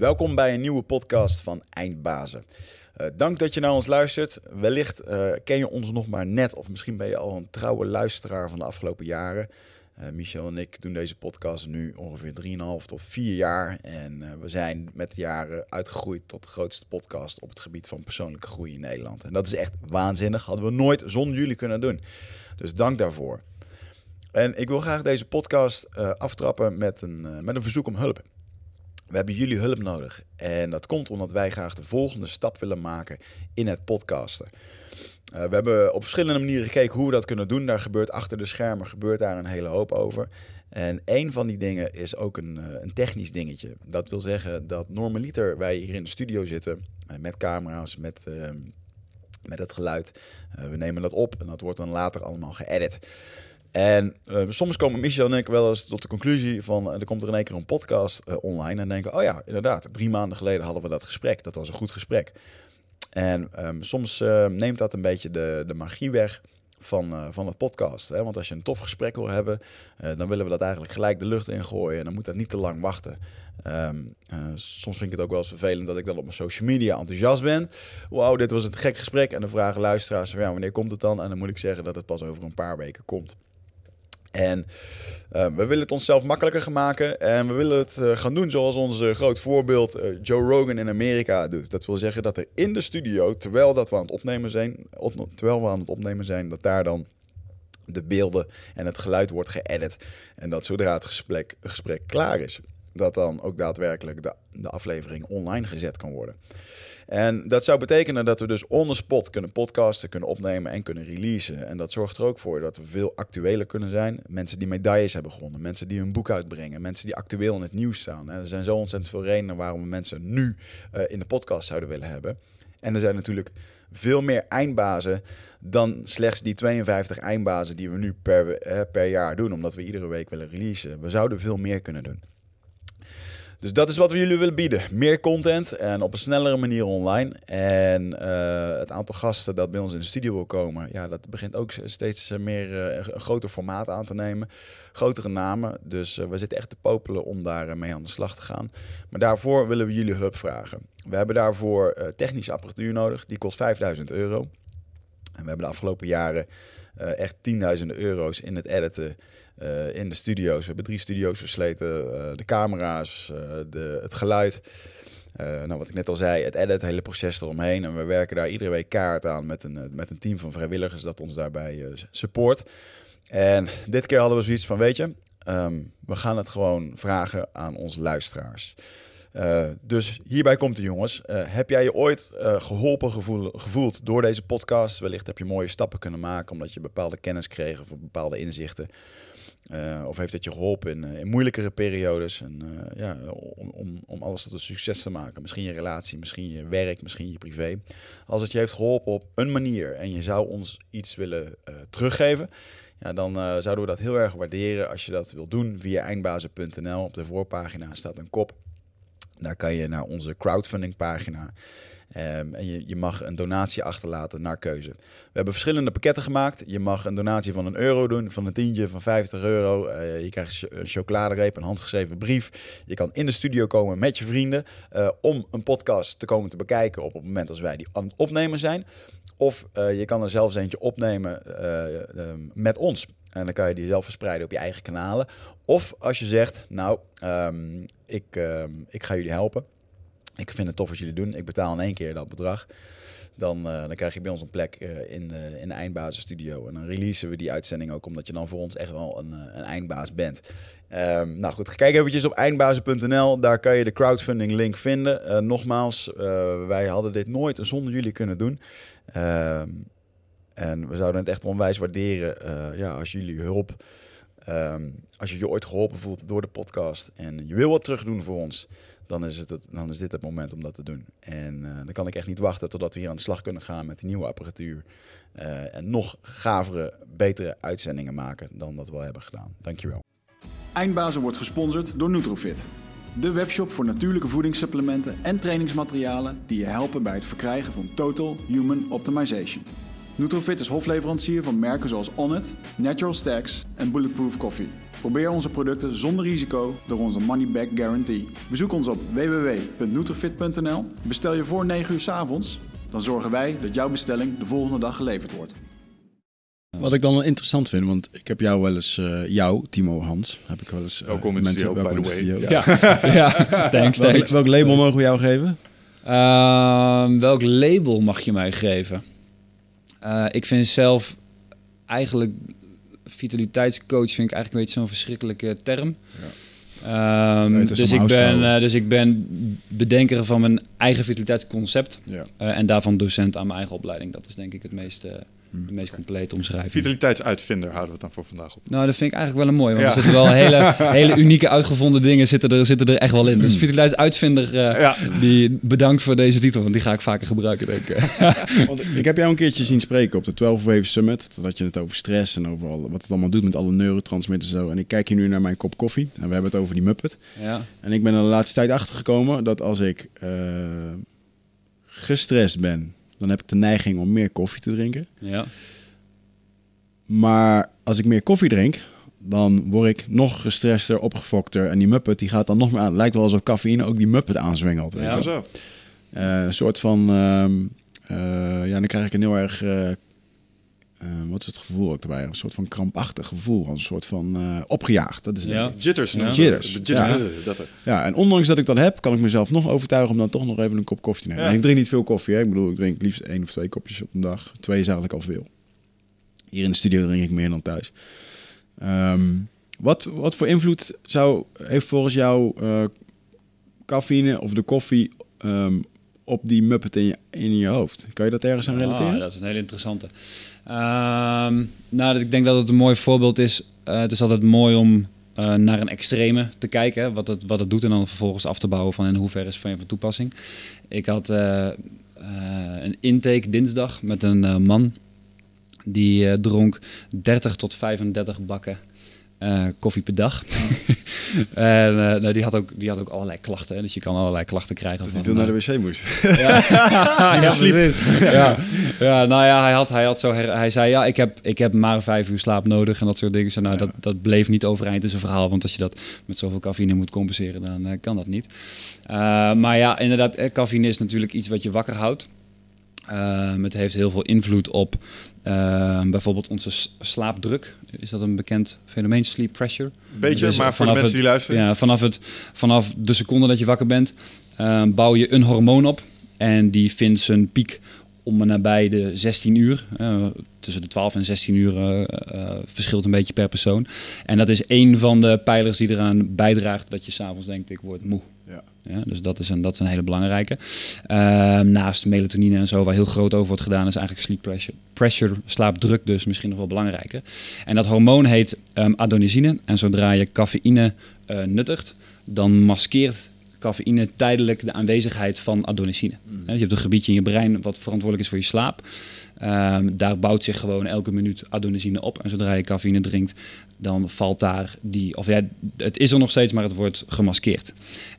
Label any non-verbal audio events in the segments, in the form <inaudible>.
Welkom bij een nieuwe podcast van Eindbazen. Uh, dank dat je naar ons luistert. Wellicht uh, ken je ons nog maar net, of misschien ben je al een trouwe luisteraar van de afgelopen jaren. Uh, Michel en ik doen deze podcast nu ongeveer 3,5 tot 4 jaar. En we zijn met de jaren uitgegroeid tot de grootste podcast op het gebied van persoonlijke groei in Nederland. En dat is echt waanzinnig. Hadden we nooit zonder jullie kunnen doen. Dus dank daarvoor. En ik wil graag deze podcast aftrappen met een, met een verzoek om hulp. We hebben jullie hulp nodig. En dat komt omdat wij graag de volgende stap willen maken in het podcasten. Uh, we hebben op verschillende manieren gekeken hoe we dat kunnen doen. Daar gebeurt achter de schermen gebeurt daar een hele hoop over. En een van die dingen is ook een, uh, een technisch dingetje. Dat wil zeggen dat normaliter wij hier in de studio zitten uh, met camera's, met, ehm, met het geluid. we nemen dat op en dat wordt dan later allemaal geëdit. En uh, soms komen Michel en ik wel eens tot de conclusie van... Uh, er komt er in één keer een podcast uh, online en denken... oh ja, inderdaad, drie maanden geleden hadden we dat gesprek. Dat was een goed gesprek. En um, soms neemt dat een beetje de, de magie weg van, van het podcast. Hè? Want als je een tof gesprek wil hebben... dan willen we dat eigenlijk gelijk de lucht ingooien. En dan moet dat niet te lang wachten. Um, soms vind ik het ook wel eens vervelend dat ik dan op mijn social media enthousiast ben. Wauw, dit was een gek gesprek. En dan vragen luisteraars ja, wanneer komt het dan? En dan moet ik zeggen dat het pas over een paar weken komt. En uh, we willen het onszelf makkelijker maken. En we willen het uh, gaan doen zoals onze groot voorbeeld uh, Joe Rogan in Amerika doet. Dat wil zeggen dat er in de studio, terwijl, dat we aan het opnemen zijn, terwijl we aan het opnemen zijn, dat daar dan de beelden en het geluid wordt geëdit. En dat zodra het gesprek, gesprek klaar is, dat dan ook daadwerkelijk de, de aflevering online gezet kan worden. En dat zou betekenen dat we dus on the spot kunnen podcasten, kunnen opnemen en kunnen releasen. En dat zorgt er ook voor dat we veel actueler kunnen zijn. Mensen die medailles hebben gewonnen, mensen die hun boek uitbrengen, mensen die actueel in het nieuws staan. er zijn zo ontzettend veel redenen waarom we mensen nu uh, in de podcast zouden willen hebben. En er zijn natuurlijk veel meer eindbazen dan slechts die 52 eindbazen die we nu per, eh, per jaar doen, omdat we iedere week willen releasen. We zouden veel meer kunnen doen. Dus dat is wat we jullie willen bieden. Meer content en op een snellere manier online. En uh, het aantal gasten dat bij ons in de studio wil komen, ja, dat begint ook steeds meer uh, een groter formaat aan te nemen. Grotere namen. Dus we zitten echt te popelen om daar mee aan de slag te gaan. Maar daarvoor willen we jullie hulp vragen. We hebben daarvoor technische apparatuur nodig. Die kost 5000 euro. En we hebben de afgelopen jaren echt tienduizenden euro's in het editen uh, in de studio's. We hebben drie studio's versleten. Uh, de camera's, uh, de, het geluid. nou, wat ik net al zei, het edit, het hele proces eromheen. En we werken daar iedere week kaart aan met een, met een team van vrijwilligers dat ons daarbij support. En dit keer hadden we zoiets van, weet je, um, we gaan het gewoon vragen aan onze luisteraars. Dus hierbij komt de jongens. Heb jij je ooit geholpen gevoel, gevoeld door deze podcast? Wellicht heb je mooie stappen kunnen maken omdat je bepaalde kennis kreeg of bepaalde inzichten. Uh, of heeft het je geholpen in, in moeilijkere periodes? En, uh, ja, om, om, om alles tot een succes te maken. Misschien je relatie, misschien je werk, misschien je privé. Als het je heeft geholpen op een manier en je zou ons iets willen teruggeven, ja, dan zouden we dat heel erg waarderen als je dat wilt doen via eindbazen.nl. Op de voorpagina staat een kop. Daar kan je naar onze crowdfunding pagina. Um, en je, mag een donatie achterlaten naar keuze. We hebben verschillende pakketten gemaakt. Je mag een donatie van een euro doen, van een tientje, van 50 euro. Uh, je krijgt een chocoladereep, een handgeschreven brief. Je kan in de studio komen met je vrienden uh, om een podcast te komen te bekijken op het moment als wij die aan het opnemen zijn. Of uh, je kan er zelfs eentje opnemen met ons. En dan kan je die zelf verspreiden op je eigen kanalen. Of als je zegt, nou, um, ik, ik ga jullie helpen ik vind het tof wat jullie doen. Ik betaal in één keer dat bedrag. Dan, uh, dan krijg je bij ons een plek uh, in, uh, in de eindbasisstudio. En dan releasen we die uitzending ook, omdat je dan voor ons echt wel een, een eindbaas bent. Um, nou goed, kijk eventjes op eindbazen.nl. Daar kan je de crowdfunding link vinden. nogmaals, wij hadden dit nooit zonder jullie kunnen doen. Um, en we zouden het echt onwijs waarderen ja, als jullie hulp... Um, als je je ooit geholpen voelt door de podcast en je wil wat terug doen voor ons dan is, het, dan is dit het moment om dat te doen. En uh, dan kan ik echt niet wachten totdat we hier aan de slag kunnen gaan met die nieuwe apparatuur. Uh, en nog gavere, betere uitzendingen maken dan dat we al hebben gedaan. Dankjewel. Eindbazen wordt gesponsord door Nutrofit. De webshop voor natuurlijke voedingssupplementen en trainingsmaterialen die je helpen bij het verkrijgen van Total Human Optimization. Nutrofit is hofleverancier van merken zoals Onnit, Natural Stacks en Bulletproof Coffee. Probeer onze producten zonder risico door onze money back guarantee. Bezoek ons op www.nutrifit.nl. Bestel je voor 9 uur 's avonds, dan zorgen wij dat jouw bestelling de volgende dag geleverd wordt. Wat ik dan wel interessant vind, want ik heb jou wel eens, uh, jou, Timo Hans, heb ik wel eens. Uh, welkom in de studio, by the way. Ja, <laughs> ja. thanks, welk, thanks. welk label mogen we jou geven? Uh, welk label mag je mij geven? Uh, ik vind zelf eigenlijk vitaliteitscoach vind ik eigenlijk een beetje zo'n verschrikkelijke term. Ja. Um, dus, ik ben, uh, dus ik ben bedenker van mijn eigen vitaliteitsconcept ja. uh, en daarvan docent aan mijn eigen opleiding. Dat is denk ik het meest, uh, de meest complete omschrijving. Vitaliteitsuitvinder houden we het dan voor vandaag op. Nou, dat vind ik eigenlijk wel een mooi, want ja. er zitten wel hele, <laughs> hele unieke uitgevonden dingen zitten er, zitten er echt wel in. Dus vitaliteitsuitvinder, ja. die bedankt voor deze titel, want die ga ik vaker gebruiken, denk ik. <laughs> want ik heb jou een keertje zien spreken op de 12 Wave Summit. Dat je het over stress en over al, wat het allemaal doet met alle neurotransmitters en zo. En ik kijk hier nu naar mijn kop koffie en we hebben het over die Muppet. Ja. En ik ben er de laatste tijd achter gekomen dat als ik uh, gestrest ben, dan heb ik de neiging om meer koffie te drinken. Ja. Maar als ik meer koffie drink, dan word ik nog gestrester, opgefokter. En die Muppet die gaat dan nog meer aan. Het lijkt wel alsof cafeïne ook die Muppet aanzwengelt. Ja, zo. Uh, een soort van... Uh, uh, ja, dan krijg ik een heel erg... Uh, wat is het gevoel ook erbij? Een soort van krampachtig gevoel. Een soort van opgejaagd. Dat is ja. Jitters. Ja. Jitters. Jitters. Ja. En ondanks dat ik dat heb, kan ik mezelf nog overtuigen om dan toch nog even een kop koffie te nemen. En ik drink niet veel koffie. Hè. Ik bedoel, ik drink liefst één of twee kopjes op een dag. Twee is eigenlijk al veel. Hier in de studio drink ik meer dan thuis. Um, wat, wat voor invloed zou, heeft volgens jou uh, cafeïne of de koffie um, op die muppet in je, in je hoofd? Kan je dat ergens aan relateren? Ah, dat is een hele interessante. Um, nou, ik denk dat het een mooi voorbeeld is. Uh, het is altijd mooi om uh, naar een extreme te kijken, hè, wat, het, wat het doet en dan vervolgens af te bouwen van in hoeverre is van je van toepassing. Ik had uh, een intake dinsdag met een man die dronk 30 tot 35 bakken uh, koffie per dag. <laughs> en uh, nou, die, had ook, die had ook allerlei klachten. Hè? Dus je kan allerlei klachten krijgen. Dat van, hij veel naar de wc moest. ja, <laughs> ja, ja, ja, nou ja, hij, had, hij, had zo her, hij zei, ja, ik heb, ik heb maar vijf uur slaap nodig en dat soort dingen. Nou, dat, dat bleef niet overeind in zijn verhaal. Want als je dat met zoveel cafeïne moet compenseren, dan uh, kan dat niet. maar ja, inderdaad, cafeïne is natuurlijk iets wat je wakker houdt. Uh, het heeft heel veel invloed op uh, bijvoorbeeld onze slaapdruk. Is dat een bekend fenomeen? Sleep pressure. Beetje, dus maar voor de mensen het, die luisteren. Ja, vanaf, het, vanaf de seconde dat je wakker bent, uh, bouw je een hormoon op. En die vindt zijn piek om en nabij de 16 uur. tussen de 12 en 16 uur verschilt een beetje per persoon. En dat is een van de pijlers die eraan bijdraagt dat je s'avonds denkt, ik word moe. Ja. Dus dat is, een, dat is een hele belangrijke. Uh, naast melatonine en zo, waar heel groot over wordt gedaan, is eigenlijk sleep pressure. Pressure, slaapdruk dus misschien nog wel belangrijker. En dat hormoon heet um, adenosine. En zodra je cafeïne uh, nuttigt, dan maskeert cafeïne tijdelijk de aanwezigheid van adenosine. Mm. Dus je hebt een gebiedje in je brein wat verantwoordelijk is voor je slaap. Um, daar bouwt zich gewoon elke minuut adenosine op. En zodra je cafeïne drinkt, dan valt daar die... Of ja, het is er nog steeds, maar het wordt gemaskeerd.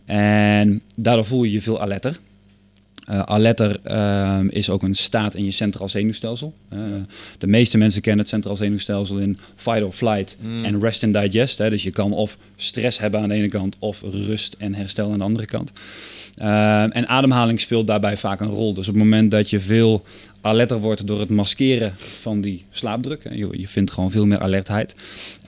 En daardoor voel je je veel alerter. Uh, alerter uh, is ook een staat in je centraal zenuwstelsel. Uh, de meeste mensen kennen het centraal zenuwstelsel in fight or flight mm. en rest and digest. Hè. Dus je kan of stress hebben aan de ene kant of rust en herstel aan de andere kant. En ademhaling speelt daarbij vaak een rol. Dus op het moment dat je veel alerter wordt door het maskeren van die slaapdruk. Je, je vindt gewoon veel meer alertheid.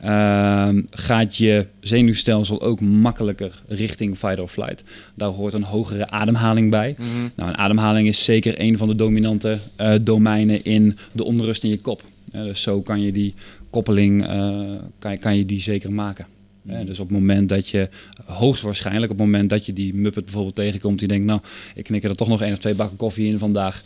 Uh, gaat je zenuwstelsel ook makkelijker richting fight or flight. Daar hoort een hogere ademhaling bij. Mhm. Nou, een ademhaling is zeker een van de dominante uh, domeinen in de onrust in je kop. Dus zo kan je die koppeling kan, kan je die zeker maken. Dus op het moment dat je, hoogstwaarschijnlijk op het moment dat je die muppet bijvoorbeeld tegenkomt, die denkt, nou, ik knik er toch nog één of twee bakken koffie in vandaag.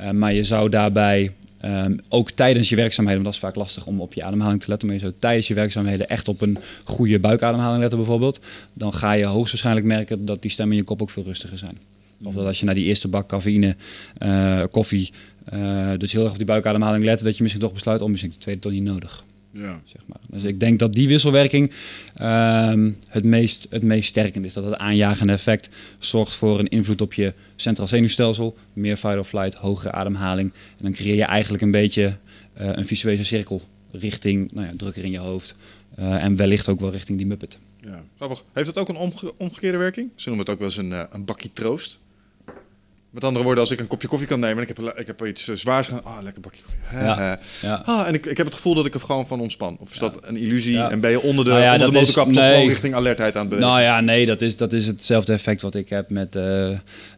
Uh, maar je zou daarbij um, ook tijdens je werkzaamheden, want dat is vaak lastig om op je ademhaling te letten, maar je zou tijdens je werkzaamheden echt op een goede buikademhaling letten bijvoorbeeld, dan ga je hoogstwaarschijnlijk merken dat die stemmen in je kop ook veel rustiger zijn. Of dat als je naar die eerste bak cafeïne, uh, koffie, uh, dus heel erg op die buikademhaling letten, dat je misschien toch besluit, oh misschien de tweede toch niet nodig. Ja. Zeg maar. Dus ik denk dat die wisselwerking um, het, meest, het meest sterkend is. Dat het aanjagende effect zorgt voor een invloed op je centraal zenuwstelsel. Meer fight or flight, hogere ademhaling. En dan creëer je eigenlijk een beetje uh, een visuele cirkel richting nou ja, drukker in je hoofd, en wellicht ook wel richting die Muppet. Ja. Grappig. Heeft dat ook een omge omgekeerde werking? Ze noemen het ook wel eens een, een bakje troost. Met andere woorden, als ik een kopje koffie kan nemen en ik heb, ik heb iets uh, zwaars gedaan. Ah, oh, lekker bakje koffie. Ja, ja. Ah, en ik, ik heb het gevoel dat ik er gewoon van ontspan. Of is dat een illusie? En ben je onder de, nou onder de motorkap is, toch nee. richting alertheid aan het bewegen? Nou ja, nee, dat is, dat is hetzelfde effect wat ik heb met uh,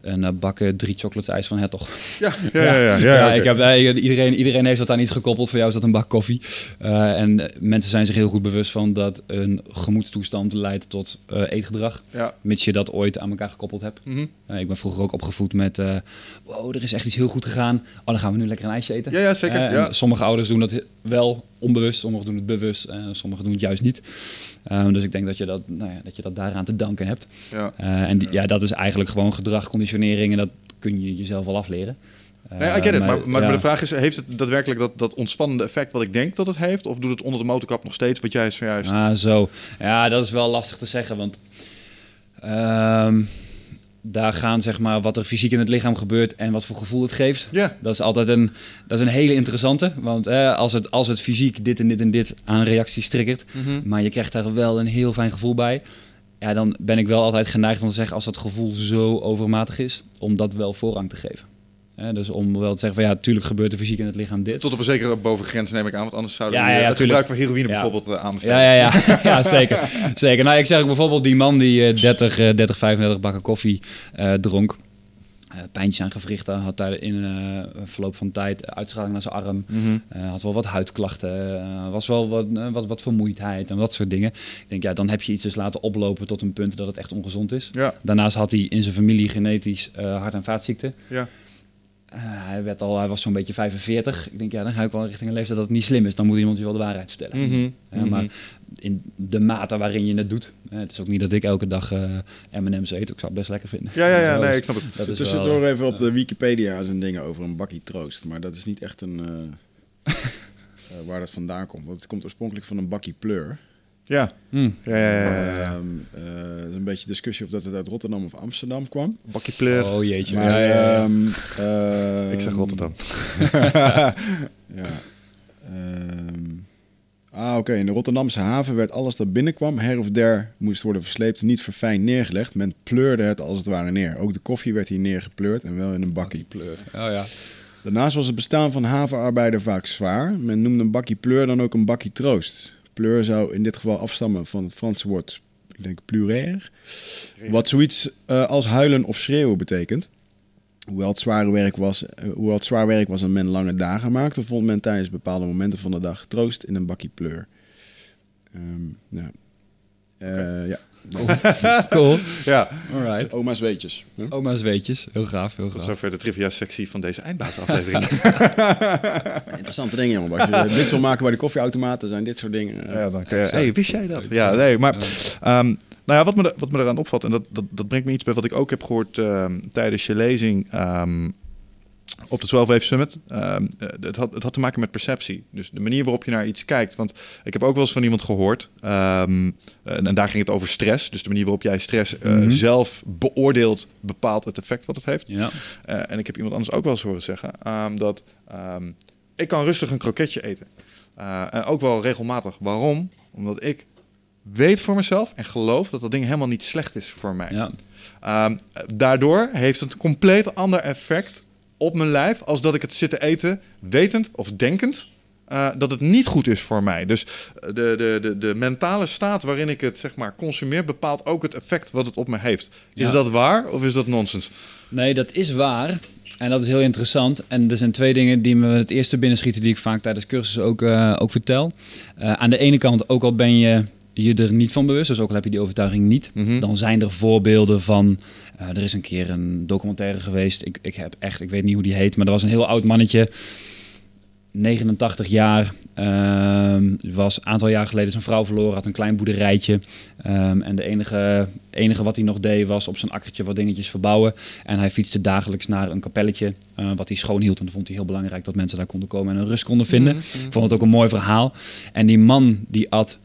een uh, bakken drie chocolate ijs van Hertog. Ja, ja, ja. ja, ja, <laughs> okay. ik heb, iedereen, iedereen heeft dat aan iets gekoppeld. Voor jou is dat een bak koffie. en mensen zijn zich heel goed bewust van dat een gemoedstoestand leidt tot eetgedrag. Mits je dat ooit aan elkaar gekoppeld hebt. Mm -hmm. ik ben vroeger ook opgevoed met uh, wow, er is echt iets heel goed gegaan. Oh, dan gaan we nu lekker een ijsje eten. Ja, ja zeker. Uh, ja. Sommige ouders doen dat wel onbewust, sommigen doen het bewust, uh, sommigen doen het juist niet. Um, dus ik denk dat je dat, nou ja, dat je dat daaraan te danken hebt. Ja. en die, ja, dat is eigenlijk gewoon gedrag, conditionering en dat kun je jezelf wel afleren. Nee, ik get het. Maar, maar, de vraag is, heeft het daadwerkelijk dat, dat ontspannende effect wat ik denk dat het heeft? Of doet het onder de motorkap nog steeds wat jij zojuist... Ah, zo. Ja, dat is wel lastig te zeggen, want... Um, daar gaan zeg maar wat er fysiek in het lichaam gebeurt en wat voor gevoel het geeft. Ja. Dat is altijd een, dat is een hele interessante. Want eh, als, het, als het fysiek dit en dit en dit aan reacties triggert, mm maar je krijgt daar wel een heel fijn gevoel bij. Ja, dan ben ik wel altijd geneigd om te zeggen als dat gevoel zo overmatig is, om dat wel voorrang te geven dus om wel te zeggen van ja, natuurlijk gebeurt er fysiek in het lichaam dit. Tot op een zekere bovengrens neem ik aan, want anders zouden ja, ja, ja, het gebruik van heroïne bijvoorbeeld uh, aanbevelen. Ja, ja, ja. <laughs> <laughs> ja zeker. zeker. Nou, ik zeg ook bijvoorbeeld die man die uh, 30, uh, 30, 35 bakken koffie uh, dronk. Uh, pijntjes aan gewrichten, had daar in verloop van tijd uitstraling naar zijn arm. Mm -hmm. uh, had wel wat huidklachten, was wel wat, wat, wat vermoeidheid en dat soort dingen. Ik denk, ja, dan heb je iets dus laten oplopen tot een punt dat het echt ongezond is. Daarnaast had hij in zijn familie genetisch hart- en vaatziekten. Ja. Uh, hij, werd al, hij was zo'n beetje 45. Ik denk, ja, dan ga ik wel richting een leeftijd dat het niet slim is. Dan moet iemand je wel de waarheid vertellen. Mm -hmm. uh, maar in de mate waarin je het doet. Uh, het is ook niet dat ik elke dag M&M's eet. Ik zou het best lekker vinden. Ja, ja, ja, nee, ik snap het. Dat Tussendoor wel, even op de Wikipedia zijn dingen over een bakkie troost. Maar dat is niet echt een... <laughs> waar dat vandaan komt. Want het komt oorspronkelijk van een bakkie pleur. Ja. Mm. ja, ja, ja, ja. Um, uh, een beetje discussie of dat het uit Rotterdam of Amsterdam kwam. Bakje pleur. Oh jeetje. Maar, ja, ja, um, uh, Ik zeg Rotterdam. <laughs> ja. Um, ah, oké. Okay. In de Rotterdamse haven werd alles dat binnenkwam, her of der moest worden versleept, niet verfijnd neergelegd. Men pleurde het als het ware neer. Ook de koffie werd hier neergepleurd en wel in een bakkie. Pleur. Oh ja. Daarnaast was het bestaan van havenarbeider vaak zwaar. Men noemde een bakkie pleur dan ook een bakkie troost. Pleur zou in dit geval afstammen van het Franse woord, ik denk pluraire, wat zoiets uh, als huilen of schreeuwen betekent. Hoewel het, zware werk was, uh, hoewel het zwaar werk was en men lange dagen maakte, vond men tijdens bepaalde momenten van de dag troost in een bakkie pleur. Um, nou, okay. ja. <laughs> cool. Ja. Alright. Oma's weetjes. Huh? Oma's weetjes. Heel gaaf, heel gaaf. Tot zover de trivia-sectie van deze eindbaasaflevering. <laughs> <laughs> Interessante dingen, jongen. Als je dit wil maken bij de koffieautomaten, zijn dit soort dingen. Ja, dan kun je, hey, wist jij dat? Ja, nee, maar... Um, nou ja, wat me, wat me eraan opvalt, en dat, dat, dat brengt me iets bij wat ik ook heb gehoord um, tijdens je lezing... Um, op de 12 Wave Summit. Uh, het, had, het had te maken met perceptie. Dus de manier waarop je naar iets kijkt. Want ik heb ook wel eens van iemand gehoord. Um, en, en, daar ging het over stress. Dus de manier waarop jij stress uh, mm-hmm. zelf beoordeelt, bepaalt het effect wat het heeft. Ja. Uh, en ik heb iemand anders ook wel eens horen zeggen um, dat um, ik kan rustig een kroketje eten. En ook wel regelmatig. Waarom? Omdat ik weet voor mezelf en geloof dat dat ding helemaal niet slecht is voor mij. Ja. daardoor heeft het een compleet ander effect op mijn lijf als dat ik het zit te eten, wetend of denkend uh, dat het niet goed is voor mij. Dus de, de, de, de mentale staat waarin ik het zeg maar consumeer bepaalt ook het effect wat het op me heeft. Is ja. dat waar of is dat nonsens? Nee, dat is waar. En dat is heel interessant. En er zijn twee dingen die me het eerste binnenschieten die ik vaak tijdens cursussen ook, uh, ook vertel. Uh, aan de ene kant, ook al ben je je er niet van bewust, dus ook al heb je die overtuiging niet, Mhm. dan zijn er voorbeelden van. Uh, er is een keer een documentaire geweest. Ik, ik heb echt, ik weet niet hoe die heet, maar er was een heel oud mannetje, 89 jaar, um, was een aantal jaar geleden zijn vrouw verloren, had een klein boerderijtje. Um, en de enige, enige wat hij nog deed was op zijn akkertje wat dingetjes verbouwen. En hij fietste dagelijks naar een kapelletje, uh, wat hij schoon hield. En dat vond hij heel belangrijk dat mensen daar konden komen en een rust konden vinden. Mhm. Ik vond het ook een mooi verhaal. En die man die at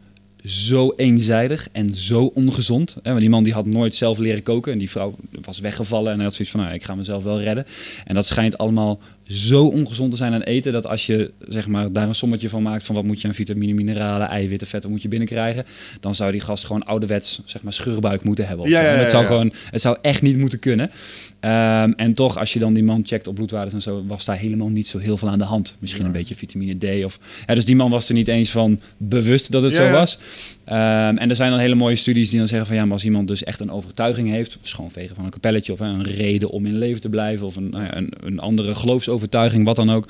zo eenzijdig en zo ongezond. Hè? Want die man die had nooit zelf leren koken en die vrouw was weggevallen en hij had zoiets van, nou, ik ga mezelf wel redden. En dat schijnt allemaal zo ongezond te zijn aan eten dat als je zeg maar, daar een sommetje van maakt van wat moet je aan vitamine, mineralen, eiwitten, vetten moet je binnenkrijgen, dan zou die gast gewoon ouderwets zeg maar, schurbuik moeten hebben. Ja, ja, ja, het, zou gewoon, het zou echt niet moeten kunnen. Ehm, en toch, als je dan die man checkt op bloedwaardes en zo, was daar helemaal niet zo heel veel aan de hand. Misschien een beetje vitamine D. Of, ja, dus die man was er niet eens van bewust dat het Ja, zo was. Ehm, en er zijn dan hele mooie studies die dan zeggen van ja, maar als iemand dus echt een overtuiging heeft, schoonvegen van een kapelletje of hè, een reden om in leven te blijven of een, nou ja, een, een andere geloofsovertuiging, wat dan ook,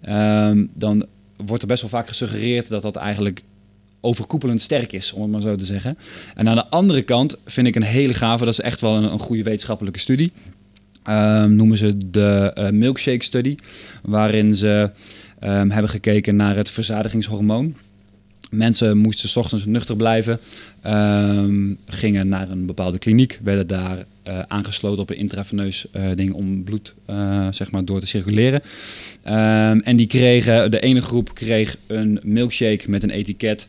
ehm, dan wordt er best wel vaak gesuggereerd dat dat eigenlijk overkoepelend sterk is, om het maar zo te zeggen. En aan de andere kant vind ik een hele gave, dat is echt wel een, een goede wetenschappelijke studie. Ehm, noemen ze de eh, milkshake study, waarin ze ehm, hebben gekeken naar het verzadigingshormoon. Mensen moesten 's ochtends nuchter blijven, ehm, gingen naar een bepaalde kliniek, werden daar eh, aangesloten op een intraveneus eh, ding om bloed zeg maar door te circuleren. En die kregen, de ene groep kreeg een milkshake met een etiket,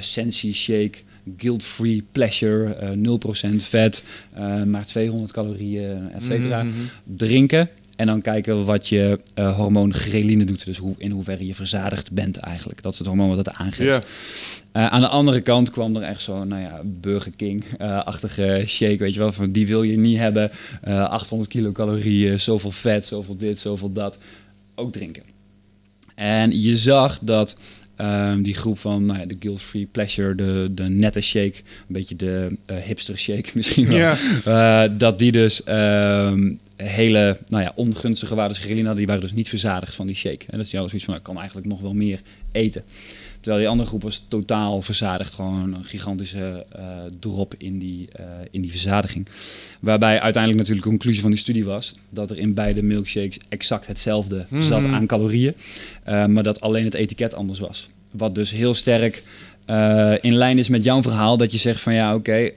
Sensi Shake, guilt-free pleasure, eh 0% vet, eh, maar 200 calorieën, et cetera. Mhm, Drinken. En dan kijken wat je eh, hormoon ghreline doet. Dus hoe, in hoeverre je verzadigd bent eigenlijk. Dat is het hormoon wat het aangeeft. Aan de andere kant kwam er echt zo'n nou ja, Burger King-achtige shake. Weet je wel, van die wil je niet hebben. Eh 800 kilocalorieën, zoveel vet, zoveel dit, zoveel dat. Ook drinken. En je zag dat ehm, die groep van nou ja, de guilt-free pleasure, de, de nette shake, een beetje de eh, hipster shake <laughs> misschien wel. Ja. Eh, dat die dus ehm, hele nou ja, ongunstige waarden hadden. Die waren dus niet verzadigd van die shake. En dat die hadden zoiets van, nou, ik kan eigenlijk nog wel meer eten. Terwijl die andere groep was totaal verzadigd. Gewoon een gigantische eh, drop in die, eh, in die verzadiging. Waarbij uiteindelijk natuurlijk de conclusie van die studie was... dat er in beide milkshakes exact hetzelfde zat aan calorieën. eh, maar dat alleen het etiket anders was. Wat dus heel sterk in lijn is met jouw verhaal. Dat je zegt van ja, oké...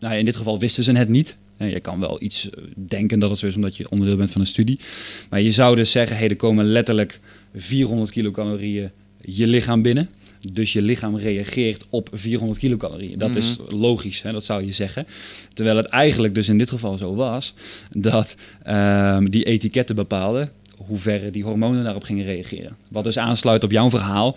nou, in dit geval wisten ze het niet. Je kan wel iets denken dat het zo is omdat je onderdeel bent van een studie. Maar je zou dus zeggen, hey, er komen letterlijk 400 kilocalorieën je lichaam binnen. Dus je lichaam reageert op 400 kilocalorieën. Dat is logisch, hè, dat zou je zeggen. Terwijl het eigenlijk dus in dit geval zo was... dat ehm, die etiketten bepaalden hoe ver die hormonen daarop gingen reageren. Wat dus aansluit op jouw verhaal.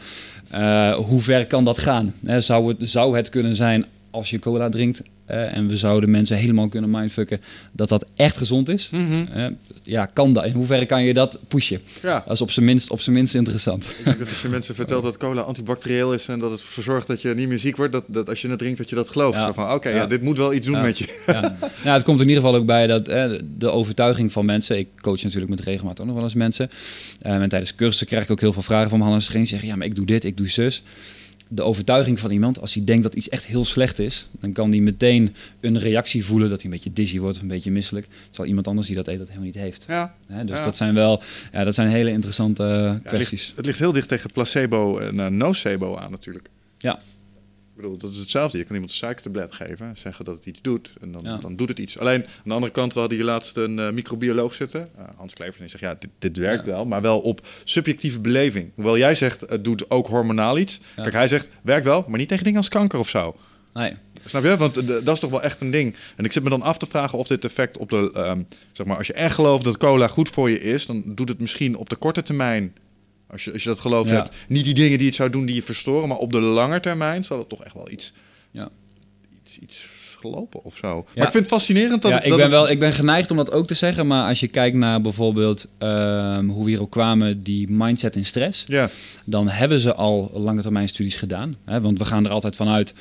Eh, hoe ver kan dat gaan? Zou, het, zou het kunnen zijn als je cola drinkt... eh, en we zouden mensen helemaal kunnen mindfucken dat dat echt gezond is. Eh, ja, kan dat? In hoeverre kan je dat pushen? Ja. Dat is op zijn minst, op zijn minst interessant. Ik denk dat als je mensen vertelt dat cola antibacterieel is en dat het ervoor zorgt dat je niet meer ziek wordt, dat, dat als je het drinkt, dat je dat gelooft. Ja. Zo van, oké, ja. Ja. dit moet wel iets doen Ja. met je. ja. Nou, het komt in ieder geval ook bij dat eh, de overtuiging van mensen. Ik coach natuurlijk met regelmaat ook nog wel eens mensen. Eh, en tijdens cursussen krijg ik ook heel veel vragen van Hannes. Geen zeggen, ja, maar ik doe dit, ik doe zus. De overtuiging van iemand, als hij denkt dat iets echt heel slecht is, dan kan hij meteen een reactie voelen dat hij een beetje dizzy wordt of een beetje misselijk. Terwijl iemand anders die dat eet, dat helemaal niet heeft. Ja. Dus Ja. dat zijn wel, ja, dat zijn hele interessante eh, Ja, het, kwesties. ligt, het ligt heel dicht tegen placebo en eh, nocebo aan natuurlijk. Ja. Ik bedoel, dat is hetzelfde. Je kan iemand een suikertablet geven, zeggen dat het iets doet en dan, Ja. dan doet het iets. Alleen aan de andere kant, we hadden hier laatst een eh, microbioloog zitten, eh, Hans Klevers, en die zegt ja, dit, dit werkt Ja. wel, maar wel op subjectieve beleving. Hoewel jij zegt, het doet ook hormonaal iets. Ja. Kijk, hij zegt, werkt wel, maar niet tegen dingen als kanker of zo. Nee. Snap je? Want eh, dat is toch wel echt een ding. En ik zit me dan af te vragen of dit effect op de... ehm, zeg maar, als je echt gelooft dat cola goed voor je is... dan doet het misschien op de korte termijn... Als je, als je dat geloof Ja. hebt, niet die dingen die het zou doen die je verstoren... maar op de lange termijn zal het toch echt wel iets, Ja. iets, iets gelopen of zo. Ja. Maar ik vind het fascinerend dat... ja, ik dat ben, wel, ik ben geneigd om dat ook te zeggen, maar als je kijkt naar bijvoorbeeld ehm, hoe we hierop kwamen, die mindset in stress, Ja, dan hebben ze al lange termijn studies gedaan. Hè? Want we gaan er altijd vanuit,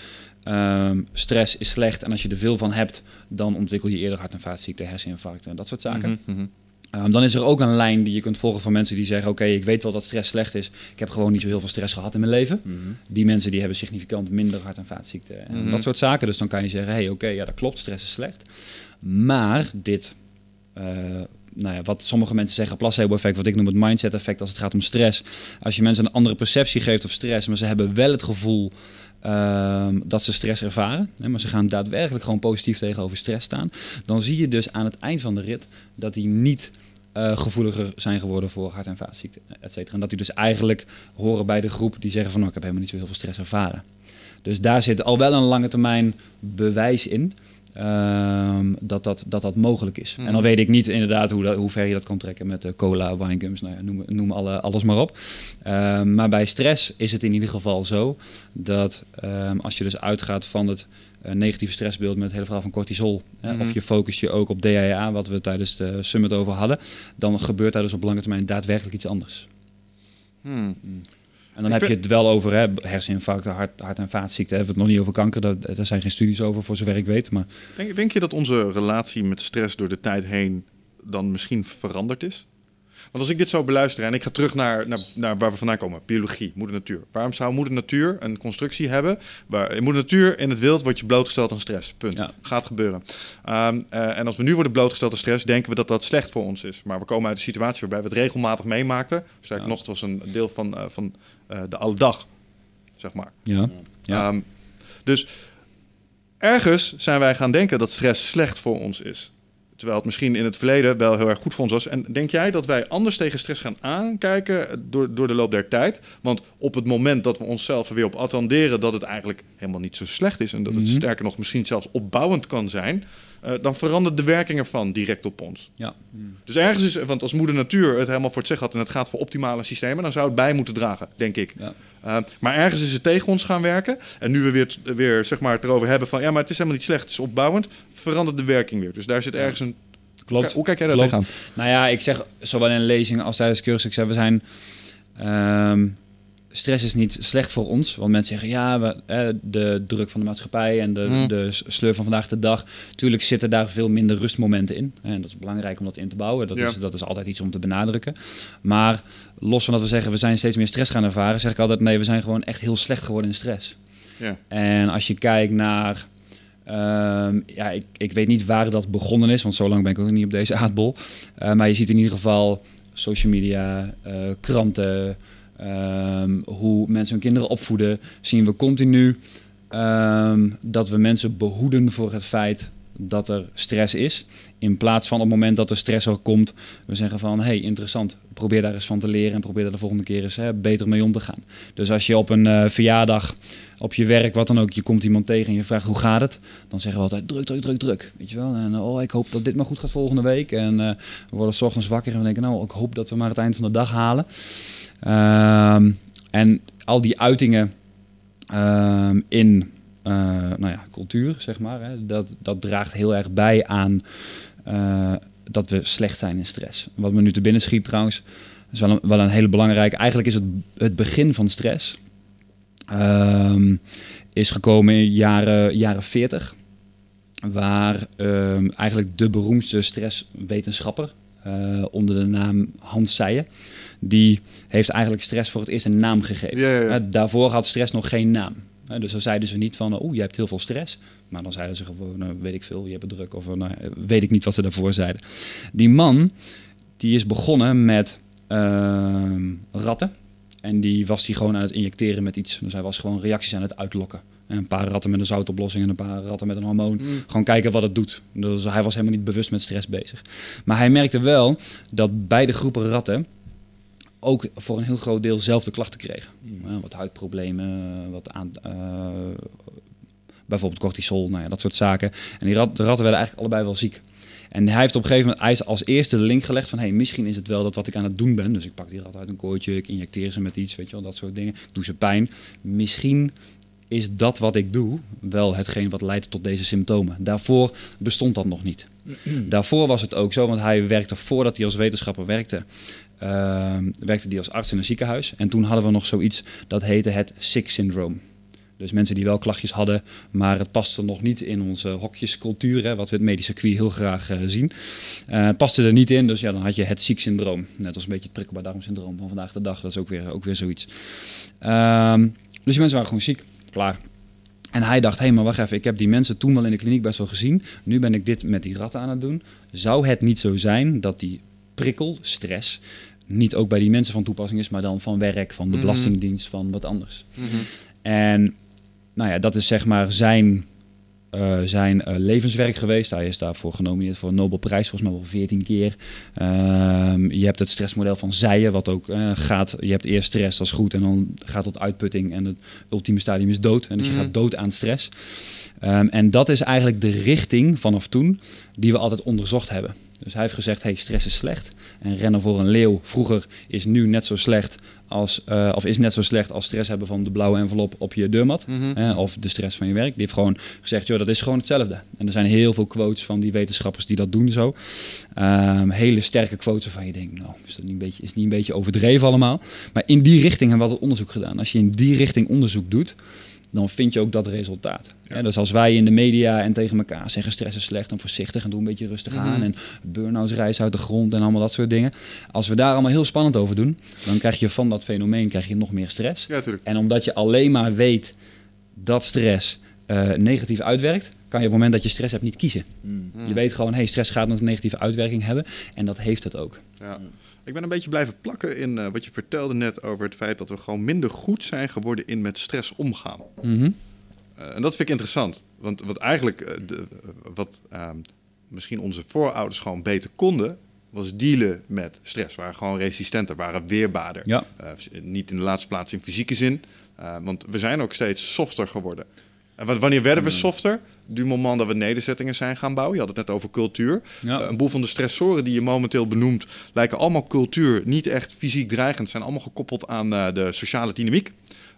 ehm stress is slecht en als je er veel van hebt, dan ontwikkel je eerder hart- en vaatziekten, herseninfarcten en dat soort zaken. Mhm. Ehm, dan is er ook een lijn die je kunt volgen van mensen die zeggen: Oké, ik weet wel dat stress slecht is. Ik heb gewoon niet zo heel veel stress gehad in mijn leven. Die mensen die hebben significant minder hart- en vaatziekten en Mhm. dat soort zaken. Dus dan kan je zeggen: Hey, oké, ja, dat klopt, stress is slecht. Maar dit, eh, nou ja, wat sommige mensen zeggen, placebo-effect, wat ik noem het mindset-effect als het gaat om stress. Als je mensen een andere perceptie geeft of stress, maar ze hebben wel het gevoel ehm, dat ze stress ervaren, hè, maar ze gaan daadwerkelijk gewoon positief tegenover stress staan, dan zie je dus aan het eind van de rit dat die niet eh, gevoeliger zijn geworden voor hart- en vaatziekten, et cetera. En dat die dus eigenlijk horen bij de groep die zeggen van, nou, ik heb helemaal niet zo heel veel stress ervaren. Dus daar zit al wel een lange termijn bewijs in. ehm, dat, dat, dat dat mogelijk is. En dan weet ik niet inderdaad hoe, dat, hoe ver je dat kan trekken met de cola, winegums, nou ja, noem, noem alle, alles maar op. Ehm, maar bij stress is het in ieder geval zo dat ehm, als je dus uitgaat van het negatieve stressbeeld met het hele verhaal van cortisol, hè, of je focust je ook op DHA, wat we tijdens de summit over hadden, dan gebeurt daar dus op lange termijn daadwerkelijk iets anders. Hmm. En dan heb je het wel over hè, herseninfarcten, hart, hart- en vaatziekten. Hebben we het nog niet over kanker, daar, daar zijn geen studies over voor zover ik weet. Maar Denk, denk je dat onze relatie met stress door de tijd heen dan misschien veranderd is? Want als ik dit zou beluisteren en ik ga terug naar, naar, naar waar we vandaan komen, biologie, moeder natuur. Waarom zou moeder natuur een constructie hebben? Waar, in moeder natuur in het wild word je blootgesteld aan stress. Punt. Ja. Gaat gebeuren. Um, uh, en als we nu worden blootgesteld aan stress, denken we dat dat slecht voor ons is. Maar we komen uit een situatie waarbij we het regelmatig meemaakten. Ja. nog, het was een deel van, uh, van uh, de oude dag, zeg maar. ja, ja. Um, dus ergens zijn wij gaan denken dat stress slecht voor ons is. Terwijl het misschien in het verleden wel heel erg goed voor ons was. En denk jij dat wij anders tegen stress gaan aankijken door, door de loop der tijd? Want op het moment dat we onszelf er weer op attenderen dat het eigenlijk helemaal niet zo slecht is. En dat het Mhm. sterker nog misschien zelfs opbouwend kan zijn. Uh, dan verandert de werking ervan direct op ons. ja. Dus ergens is, want als moeder natuur het helemaal voor het zeggen had en het gaat voor optimale systemen, dan zou het bij moeten dragen, denk ik. Ja. Uh, maar ergens is het tegen ons gaan werken. En nu we weer, weer zeg maar, het erover hebben van ja, maar het is helemaal niet slecht, het is opbouwend, verandert de werking weer. Dus daar zit ergens een. Klopt. Hoe kijk jij daar tegenaan? Nou ja, ik zeg zowel in lezing als tijdens cursus, ik zeg, we zijn... ehm, stress is niet slecht voor ons. Want mensen zeggen, ja, we, eh, de druk van de maatschappij en de, Hmm. de sleur van vandaag de dag. Tuurlijk zitten daar veel minder rustmomenten in. En dat is belangrijk om dat in te bouwen. Dat, Ja. is, dat is altijd iets om te benadrukken. Maar los van dat we zeggen, we zijn steeds meer stress gaan ervaren... zeg ik altijd, nee, we zijn gewoon echt heel slecht geworden in stress. Ja. En als je kijkt naar... ehm, ja, ik, ik weet niet waar dat begonnen is, want zo lang ben ik ook niet op deze aardbol. Uh, maar je ziet in ieder geval social media, uh, kranten, um, hoe mensen hun kinderen opvoeden. Zien we continu um, dat we mensen behoeden voor het feit dat er stress is. In plaats van op het moment dat er stress er komt, we zeggen van hey, interessant, probeer daar eens van te leren en probeer daar de volgende keer eens hè, beter mee om te gaan. Dus als je op een uh, verjaardag, op je werk, wat dan ook, je komt iemand tegen en je vraagt hoe gaat het, dan zeggen we altijd druk, druk, druk, druk. Weet je wel? En oh, ik hoop dat dit maar goed gaat volgende week. En uh, we worden s ochtends wakker en we denken, nou, ik hoop dat we maar het eind van de dag halen. Um, en al die uitingen um, in uh, nou ja, cultuur, zeg maar. Hè, dat, dat draagt heel erg bij aan uh, dat we slecht zijn in stress. Wat me nu te binnen schiet trouwens, is wel een, wel een hele belangrijke. Eigenlijk is het, het begin van stress um, is gekomen in jaren, jaren 40. Waar eigenlijk de beroemdste stresswetenschapper uh, onder de naam Hans Seijen die heeft eigenlijk stress voor het eerst een naam gegeven. Ja, daarvoor had stress nog geen naam. Dus dan zeiden ze niet van, oh, je hebt heel veel stress. Maar dan zeiden ze gewoon, uh, weet ik veel, je hebt druk. Of nou, weet ik niet wat ze daarvoor zeiden. Die man, die is begonnen met ehm, ratten. En die was die gewoon aan het injecteren met iets. Dus hij was gewoon reacties aan het uitlokken. En een paar ratten met een zoutoplossing en een paar ratten met een hormoon. Mm. Gewoon kijken wat het doet. Dus hij was helemaal niet bewust met stress bezig. Maar hij merkte wel dat beide groepen ratten ook voor een heel groot deel zelfde klachten kregen. Uh, wat huidproblemen, wat aan, uh, bijvoorbeeld cortisol, nou ja, dat soort zaken. En die rat, de ratten werden eigenlijk allebei wel ziek. En hij heeft op een gegeven moment hij is als eerste de link gelegd van... hey, misschien is het wel dat wat ik aan het doen ben. Dus ik pak die rat uit een kooitje, ik injecteer ze met iets, weet je wel, dat soort dingen. Ik doe ze pijn. Misschien is dat wat ik doe wel hetgeen wat leidt tot deze symptomen. Daarvoor bestond dat nog niet. Daarvoor was het ook zo, want hij werkte voordat hij als wetenschapper werkte... Uh, werkte die als arts in een ziekenhuis. En toen hadden we nog zoiets dat heette het sick syndroom. Dus mensen die wel klachtjes hadden, maar het paste nog niet in onze hokjescultuur, hè, wat we het medische circuit heel graag uh, zien. Uh, paste er niet in, dus ja, dan had je het ziek syndroom. Net als een beetje het prikkelbaar darmsyndroom van vandaag de dag. Dat is ook weer, ook weer zoiets. Uh, dus die mensen waren gewoon ziek. Klaar. En hij dacht, hé, hey, maar wacht even, ik heb die mensen toen wel in de kliniek best wel gezien. Nu ben ik dit met die ratten aan het doen. Zou het niet zo zijn dat die prikkel, stress, niet ook bij die mensen van toepassing is, maar dan van werk, van de Belastingdienst, van wat anders. Mm -hmm. En nou ja, dat is zeg maar zijn uh, zijn uh, levenswerk geweest. Hij is daarvoor genomineerd voor een Nobelprijs, volgens mij wel 14 keer. Uh, je hebt het stressmodel van Zijen, wat ook uh, gaat. Je hebt eerst stress, dat is goed, en dan gaat tot uitputting. En het ultieme stadium is dood. En dus je Mhm. gaat dood aan stress. Um, en dat is eigenlijk de richting vanaf toen die we altijd onderzocht hebben. Dus hij heeft gezegd, hey, stress is slecht. En rennen voor een leeuw vroeger is nu net zo slecht als, uh, of is net zo slecht als stress hebben van de blauwe envelop op je deurmat. Mhm. eh, of de stress van je werk. Die heeft gewoon gezegd, joh, dat is gewoon hetzelfde. En er zijn heel veel quotes van die wetenschappers die dat doen zo. Um, hele sterke quotes waarvan je denkt, nou, is dat niet een beetje, is niet een beetje overdreven allemaal. Maar in die richting hebben we altijd onderzoek gedaan. Als je in die richting onderzoek doet, dan vind je ook dat resultaat. Ja. Ja, dus als wij in de media en tegen elkaar zeggen stress is slecht en voorzichtig en doe een beetje rustig Mhm. aan en burn-outs reizen uit de grond en allemaal dat soort dingen. Als we daar allemaal heel spannend over doen, dan krijg je van dat fenomeen krijg je nog meer stress. Ja. En omdat je alleen maar weet dat stress uh, negatief uitwerkt, kan je op het moment dat je stress hebt niet kiezen. Mm. Je weet gewoon, hey, stress gaat een negatieve uitwerking hebben en dat heeft het ook. Ja. Ik ben een beetje blijven plakken in uh, wat je vertelde net over het feit dat we gewoon minder goed zijn geworden in met stress omgaan. Mm -hmm. uh, en dat vind ik interessant. Want wat eigenlijk, uh, de, wat misschien onze voorouders gewoon beter konden, was dealen met stress. Waren gewoon resistenter, waren weerbaarder. Ja. niet in de laatste plaats in fysieke zin. want we zijn ook steeds softer geworden. En wanneer werden we softer? Du moment dat we nederzettingen zijn gaan bouwen. Je had het net over cultuur. Ja. Uh, een boel van de stressoren die je momenteel benoemt... lijken allemaal cultuur, niet echt fysiek dreigend. Zijn allemaal gekoppeld aan uh, de sociale dynamiek.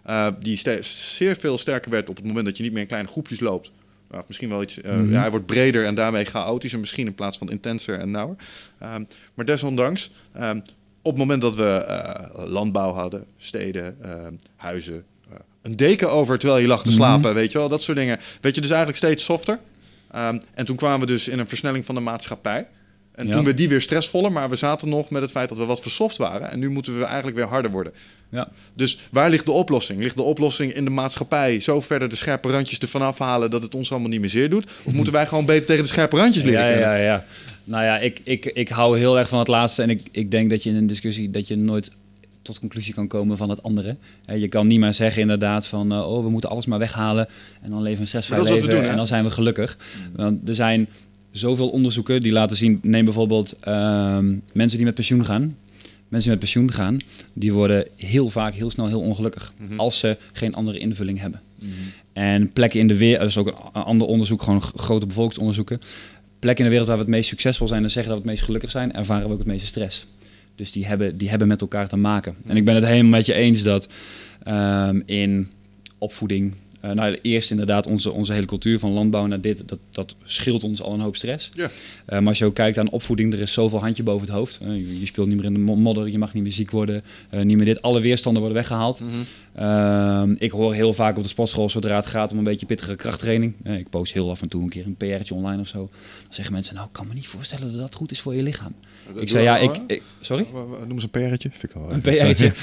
Uh, die zeer veel sterker werd op het moment dat je niet meer in kleine groepjes loopt. Of misschien wel iets... Mm -hmm. ja, hij wordt breder en daarmee chaotischer misschien... in plaats van intenser en nauwer. Um, maar desondanks... Um, op het moment dat we landbouw hadden, steden, huizen, een deken over terwijl je lag te slapen, mm -hmm. weet je wel, dat soort dingen. Weet je, dus eigenlijk steeds softer. Um, en toen kwamen we dus in een versnelling van de maatschappij. En ja. toen werd die weer stressvoller, maar we zaten nog met het feit dat we wat versoft waren. En nu moeten we eigenlijk weer harder worden. Ja. Dus waar ligt de oplossing? Ligt de oplossing in de maatschappij zo verder de scherpe randjes ervan afhalen dat het ons allemaal niet meer zeer doet? Of moeten wij gewoon beter tegen de scherpe randjes leren ja? Ja, ja, Nou ja, ik, ik, ik hou heel erg van het laatste. En ik, ik denk dat je in een discussie dat je nooit tot conclusie kan komen van het andere. Je kan niet maar zeggen inderdaad van... Uh, oh, we moeten alles maar weghalen en dan leven een stressvrij leven doen, en dan zijn we gelukkig. Want er zijn zoveel onderzoeken die laten zien... Neem bijvoorbeeld uh, mensen die met pensioen gaan. Mensen die met pensioen gaan, die worden heel vaak heel snel heel ongelukkig... Mm -hmm. als ze geen andere invulling hebben. Mm -hmm. En plekken in de wereld... Dat is ook een ander onderzoek, gewoon grote bevolkingsonderzoeken... Plekken in de wereld waar we het meest succesvol zijn... en zeggen dat we het meest gelukkig zijn... ervaren we ook het meeste stress. Dus die hebben, die hebben met elkaar te maken. En ik ben het helemaal met je eens dat um, in opvoeding. Uh, nou, eerst inderdaad onze, onze hele cultuur van landbouw naar dit, dat, dat scheelt ons al een hoop stress. Ja. Uh, maar als je ook kijkt aan opvoeding, er is zoveel handje boven het hoofd. Uh, je, je, speelt niet meer in de modder, je mag niet meer ziek worden, niet meer dit. Alle weerstanden worden weggehaald. Mm -hmm. Ehm, ik hoor heel vaak op de sportschool, zodra het gaat om een beetje pittige krachttraining. ik post heel af en toe een keer een PR'tje online of zo. Dan zeggen mensen, nou, ik kan me niet voorstellen dat dat goed is voor je lichaam. Ik zei, ja, ik, ik... Sorry? Noem eens een PR'tje. Vind ik wel een PR'tje.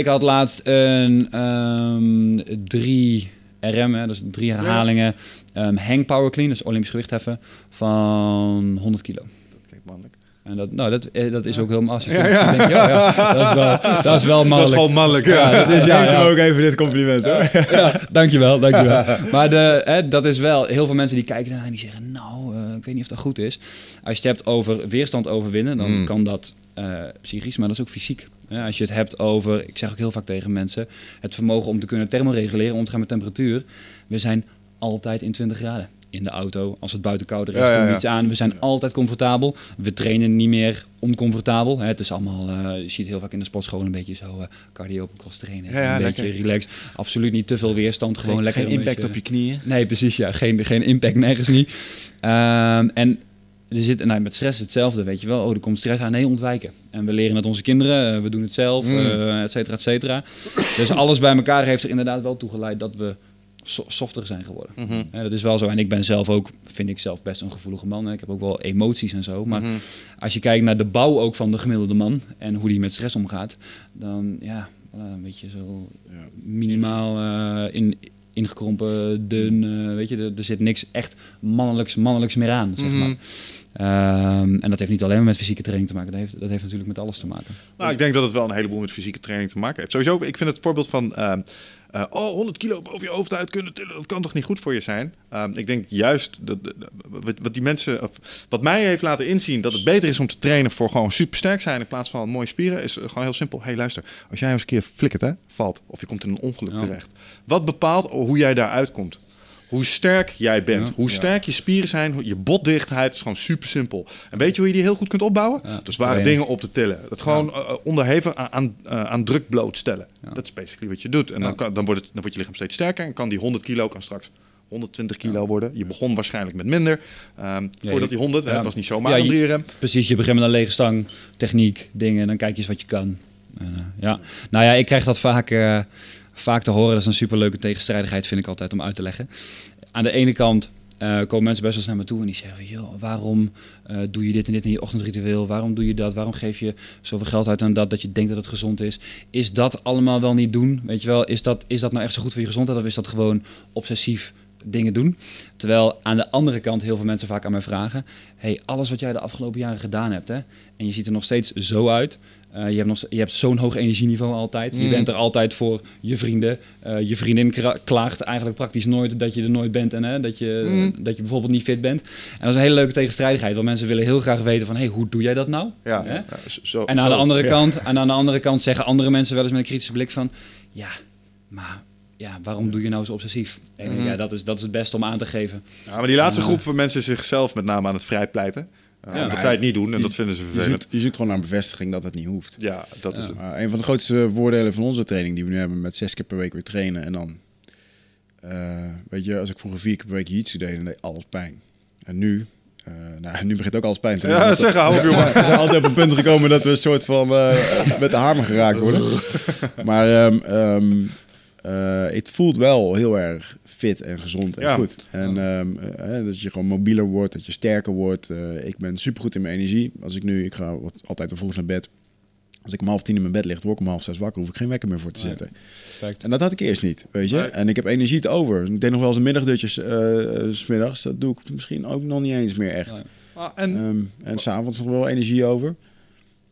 ik had laatst een um, drie RM, hè, dus drie herhalingen. Ja. Um, hang power clean, dus olympisch gewicht heffen, van 100 kilo. Dat klinkt mannelijk. En dat, nou, dat, dat is ook heel mannelijk. Ja, ja. Denk, ja, ja, dat, is wel, dat is wel mannelijk. Dat is gewoon mannelijk, ja. ja dat is, ja, ja. ook even dit compliment, hoor. ja, dankjewel, dankjewel. <laughs> Maar de, hè, dat is wel, heel veel mensen die kijken naar en die zeggen, nou, uh, ik weet niet of dat goed is. Als je het hebt over weerstand overwinnen, dan mm. kan dat uh, psychisch, maar dat is ook fysiek. Ja, als je het hebt over, ik zeg ook heel vaak tegen mensen, het vermogen om te kunnen thermoreguleren, om te gaan met temperatuur. We zijn altijd in 20 graden in de auto. Als het buiten kouder is, ja, ja, ja. iets aan. We zijn altijd comfortabel. We trainen niet meer oncomfortabel. Het is allemaal, uh, je ziet heel vaak in de sportschool een beetje zo uh, cardio op cross trainen. Een lekker. beetje relaxed. Absoluut niet te veel weerstand. Gewoon geen, lekker geen impact beetje, op je knieën. Nee, precies. Ja, geen, geen impact nergens niet. Um, en er zit, nou, met stress hetzelfde, weet je wel. Oh, er komt stress aan. Nee, ontwijken. En we leren het onze kinderen. Uh, we doen het zelf, mm. uh, et cetera, et cetera. Dus alles bij elkaar heeft er inderdaad wel toe geleid dat we so softer zijn geworden. Mm -hmm. ja, dat is wel zo. En ik ben zelf ook, vind ik zelf best een gevoelige man. Hè. Ik heb ook wel emoties en zo. Maar mm -hmm. als je kijkt naar de bouw ook van de gemiddelde man en hoe die met stress omgaat, dan ja, een beetje zo ja. minimaal uh, in, ingekrompen, dun. Uh, weet je, er, er, zit niks echt mannelijks, mannelijks meer aan, zeg Mhm. maar. Um, en dat heeft niet alleen maar met fysieke training te maken. Dat heeft, dat heeft natuurlijk met alles te maken. Nou, ik denk dat het wel een heleboel met fysieke training te maken heeft. Sowieso, ik vind het voorbeeld van uh, uh, oh, 100 kilo boven je hoofd uit kunnen tillen, dat kan toch niet goed voor je zijn? Um, ik denk juist dat, wat, wat die mensen, wat mij heeft laten inzien dat het beter is om te trainen voor gewoon supersterk zijn in plaats van mooie spieren, is gewoon heel simpel. hey, luister, als jij eens een keer flikkert, hè, valt of je komt in een ongeluk terecht, wat bepaalt hoe jij daaruit komt? Hoe sterk jij bent. hoe sterk je spieren zijn, je botdichtheid is gewoon super simpel. En weet je hoe je die heel goed kunt opbouwen? dus waren dingen op te tillen. Dat gewoon uh, onderhevig aan, uh, aan druk blootstellen. Dat is basically wat je doet. En dan, kan, dan, wordt het, dan wordt je lichaam steeds sterker en kan die 100 kilo kan straks 120 kilo worden. Je begon waarschijnlijk met minder. Um, voordat die 100, het was niet zomaar ja, je. Precies, je begint met een lege stang, techniek, dingen. En dan kijk je eens wat je kan. En, uh, ja. Nou ja, ik krijg dat vaak vaak te horen. Dat is een superleuke tegenstrijdigheid, vind ik altijd om uit te leggen. Aan de ene kant uh, komen mensen best wel eens naar me toe en die zeggen: joh, waarom uh, doe je dit en dit in je ochtendritueel? Waarom doe je dat? Waarom geef je zoveel geld uit aan dat dat je denkt dat het gezond is? Is dat allemaal wel niet doen? Weet je wel, is dat, is dat nou echt zo goed voor je gezondheid of is dat gewoon obsessief dingen doen? Terwijl aan de andere kant heel veel mensen vaak aan mij vragen: hey, alles wat jij de afgelopen jaren gedaan hebt, hè, en je ziet er nog steeds zo uit. Uh, je hebt, nog, je hebt zo'n hoog energieniveau altijd. Je mm. bent er altijd voor je vrienden. Uh, je vriendin klaagt eigenlijk praktisch nooit dat je er nooit bent en hè, dat, je, mm. dat je bijvoorbeeld niet fit bent. En dat is een hele leuke tegenstrijdigheid, want mensen willen heel graag weten van, hey, hoe doe jij dat nou? Ja, ja zo, en, aan de andere kant, en aan de andere kant zeggen andere mensen wel eens met een kritische blik van, ja, maar ja, waarom doe je nou zo obsessief? En mm. ja, dat is, dat is het beste om aan te geven. Ja, maar die laatste groep mensen zichzelf met name aan het vrijpleiten. Ja, dat zij het niet doen en dat vinden ze vervelend. Je zoekt, je zoekt, gewoon naar een bevestiging dat het niet hoeft. Ja, dat is het. een van de grootste voordelen van onze training die we nu hebben met zes keer per week weer trainen en dan, uh, weet je, als ik vroeger vier keer per week iets deed, dan deed alles pijn. En nu, uh, nou, <laughs> nu begint ook alles pijn te doen. Ja, zeg, hou op, <laughs> jongen. We zijn altijd op een punt gekomen dat we een soort van uh, met de hamer geraakt worden. <laughs> maar um, um, het voelt wel heel erg fit en gezond en goed. En um, dat je gewoon mobieler wordt, dat je sterker wordt. Uh, ik ben supergoed in mijn energie. Als ik nu, ik ga wat, altijd vroeg naar bed. Als ik om half tien in mijn bed lig, word ik om half zes wakker, hoef ik geen wekker meer voor te zetten. Perfect. En dat had ik eerst niet, weet je. En ik heb energie te over. Ik deed nog wel eens een middagdutjes uh, smiddags. Dat doe ik misschien ook nog niet eens meer echt. Ah, en um, en s'avonds nog wel energie over.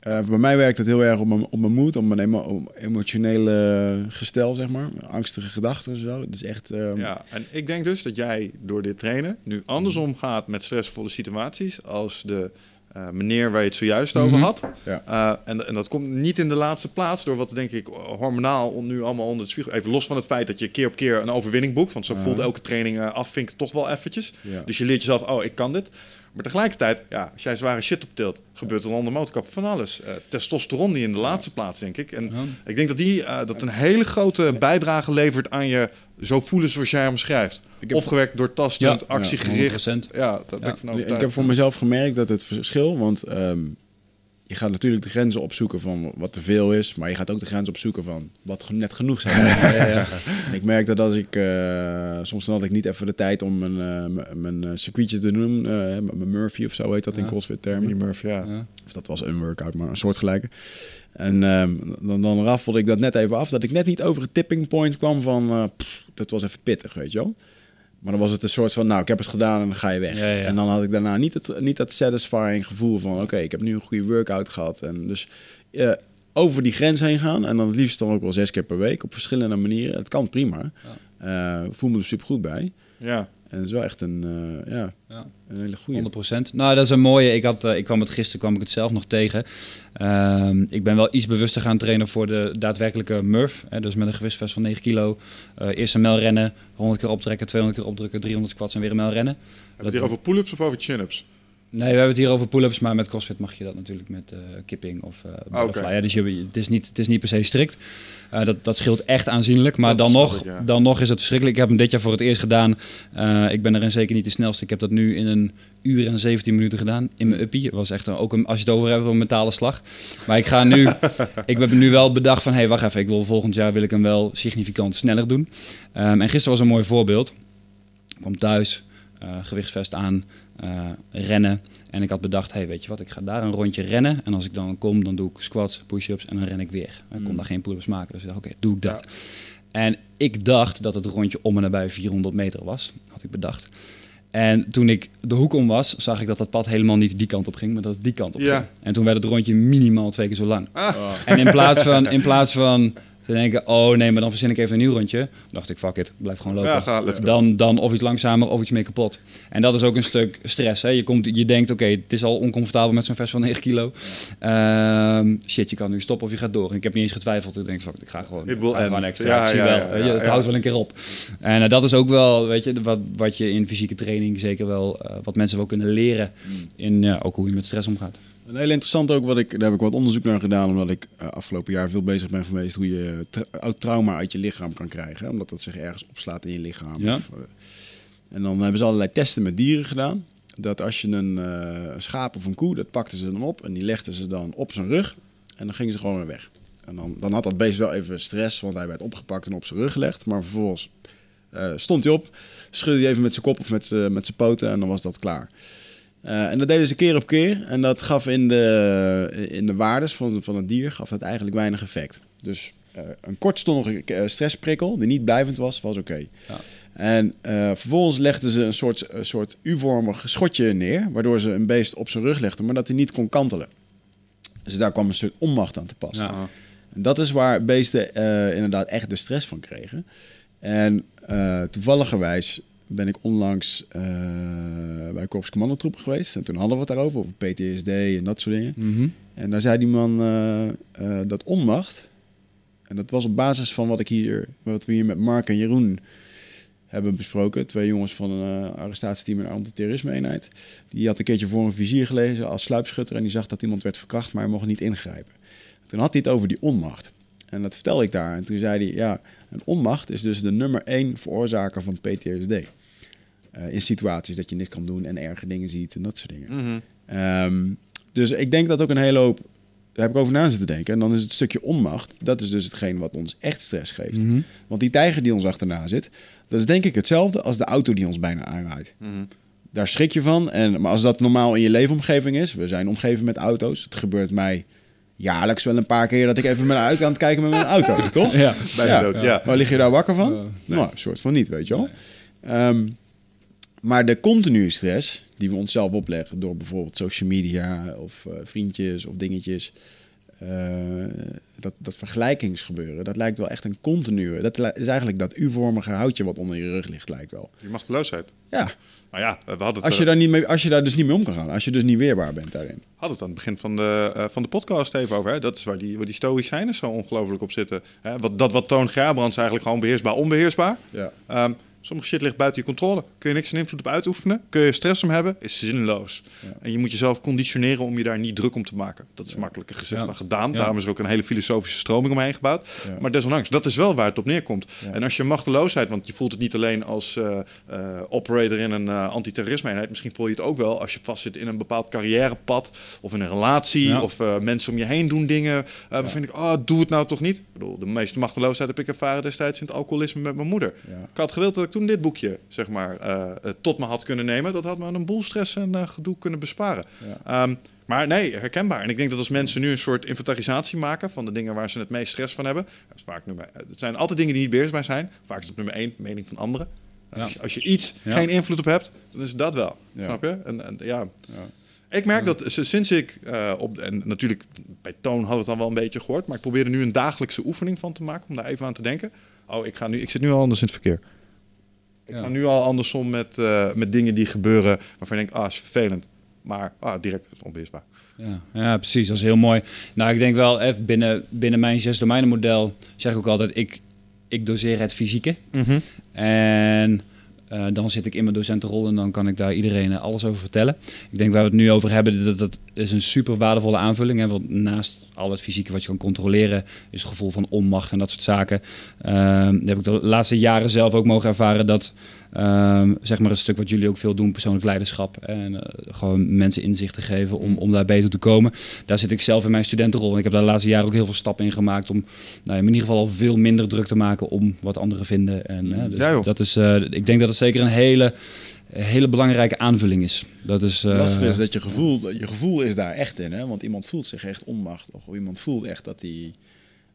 Uh, bij mij werkt het heel erg op mijn, op mijn moed, op mijn emo emotionele gestel, zeg maar. Angstige gedachten en zo. Het is echt... Um... Ja, en ik denk dus dat jij door dit trainen nu andersom gaat met stressvolle situaties als de uh, meneer waar je het zojuist over mhm. had. Ja. Uh, en, en, dat komt niet in de laatste plaats door wat denk ik hormonaal nu allemaal onder het spiegel. Even los van het feit dat je keer op keer een overwinning boekt. Want zo voelt elke training afvinkt toch wel eventjes. Ja. Dus je leert jezelf, oh ik kan dit. Maar tegelijkertijd, ja, als jij zware shit optilt, gebeurt er onder motorkap van alles. Uh, testosteron die in de laatste plaats, denk ik. En ik denk dat die uh, dat een hele grote bijdrage levert aan je zo voelen zoals jij hem schrijft. Opgewekt, doortastend, ja. actiegericht. Ja, ja, dat ben ik van Ik heb voor mezelf gemerkt dat het verschil, want um, je gaat natuurlijk de grenzen opzoeken van wat te veel is, maar je gaat ook de grens opzoeken van wat net genoeg zijn. <laughs> ja, ja, ik merk dat als ik, uh, soms dan had ik niet even de tijd om mijn, uh, mijn uh, circuitje te doen, mijn Murphy of zo heet dat in CrossFit termen. Murphy, ja. Of dat was een workout, maar een soortgelijke. En um, dan, dan raffelde ik dat net even af, dat ik net niet over het tipping point kwam van, pff, dat was even pittig, weet je wel. Maar dan was het een soort van, nou, ik heb het gedaan en dan ga je weg. En dan had ik daarna niet, het, niet dat satisfying gevoel van, oké, ik heb nu een goede workout gehad. En dus uh, over die grens heen gaan. En dan het liefst dan ook wel zes keer per week op verschillende manieren. Het kan prima. Ja. Uh, voel me er super goed bij. Ja. En het is wel echt een, uh, ja, ja, een hele goede. 100%. Nou, dat is een mooie. Ik, had, uh, ik kwam het gisteren kwam ik het zelf nog tegen. Uh, ik ben wel iets bewuster gaan trainen voor de daadwerkelijke Murph. Hè, dus met een gewichtsvest van 9 kilo. Uh, eerst een mijl rennen, 100 keer optrekken, 200 keer opdrukken, 300 squats en weer een mijl rennen. Heb je hier over pull-ups of over chin-ups? Nee, we hebben het hier over pull-ups, maar met CrossFit mag je dat natuurlijk met uh, kipping of uh, butterfly. Okay. Ja, dus je, het, is niet, het is niet per se strikt. Uh, dat, dat scheelt echt aanzienlijk. Maar dan nog, ja. dan nog is het verschrikkelijk. Ik heb hem dit jaar voor het eerst gedaan. ik ben erin zeker niet de snelste. Ik heb dat nu in een uur en 17 minuten gedaan in mijn uppie. Het was echt een, ook een, als je het over hebt, een metalen slag. Maar ik ga nu, <laughs> ik heb nu wel bedacht van, hé, hey, wacht even. Ik wil volgend jaar wil ik hem wel significant sneller doen. Um, en gisteren was een mooi voorbeeld. Ik kwam thuis, gewichtsvest aan, rennen. En ik had bedacht, hey, weet je wat, ik ga daar een rondje rennen. En als ik dan kom, dan doe ik squats, push-ups en dan ren ik weer. Ik kon mm. daar geen pull-ups maken. Dus ik dacht, oké, doe ik dat. En ik dacht dat het rondje om en nabij 400 meter was, had ik bedacht. En toen ik de hoek om was, zag ik dat dat pad helemaal niet die kant op ging, maar dat het die kant op ging. En toen werd het rondje minimaal twee keer zo lang. Ah. En in plaats van, in plaats van te denken, oh nee, maar dan verzin ik even een nieuw rondje. Dan dacht ik, fuck it, blijf gewoon lopen. Ja, ga, dan, dan of iets langzamer of iets meer kapot. En dat is ook een stuk stress. Hè? Je, komt, je denkt, oké, het is al oncomfortabel met zo'n vest van 9 kilo. Ehm, shit, je kan nu stoppen of je gaat door. En ik heb niet eens getwijfeld. Ik denk, fuck, ik ga gewoon, It will ga gewoon extra. Ja, ik zie ja, wel, het houdt wel een keer op. En eh, dat is ook wel, weet je, wat, wat je in fysieke training zeker wel, eh, wat mensen wel kunnen leren. In ja, ook hoe je met stress omgaat. Een heel interessant ook, wat ik, daar heb ik wat onderzoek naar gedaan, omdat ik eh, afgelopen jaar veel bezig ben geweest hoe je tra- oud trauma uit je lichaam kan krijgen. hè, Omdat dat zich ergens opslaat in je lichaam. Ja. Of, eh, en dan hebben ze allerlei testen met dieren gedaan. Dat als je een een schaap of een koe, dat pakten ze dan op en die legden ze dan op zijn rug. En dan gingen ze gewoon weer weg. En dan, dan had dat beest wel even stress, want hij werd opgepakt en op zijn rug gelegd. Maar vervolgens stond hij op, schudde hij even met zijn kop of met zijn poten en dan was dat klaar. Eh, en dat deden ze keer op keer. En dat gaf in de, in de waardes van, van het dier gaf dat eigenlijk weinig effect. Dus eh, een kortstondige eh, stressprikkel die niet blijvend was, was oké. En eh, vervolgens legden ze een soort, een soort U-vormig schotje neer, waardoor ze een beest op zijn rug legden, maar dat hij niet kon kantelen. Dus daar kwam een soort onmacht aan te pas. Ja. En dat is waar beesten inderdaad echt de stress van kregen. En toevalligerwijs ben ik onlangs eh, bij Korps Commandotroepen geweest. En toen hadden we het daarover, over PTSD en dat soort dingen. Mhm. En daar zei die man eh, eh, dat onmacht. En dat was op basis van wat, ik hier, wat we hier met Mark en Jeroen hebben besproken. Twee jongens van een arrestatieteam en een antiterrorisme-eenheid. Die had een keertje voor een vizier gelezen als sluipschutter. En die zag dat iemand werd verkracht, maar hij mocht niet ingrijpen. Toen had hij het over die onmacht. En dat vertelde ik daar. En toen zei hij, ja, een onmacht is dus de nummer één veroorzaker van PTSD. Eh, in situaties dat je niks kan doen en erge dingen ziet en dat soort dingen. Mhm. Ehm, dus ik denk dat ook een hele hoop. Daar heb ik over na zitten denken. En dan is het stukje onmacht. Dat is dus hetgeen wat ons echt stress geeft. Mhm. Want die tijger die ons achterna zit. Dat is denk ik hetzelfde als de auto die ons bijna aanrijdt. Mhm. Daar schrik je van. En, maar als dat normaal in je leefomgeving is. We zijn omgeven met auto's. Het gebeurt mij jaarlijks wel een paar keer dat ik even ben uit aan het kijken met mijn auto. <laughs> toch? Ja. Bijna dood, ja. Maar lig je daar wakker van? Nou, een soort van niet, weet je wel. Ehm, maar de continue stress die we onszelf opleggen door bijvoorbeeld social media of eh, vriendjes of dingetjes. eh, dat, dat vergelijkingsgebeuren, dat lijkt wel echt een continue. Dat is eigenlijk dat U-vormige houtje wat onder je rug ligt, lijkt wel. Die machteloosheid. Ja, Maar ja, we hadden het, als je, eh, daar niet mee, als je daar dus niet mee om kan gaan. Als je dus niet weerbaar bent daarin. hadden het aan het begin van de, van de podcast even over. Hè? Dat is waar die, waar die stoïcijnen zo ongelooflijk op zitten. Hè? Wat, dat wat Toon Gerbrands eigenlijk gewoon beheersbaar, onbeheersbaar. Ja. Ehm, sommige shit ligt buiten je controle. Kun je niks in invloed op uitoefenen. Kun je stress om hebben, is zinloos. En je moet jezelf conditioneren om je daar niet druk om te maken. Dat is makkelijker gezegd dan gedaan. Daarom is er ook een hele filosofische stroming omheen gebouwd. Maar desondanks, dat is wel waar het op neerkomt. En als je machteloosheid, want je voelt het niet alleen als eh, eh, operator in een eh antiterrorisme-eenheid. Misschien voel je het ook wel als je vastzit in een bepaald carrièrepad. Of in een relatie. Of mensen om je heen doen dingen. waarvan ik, oh, doe het nou toch niet. Ik bedoel, de meeste machteloosheid heb ik ervaren destijds in het alcoholisme met mijn moeder. Ik had gewild dat ik toen dit boekje, zeg maar, eh, eh, tot me had kunnen nemen. Dat had me een boel stress en eh, gedoe kunnen besparen. Ehm, maar nee, herkenbaar. En ik denk dat als mensen nu een soort inventarisatie maken van de dingen waar ze het meest stress van hebben. Dat is vaak nummer, het zijn altijd dingen die niet beheersbaar zijn. Vaak is het nummer één, mening van anderen. Als, je, als je iets Ja. geen invloed op hebt, dan is dat wel. Ja. Snap je? En, en, ja. Ik merk dat sinds ik eh, op... En natuurlijk, bij Toon hadden we het dan wel een beetje gehoord. Maar ik probeer er nu een dagelijkse oefening van te maken. Om daar even aan te denken. Oh, ik, ga nu, ik zit nu al anders in het verkeer. Ik ga nu al anders om met, eh, met dingen die gebeuren. Waarvan je denkt, ah, is vervelend. Maar ah, direct is onbeheersbaar. Ja, ja, precies. Dat is heel mooi. Nou, ik denk wel, even binnen, binnen mijn zes domeinen model zeg ik ook altijd, ik, ik doseer het fysieke. En eh, dan zit ik in mijn docentenrol en dan kan ik daar iedereen eh, alles over vertellen. Ik denk waar we het nu over hebben, dat, dat is een super waardevolle aanvulling. Hè, want naast al het fysieke wat je kan controleren, is het gevoel van onmacht en dat soort zaken. Ehm dat heb ik de laatste jaren zelf ook mogen ervaren dat ehm, zeg maar het stuk wat jullie ook veel doen, persoonlijk leiderschap. En eh, gewoon mensen inzicht te geven om, om daar beter te komen. Daar zit ik zelf in mijn studentenrol. En ik heb daar de laatste jaren ook heel veel stappen in gemaakt om nou, in ieder geval al veel minder druk te maken om wat anderen vinden. En, hè, dus Ja, dat is, eh, ik denk dat het zeker een hele, hele belangrijke aanvulling is. Dat is eh, Lastig is dat je gevoel, dat je gevoel is daar echt in. Hè? Want iemand voelt zich echt onmachtig. Of iemand voelt echt dat hij...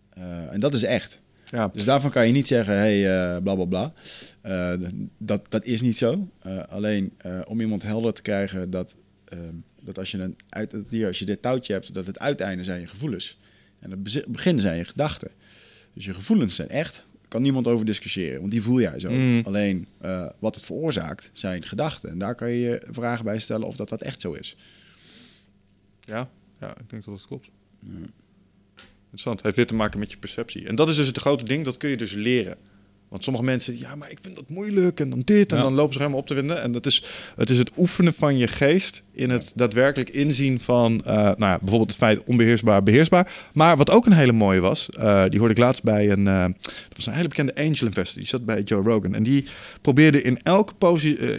eh, en dat is echt. Ja. Dus daarvan kan je niet zeggen, hey, eh bla bla bla. Eh, dat, dat is niet zo. Eh, alleen om iemand helder te krijgen dat, dat als je, een uit, dat hier, als je dit touwtje hebt, dat het uiteinde zijn je gevoelens. En het begin zijn je gedachten. Dus je gevoelens zijn echt. Kan niemand over discussiëren, want die voel jij zo. Mm. Alleen wat het veroorzaakt zijn gedachten. En daar kan je je vragen bij stellen of dat, dat echt zo is. Ja, ja, ik denk dat het klopt. Interessant. Het heeft weer te maken met je perceptie. En dat is dus het grote ding, dat kun je dus leren. Want sommige mensen, ja, maar ik vind dat moeilijk en dan dit en Ja. dan lopen ze helemaal op te winden. En dat is, het is het oefenen van je geest in het daadwerkelijk inzien van, eh, nou ja, bijvoorbeeld het feit onbeheersbaar, beheersbaar. Maar wat ook een hele mooie was, eh, die hoorde ik laatst bij een, eh, dat was een hele bekende angel investor, die zat bij Joe Rogan. En die probeerde in elke,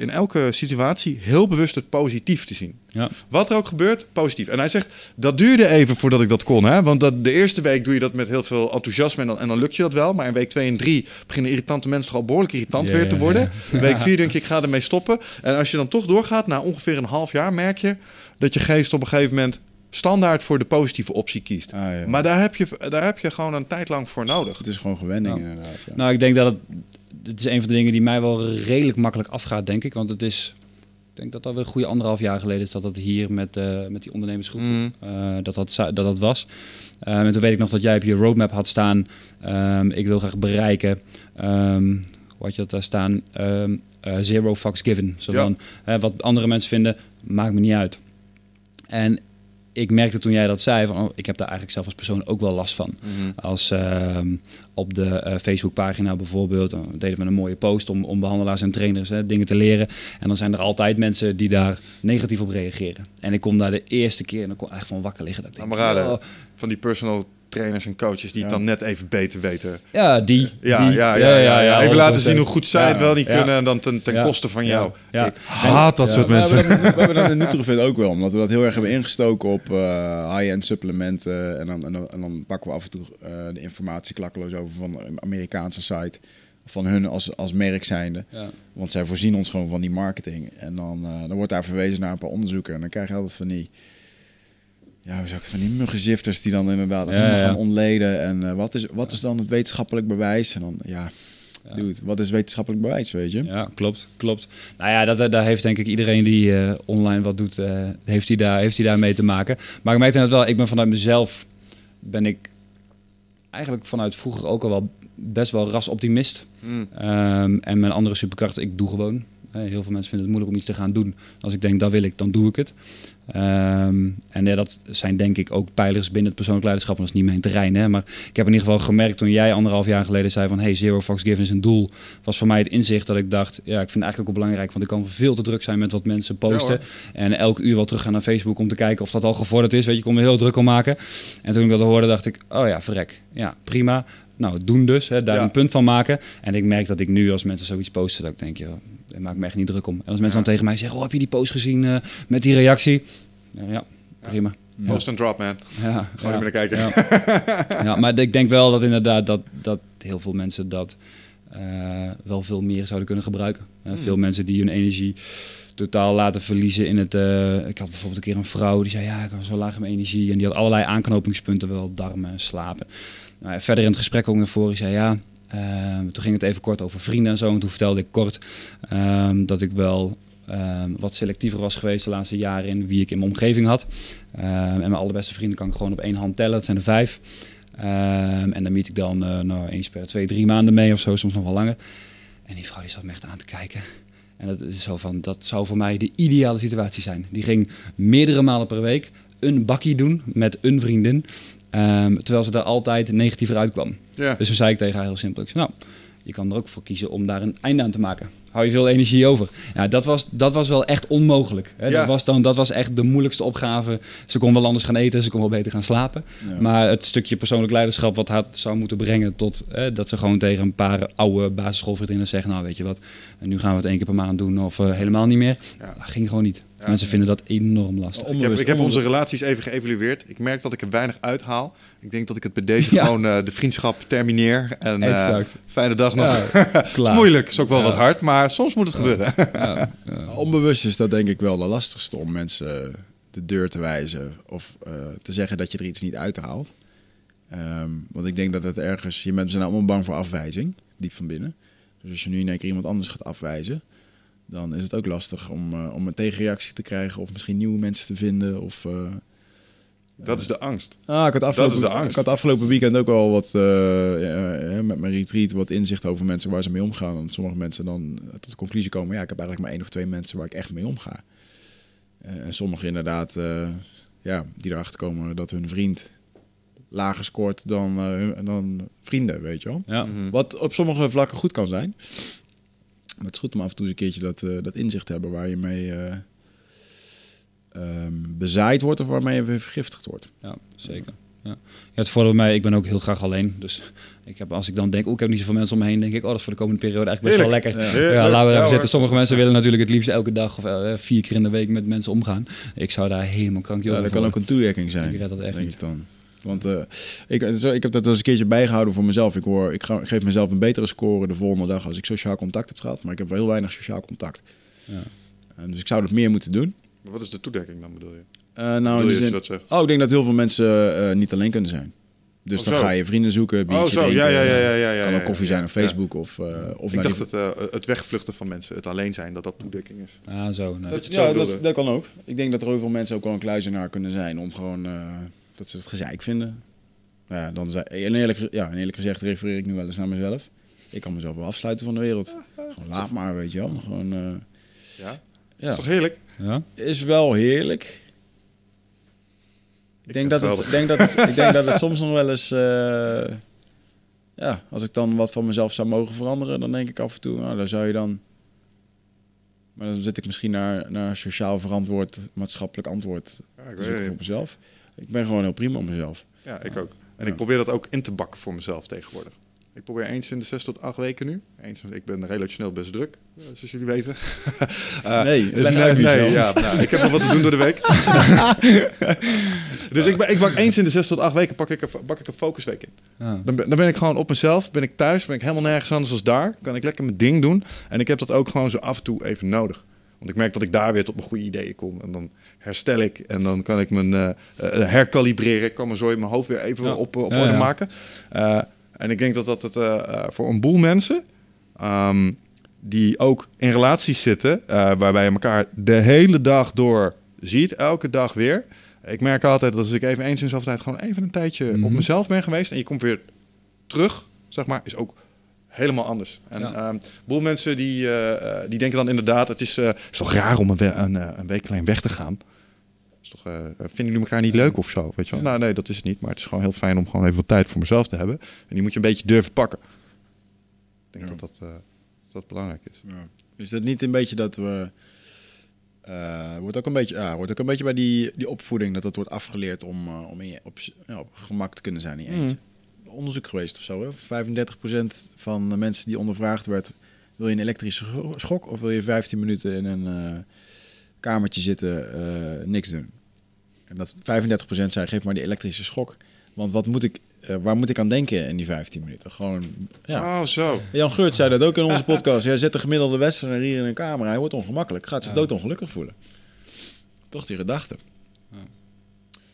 in elke situatie heel bewust het positief te zien. Ja. Wat er ook gebeurt, positief. En hij zegt, dat duurde even voordat ik dat kon. Hè? Want dat, de eerste week doe je dat met heel veel enthousiasme en dan, en dan lukt je dat wel. Maar in week 2 en 3 beginnen irritante mensen toch al behoorlijk irritant weer te worden. Week 4 denk je, ik ga ermee stoppen. En als je dan toch doorgaat, na ongeveer een half jaar merk je dat je geest op een gegeven moment standaard voor de positieve optie kiest. Ah, ja. Maar daar heb, je, daar heb je gewoon een tijd lang voor nodig. Het is gewoon gewenning inderdaad. Ja. Nou, ik denk dat het, het is een van de dingen die mij wel redelijk makkelijk afgaat, denk ik. Want het is, ik denk dat dat weer een goede anderhalf jaar geleden is dat dat hier met, eh, met die ondernemersgroep, Mm. eh, dat, dat, dat dat was. Eh, en toen weet ik nog dat jij op je roadmap had staan, ehm, ik wil graag bereiken, ehm, hoe had je dat daar staan, Ehm, eh, zero fucks given. Zo Ja. van, hè, wat andere mensen vinden, maakt me niet uit. En ik merkte toen jij dat zei, van, oh, ik heb daar eigenlijk zelf als persoon ook wel last van. Als ehm, op de eh, Facebookpagina bijvoorbeeld, dan deden we een mooie post om, om behandelaars en trainers hè, dingen te leren. En dan zijn er altijd mensen die daar negatief op reageren. En ik kom daar de eerste keer en dan kon ik echt van wakker liggen. Dat ik denk, oh, van die personal trainers en coaches die het dan net even beter weten. ja, die. Ja, die, ja, ja, ja, ja. Even laten 100%. zien hoe goed zij het wel niet Ja. kunnen en dan ten, ten Ja. koste van jou. Ja. Ik haat dat Ja. soort We mensen. hebben, dat, we hebben dat in <laughs> ook wel, omdat we dat heel erg hebben ingestoken op eh, high-end supplementen. En dan, en, dan, en dan pakken we af en toe eh, de informatie klakkeloos over van een Amerikaanse site. Van hun als, als merk zijnde. Ja. Want zij voorzien ons gewoon van die marketing. En dan, eh, dan wordt daar verwezen naar een paar onderzoeken. En dan krijg je altijd van die... Ja, hoe zeg ik het, van die muggenzifters die dan inderdaad Ja, helemaal ja. gaan ontleden. En eh, wat, is, wat is dan het wetenschappelijk bewijs? En dan, ja, Ja. dude, wat is wetenschappelijk bewijs, weet je? Ja, klopt, klopt. Nou ja, dat, daar heeft denk ik iedereen die eh, online wat doet, eh, heeft hij daar, heeft hij daar mee te maken. Maar ik merk net wel, ik ben vanuit mezelf, ben ik eigenlijk vanuit vroeger ook al wel best wel rasoptimist. Mm. Ehm, en mijn andere superkracht, ik doe gewoon. Heel veel mensen vinden het moeilijk om iets te gaan doen. Als ik denk, dat wil ik, dan doe ik het. Ehm, en ja, dat zijn denk ik ook pijlers binnen het persoonlijk leiderschap. Want dat is niet mijn terrein. Hè? Maar ik heb in ieder geval gemerkt toen jij anderhalf jaar geleden zei van... hey, zero fucks given is een doel. Was voor mij het inzicht dat ik dacht... ja, ik vind het eigenlijk ook wel belangrijk. Want ik kan veel te druk zijn met wat mensen posten. en elke uur wel teruggaan naar Facebook om te kijken of dat al gevorderd is. Weet je, ik kon me heel druk om maken. En toen ik dat hoorde, dacht ik... oh ja, verrek. Ja, prima. Nou, doen dus. Hè, daar Ja. een punt van maken. En ik merk dat ik nu als mensen zoiets posten... dat ik denk, joh, daar maak me echt niet druk om. En als mensen dan tegen mij zeggen... oh, heb je die post gezien eh, met die reactie? Ja, ja prima. Post and drop, man. Ja, Gewoon even naar kijken. <laughs> Ja. maar ik denk wel dat inderdaad dat, dat heel veel mensen dat eh, wel veel meer zouden kunnen gebruiken. Eh, Veel mensen die hun energie totaal laten verliezen in het... ik had bijvoorbeeld een keer een vrouw die zei... ja, ik was zo laag in mijn energie. En die had allerlei aanknopingspunten, wel darmen en slapen. Nou, verder in het gesprek ook naar voren, zei ja... eh, toen ging het even kort over vrienden en zo. En toen vertelde ik kort ehm, dat ik wel ehm, wat selectiever was geweest de laatste jaren in wie ik in mijn omgeving had. Ehm, en mijn allerbeste vrienden kan ik gewoon op één hand tellen. Dat zijn er vijf. Ehm, en dan meet ik dan eh, nou, eens per twee, drie maanden mee of zo, soms nog wel langer. En die vrouw die zat me echt aan te kijken. En dat is zo van, dat zou voor mij de ideale situatie zijn. Die ging meerdere malen per week een bakkie doen met een vriendin. Ehm, terwijl ze daar altijd negatiever uitkwam. Ja. Dus toen zei ik tegen haar heel simpel, ik zei, nou, je kan er ook voor kiezen om daar een einde aan te maken. Hou je veel energie over. Ja, dat was, dat was wel echt onmogelijk. Hè? Ja. Dat, was dan, dat was echt de moeilijkste opgave. Ze kon wel anders gaan eten, ze kon wel beter gaan slapen. Ja. Maar het stukje persoonlijk leiderschap wat haar zou moeten brengen tot hè, dat ze gewoon tegen een paar oude basisschoolvriendinnen zeggen, nou weet je wat, nu gaan we het één keer per maand doen of eh, helemaal niet meer. Ja. Dat ging gewoon niet. Mensen vinden dat enorm lastig. Ik heb, ik heb onze relaties even geëvalueerd. Ik merk dat ik er weinig uithaal. Ik denk dat ik het bij deze <laughs> Ja. gewoon eh, de vriendschap termineer. En eh, Exact. fijne dag nog. Ja, <laughs> Het is moeilijk, is ook wel Ja. wat hard, maar soms moet het gebeuren. Ja, ja. Onbewust is dat denk ik wel de lastigste om mensen de deur te wijzen of eh, te zeggen dat je er iets niet uithaalt. Ehm, want ik denk dat het ergens, je mensen zijn allemaal bang voor afwijzing, diep van binnen. Dus als je nu in één keer iemand anders gaat afwijzen, dan is het ook lastig om, eh, om een tegenreactie te krijgen of misschien nieuwe mensen te vinden. Of, eh, Dat is de angst. Ah, ik, had afgelopen, is de angst. ik had afgelopen weekend ook al wat, eh, met mijn retreat, wat inzicht over mensen waar ze mee omgaan. Want sommige mensen dan tot de conclusie komen, ja, ik heb eigenlijk maar één of twee mensen waar ik echt mee omga. Eh, en sommigen inderdaad, eh, ja, die erachter komen dat hun vriend lager scoort dan, eh, dan vrienden, weet je wel. Ja. Mhm. Wat op sommige vlakken goed kan zijn. Maar het is goed om af en toe eens een keertje dat, eh, dat inzicht te hebben waar je mee eh, ehm, bezaaid wordt of waarmee je weer vergiftigd wordt. Ja, zeker. Ja. Ja, het voordeel bij mij, ik ben ook heel graag alleen. Dus ik heb, als ik dan denk, oh, ik heb niet zoveel mensen om me heen, denk ik, oh, dat is voor de komende periode eigenlijk best wel lekker. Ja. Laten we Ja, even zitten. Sommige mensen willen natuurlijk het liefst elke dag of eh, vier keer in de week met mensen omgaan. Ik zou daar helemaal krankje Ja, over dat kan ook een toewerking zijn. Ik red dat echt denk niet. ik dan. Want eh, ik, zo, ik heb dat eens een keertje bijgehouden voor mezelf. Ik, hoor, ik ga, geef mezelf een betere score de volgende dag als ik sociaal contact heb gehad. Maar ik heb wel heel weinig sociaal contact. Ja. Dus ik zou dat meer moeten doen. Maar wat is de toedekking dan, bedoel je? Eh, nou, bedoel in je de als je zin, dat zegt? oh, ik denk dat heel veel mensen eh, niet alleen kunnen zijn. Dus Oh, dan zo. ga je vrienden zoeken, biertje Oh, zo. drinken. Ja, ja, ja, ja, ja, ja, kan ook koffie ja, zijn op ja. Facebook of, eh, of Ik dacht die- het, het wegvluchten van mensen, het alleen zijn, dat dat toedekking is. Ja, zo. Nee. Dat Ja, dat, dat kan ook. Ik denk dat er heel veel mensen ook wel een kluizenaar kunnen zijn om gewoon eh, dat ze het gezeik vinden. Nou Ja, dan zei, en eerlijk, ja, en eerlijk gezegd refereer ik nu wel eens naar mezelf. Ik kan mezelf wel afsluiten van de wereld. Gewoon laat maar, weet je wel. Gewoon, eh, Ja? ja. Is toch heerlijk? Ja? Is wel heerlijk. Ik denk, dat het denk dat het, ik denk dat het <laughs> soms nog wel eens... eh, ja, als ik dan wat van mezelf zou mogen veranderen... dan denk ik af en toe, nou, daar zou je dan... Maar dan zit ik misschien naar, naar sociaal verantwoord, maatschappelijk antwoord Ja, ik te weet zoeken voor mezelf. Ik ben gewoon heel prima op mezelf. Ja, ik ook. En Ja. ik probeer dat ook in te bakken voor mezelf tegenwoordig. Ik probeer eens in de zes tot acht weken nu. Eens, ik ben relationeel best druk, eh, zoals jullie weten. <laughs> Eh, Nee, dus leg nee, uit, nee, Michel. ja, nou, ik heb nog wat te doen door de week. <laughs> dus ik, ben, ik bak eens in de zes tot acht weken pak ik een, bak ik een focusweek in. Dan ben, dan ben ik gewoon op mezelf, ben ik thuis, ben ik helemaal nergens anders als daar. Kan ik lekker mijn ding doen. En ik heb dat ook gewoon zo af en toe even nodig. Want ik merk dat ik daar weer tot mijn goede ideeën kom. En dan herstel ik en dan kan ik mijn eh, eh, herkalibreren. Ik kan me zo in mijn hoofd weer even Ja. op, op Ja, orde ja. maken. Eh, en ik denk dat dat het eh, eh, voor een boel mensen... ehm, die ook in relaties zitten... eh, waarbij je elkaar de hele dag door ziet, elke dag weer... Ik merk altijd dat als ik even eens in zoveel tijd gewoon even een tijdje op Mhm. mezelf ben geweest en je komt weer terug, zeg maar, is ook helemaal anders. En Ja. ehm, een boel mensen die, eh, eh, die denken dan inderdaad, het is, eh, is toch raar om een, we- een, eh, een week alleen weg te gaan. Is toch, eh, vinden jullie elkaar niet leuk of zo? Weet je wel? Nou, nee, dat is het niet. Maar het is gewoon heel fijn om gewoon even wat tijd voor mezelf te hebben. En die moet je een beetje durven pakken. Ik denk dat, dat, eh, dat dat belangrijk is. Is dat niet een beetje dat we... eh, wordt, ook een beetje, ja, wordt ook een beetje bij die, die opvoeding dat dat wordt afgeleerd om, om in je, op, ja, op gemak te kunnen zijn in je eentje. Onderzoek geweest of zo. Hè? 35% van de mensen die ondervraagd werd, wil je een elektrische scho- schok of wil je 15 minuten in een kamertje zitten, eh, niks doen. En dat 35% zei, geef maar die elektrische schok. Want wat moet ik, eh, waar moet ik aan denken in die 15 minuten? Gewoon, ja. Oh, zo. Jan Geurt zei dat ook in onze podcast. Jij zet de gemiddelde westerner hier in een kamer. Hij wordt ongemakkelijk. Gaat zich Ja. doodongelukkig voelen. Toch die gedachte.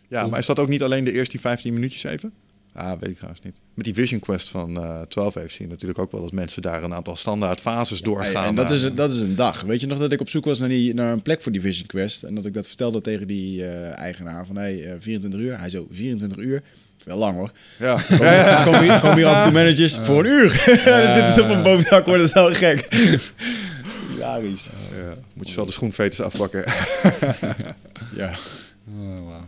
Ja, maar is dat ook niet alleen de eerste 15 minuutjes even? Ah, weet ik trouwens niet. Met die Vision Quest van eh 12 heeft zie je natuurlijk ook wel dat mensen daar een aantal standaard fases doorgaan. en dat is, Eh, een- dat is een dag. Weet je nog dat ik op zoek was naar, die, naar een plek voor die Vision Quest. En dat ik dat vertelde tegen die eh, eigenaar. Van hey, eh, 24 uur. Hij zo, 24 uur? Wel lang hoor. Ja. Kom, Ja, ja. kom hier, kom hier af en toe managers voor een uur. <laughs> Dan zitten ze op een boomdak, worden ze wel gek. Hilarisch. Ja, Moet je zo de schoenveters afpakken. Ja. <laughs> Oh, wauw.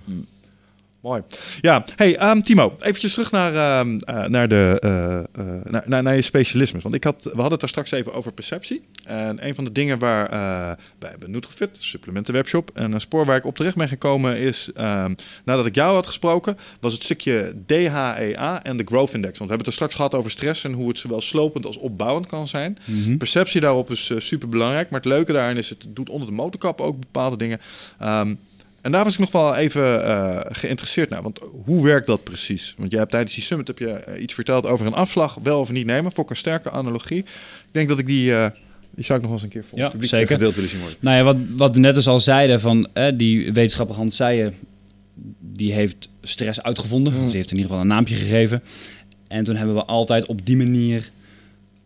Mooi. Ja, hey ehm, Timo, eventjes terug naar, ehm, eh, naar, de, eh, eh, naar, naar, naar je specialisme. Want ik had, we hadden het daar straks even over perceptie. En een van de dingen waar bij Nutrifit, supplementenwebshop, en een spoor waar ik op terecht ben gekomen is, ehm, nadat ik jou had gesproken, was het stukje DHEA en de Growth Index. Want we hebben het er straks gehad over stress en hoe het zowel slopend als opbouwend kan zijn. Mhm. Perceptie daarop is super belangrijk. Maar het leuke daarin is, het doet onder de motorkap ook bepaalde dingen. En daar was ik nog wel even eh, geïnteresseerd naar. Want hoe werkt dat precies? Want jij hebt tijdens die summit heb je, eh, iets verteld over een afslag, wel of niet nemen. Vond ik een sterke analogie. Ik denk dat ik die, eh, die zou ik nog eens een keer voor Ja, het publiek zeker. gedeeld willen zien worden. Nou ja, wat, wat we net dus al zeiden, van eh, die wetenschapper Hans Seijen, die heeft stress uitgevonden. Mm. Ze heeft in ieder geval een naampje gegeven. En toen hebben we altijd op die manier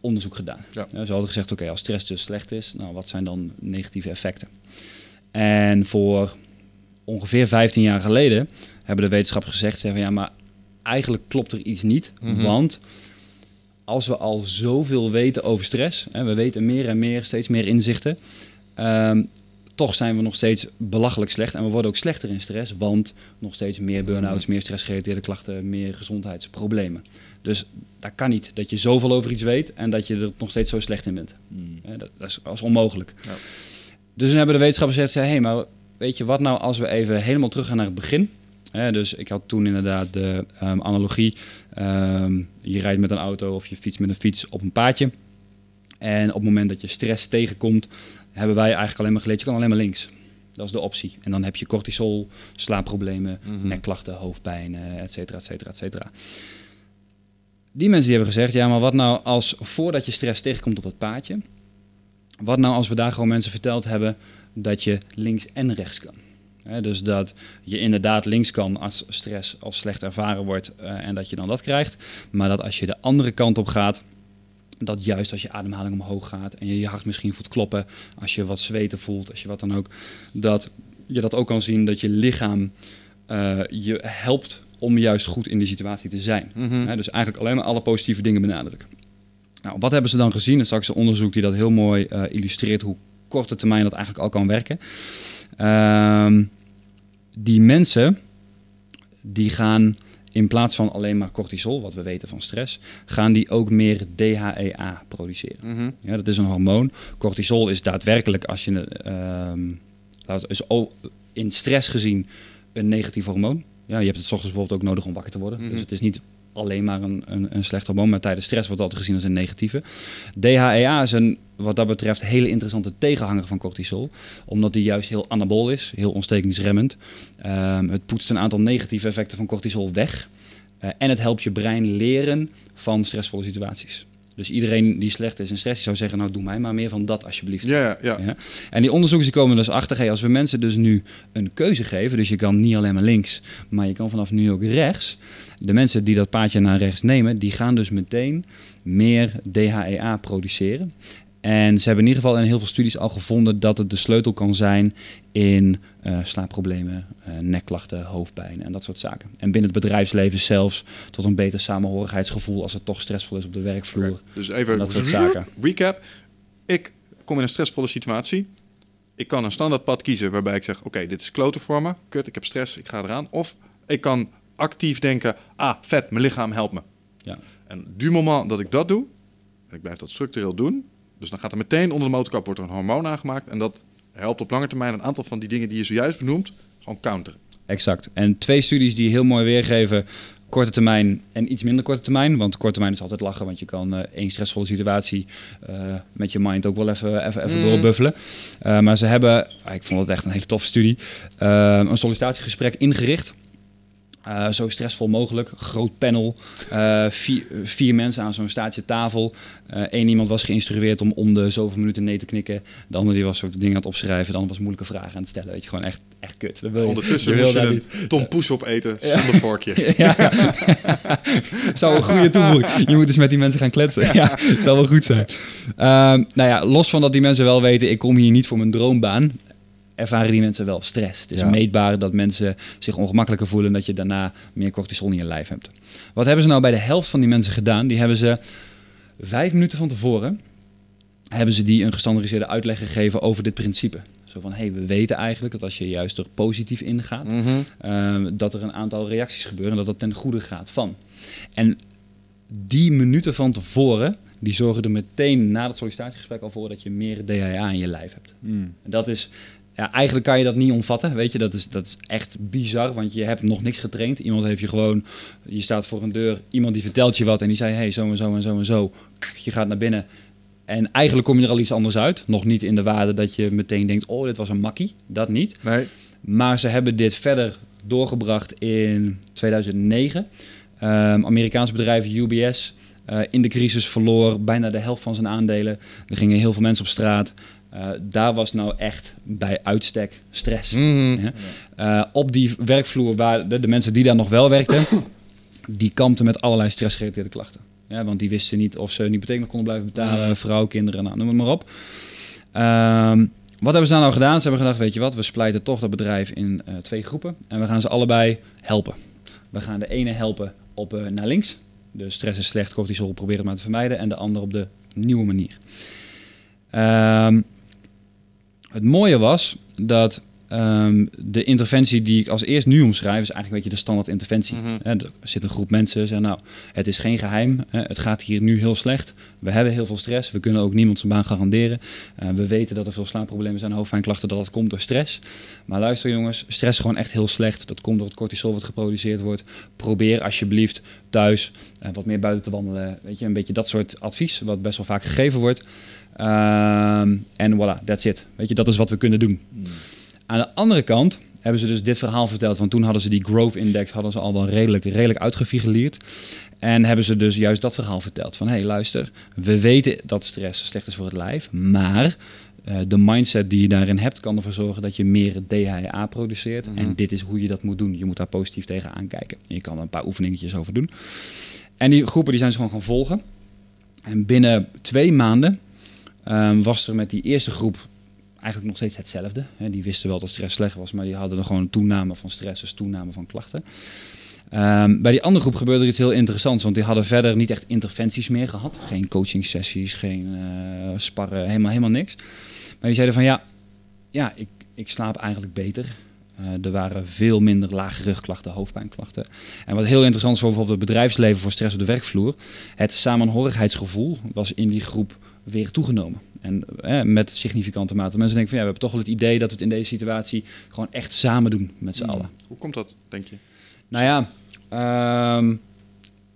onderzoek gedaan. Ja. ze hadden gezegd, oké, als stress dus slecht is, nou, wat zijn dan negatieve effecten? En voor ongeveer 15 jaar geleden hebben de wetenschappers gezegd, zeggen ja, maar eigenlijk klopt er iets niet, Mhm. want als we al zoveel weten over stress, hè, we weten meer en meer, steeds meer inzichten, ehm, toch zijn we nog steeds belachelijk slecht en we worden ook slechter in stress, want nog steeds meer burn-outs, meer stressgerelateerde klachten, meer gezondheidsproblemen. Dus dat kan niet, dat je zoveel over iets weet en dat je er nog steeds zo slecht in bent. Mm. Hè, Dat, dat, is, dat is onmogelijk. Ja. Dus dan hebben de wetenschappers gezegd, hé, hey, maar weet je wat nou als we even helemaal terug gaan naar het begin? Hè, dus ik had toen inderdaad de ehm, analogie, ehm, je rijdt met een auto of je fietst met een fiets op een paadje. En op het moment dat je stress tegenkomt, hebben wij eigenlijk alleen maar geleerd, je kan alleen maar links. Dat is de optie. En dan heb je cortisol, slaapproblemen, Mhm. nekklachten, hoofdpijn, et cetera, et cetera, et cetera. Die mensen die hebben gezegd, ja, maar wat nou als voordat je stress tegenkomt op dat paadje, wat nou als we daar gewoon mensen verteld hebben dat je links en rechts kan? Dus dat je inderdaad links kan als stress als slecht ervaren wordt eh, en dat je dan dat krijgt. Maar dat als je de andere kant op gaat, dat juist als je ademhaling omhoog gaat en je je hart misschien voelt kloppen, als je wat zweten voelt, als je wat dan ook, dat je dat ook kan zien dat je lichaam eh, je helpt om juist goed in die situatie te zijn. Mhm. Dus eigenlijk alleen maar alle positieve dingen benadrukken. Nou, wat hebben ze dan gezien? Is straks een onderzoek die dat heel mooi eh, illustreert hoe korte termijn dat eigenlijk al kan werken. Ehm, die mensen die gaan in plaats van alleen maar cortisol, wat we weten van stress, gaan die ook meer DHEA produceren. Mhm. Ja, dat is een hormoon. Cortisol is daadwerkelijk, als je het, laat- is in stress gezien een negatief hormoon. Ja, je hebt het 's ochtends bijvoorbeeld ook nodig om wakker te worden. Mhm. Dus het is niet alleen maar een, een, een slecht hormoon, maar tijdens stress wordt altijd gezien als een negatieve. DHEA is een, wat dat betreft, hele interessante tegenhanger van cortisol. Omdat die juist heel anabool is, heel ontstekingsremmend. Ehm, het poetst een aantal negatieve effecten van cortisol weg. Eh, en het helpt je brein leren van stressvolle situaties. Dus iedereen die slecht is in stress, zou zeggen, nou doe mij maar meer van dat alsjeblieft. Ja, ja, ja. Ja. En die onderzoekers die komen dus achter, hey, als we mensen dus nu een keuze geven, dus je kan niet alleen maar links, maar je kan vanaf nu ook rechts. De mensen die dat paadje naar rechts nemen, die gaan dus meteen meer DHEA produceren. En ze hebben in ieder geval in heel veel studies al gevonden dat het de sleutel kan zijn in eh, slaapproblemen, eh, nekklachten, hoofdpijn en dat soort zaken. En binnen het bedrijfsleven zelfs tot een beter samenhorigheidsgevoel als het toch stressvol is op de werkvloer. Dus even Dat soort zaken. recap. Ik kom in een stressvolle situatie. Ik kan een standaard pad kiezen waarbij ik zeg: Oké, dit is kloten voor me. Kut, ik heb stress, ik ga eraan. Of ik kan actief denken: Ah, vet, mijn lichaam helpt me. Ja. En du moment dat ik dat doe, en ik blijf dat structureel doen, dus dan gaat er meteen onder de motorkap wordt er een hormoon aangemaakt. En dat helpt op lange termijn een aantal van die dingen die je zojuist benoemt, gewoon counteren. Exact. En twee studies die heel mooi weergeven korte termijn en iets minder korte termijn. Want korte termijn is altijd lachen, want je kan eh, één stressvolle situatie eh, met je mind ook wel even, even, even Mm. doorbuffelen. Eh, maar ze hebben, ah, ik vond het echt een hele toffe studie, een sollicitatiegesprek ingericht. Eh, zo stressvol mogelijk, groot panel, eh, vier, vier mensen aan zo'n staatje tafel. Eén iemand was geïnstrueerd om om de zoveel minuten nee te knikken. De ander die was soort dingen aan het opschrijven. De ander was moeilijke vragen aan het stellen. Weet je, gewoon echt, echt kut. Je, Ondertussen je moest je een Tom Poes opeten zonder vorkje. <laughs> ja. zou een goede toevoeging. Je moet dus met die mensen gaan kletsen. Ja, zou wel goed zijn. Ehm, nou ja, los van dat die mensen wel weten, ik kom hier niet voor mijn droombaan. Ervaren die mensen wel stress. Het is Ja. meetbaar dat mensen zich ongemakkelijker voelen en dat je daarna meer cortisol in je lijf hebt. Wat hebben ze nou bij de helft van die mensen gedaan? Die hebben ze vijf minuten van tevoren hebben ze die een gestandardiseerde uitleg gegeven over dit principe. Zo van, hé, hey, we weten eigenlijk dat als je juist er positief ingaat, Mhm. Ehm, dat er een aantal reacties gebeuren en dat dat ten goede gaat van. En die minuten van tevoren, die zorgen er meteen na het sollicitatiegesprek al voor dat je meer DHA in je lijf hebt. Mm. En dat is, ja, eigenlijk kan je dat niet omvatten, weet je, dat is, dat is echt bizar, want je hebt nog niks getraind. Iemand heeft je gewoon, je staat voor een deur, iemand die vertelt je wat en die zei, hey, zo en zo en zo en zo. Je gaat naar binnen. En eigenlijk kom je er al iets anders uit. Nog niet in de waarde dat je meteen denkt, oh, dit was een makkie. Dat niet. Nee. Maar ze hebben dit verder doorgebracht in 2009. Ehm Amerikaans bedrijf UBS eh, in de crisis verloor bijna de helft van zijn aandelen. Er gingen heel veel mensen op straat. Eh, daar was nou echt bij uitstek stress. Mhm. Eh, op die werkvloer waar de, de mensen die daar nog wel werkten, <coughs> die kampten met allerlei stressgerelateerde klachten. Ja, want die wisten niet of ze hypotheek nog konden blijven betalen, vrouw, kinderen, nou, noem het maar op. Ehm, wat hebben ze nou, nou gedaan? Ze hebben gedacht, weet je wat, we splijten toch dat bedrijf in uh, twee groepen. En we gaan ze allebei helpen. We gaan de ene helpen op naar links. Dus stress is slecht, cortisol proberen het maar te vermijden. En de andere op de nieuwe manier. Um, het mooie was dat Um, de interventie die ik als eerst nu omschrijf, is eigenlijk een beetje de standaard interventie. Mm er zit een groep mensen die zeggen, nou, het is geen geheim, het gaat hier nu heel slecht. We hebben heel veel stress, we kunnen ook niemand zijn baan garanderen. Uh, we weten dat er veel slaapproblemen zijn, hoofdpijnklachten, dat dat komt door stress. Maar luister jongens, stress is gewoon echt heel slecht. Dat komt door het cortisol wat geproduceerd wordt. Probeer alsjeblieft thuis uh, wat meer buiten te wandelen. Weet je, een beetje dat soort advies, wat best wel vaak gegeven wordt. Um, en voilà, that's it. Weet je, dat is wat we kunnen doen. Mm. Aan de andere kant hebben ze dus dit verhaal verteld. Want toen hadden ze die growth index hadden ze al wel redelijk, redelijk uitgefigureerd. En hebben ze dus juist dat verhaal verteld. Van hé, hey, luister, we weten dat stress slecht is voor het lijf. Maar uh, de mindset die je daarin hebt, kan ervoor zorgen dat je meer DHA produceert. En dit is hoe je dat moet doen. Je moet daar positief tegen aankijken. Je kan er een paar oefeningetjes over doen. En die groepen die zijn ze gewoon gaan volgen. En binnen twee maanden um, was er met die eerste groep eigenlijk nog steeds hetzelfde. Die wisten wel dat stress slecht was, maar die hadden er gewoon een toename van stress, dus toename van klachten. Um, bij die andere groep gebeurde er iets heel interessants, want die hadden verder niet echt interventies meer gehad. Geen coaching sessies, geen uh, sparren, helemaal, helemaal niks. Maar die zeiden van ja, ja ik, ik slaap eigenlijk beter. Uh, er waren veel minder lage rugklachten, hoofdpijnklachten. En wat heel interessant is voor bijvoorbeeld het bedrijfsleven voor stress op de werkvloer. Het samenhorigheidsgevoel was in die groep weer toegenomen. En eh, met significante mate. Mensen denken van ja, we hebben toch wel het idee dat we het in deze situatie gewoon echt samen doen met z'n hmm. allen. Hoe komt dat, denk je? Nou ja, ehm,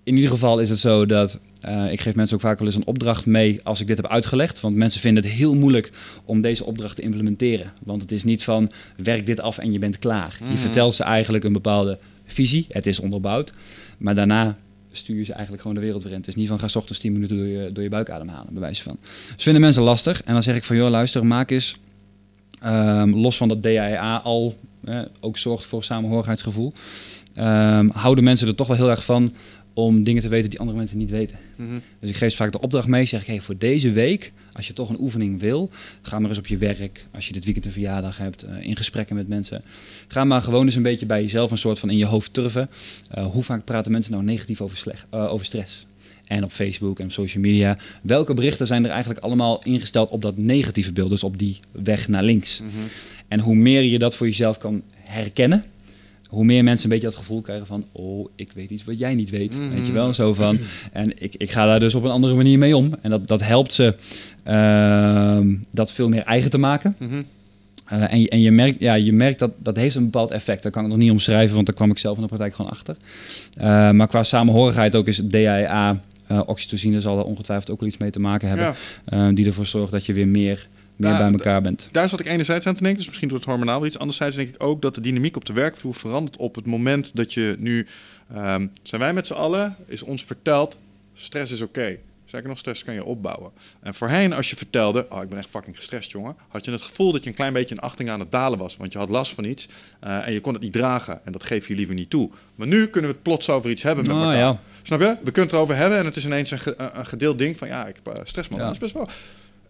in ieder geval is het zo dat uh, ik geef mensen ook vaak wel eens een opdracht mee als ik dit heb uitgelegd. Want mensen vinden het heel moeilijk om deze opdracht te implementeren. Want het is niet van werk dit af en je bent klaar. Je hmm. vertelt ze eigenlijk een bepaalde visie. Het is onderbouwd. Maar daarna stuur je ze eigenlijk gewoon de wereld weer in. Het is niet van ga ochtends 10 minuten door je, door je buik ademhalen, bij wijze van. Dus vinden mensen lastig. En dan zeg ik van joh, luister, maak eens um, los van dat DAA al ook zorgt voor samenhorigheidsgevoel. Um, houden mensen er toch wel heel erg van om dingen te weten die andere mensen niet weten. Mhm. Dus ik geef vaak de opdracht mee, zeg ik, hey, voor deze week, als je toch een oefening wil, ga maar eens op je werk, als je dit weekend een verjaardag hebt, uh, in gesprekken met mensen. Ga maar gewoon eens een beetje bij jezelf een soort van in je hoofd turven. Uh, hoe vaak praten mensen nou negatief over, slecht, uh, over stress? En op Facebook en op social media. Welke berichten zijn er eigenlijk allemaal ingesteld op dat negatieve beeld, dus op die weg naar links? Mhm. En hoe meer je dat voor jezelf kan herkennen, hoe meer mensen een beetje dat gevoel krijgen van, oh, ik weet iets wat jij niet weet. Weet je wel, zo van. En ik, ik ga daar dus op een andere manier mee om. En dat, dat helpt ze uh, dat veel meer eigen te maken. Mm uh, en, en je merkt, ja, je merkt dat dat heeft een bepaald effect. Dat kan ik nog niet omschrijven, want daar kwam ik zelf in de praktijk gewoon achter. Uh, maar qua samenhorigheid ook is DHA, uh, oxytocine zal er ongetwijfeld ook wel iets mee te maken hebben. Ja. die ervoor zorgt dat je weer meer meer bij elkaar bent. Daar zat ik enerzijds aan te denken, dus misschien door het hormonaal iets. Anderzijds denk ik ook dat de dynamiek op de werkvloer verandert op het moment dat je nu... Um, zijn wij met z'n allen, is ons verteld, stress is oké. Okay. Zeker nog, stress kan je opbouwen. En voorheen, als je vertelde, oh, ik ben echt fucking gestrest, jongen, had je het gevoel dat je een klein beetje een achting aan het dalen was. Want je had last van iets uh, en je kon het niet dragen. En dat geef je liever niet toe. Maar nu kunnen we het plots over iets hebben met oh, elkaar. Ja. Snap je? We kunnen het erover hebben en het is ineens een, een gedeeld ding van, ja, ik heb uh, stress, man. Ja. Dat is best wel.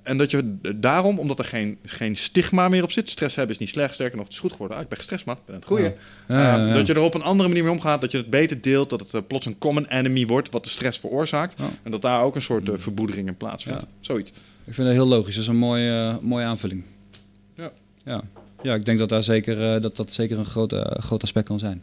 En dat je daarom, omdat er geen, geen stigma meer op zit, stress hebben is niet slecht, sterker nog, het is goed geworden. Ah, ik ben gestrest, man, ik ben het goede. Ehm, dat je er op een andere manier mee omgaat, dat je het beter deelt, dat het uh, plots een common enemy wordt, wat de stress veroorzaakt. En dat daar ook een soort uh, verboedering in plaatsvindt. Zoiets. Ik vind dat heel logisch, dat is een mooie, uh, mooie aanvulling. Ja. ja. Ja, ik denk dat daar zeker, dat, dat zeker een groot, groot aspect kan zijn.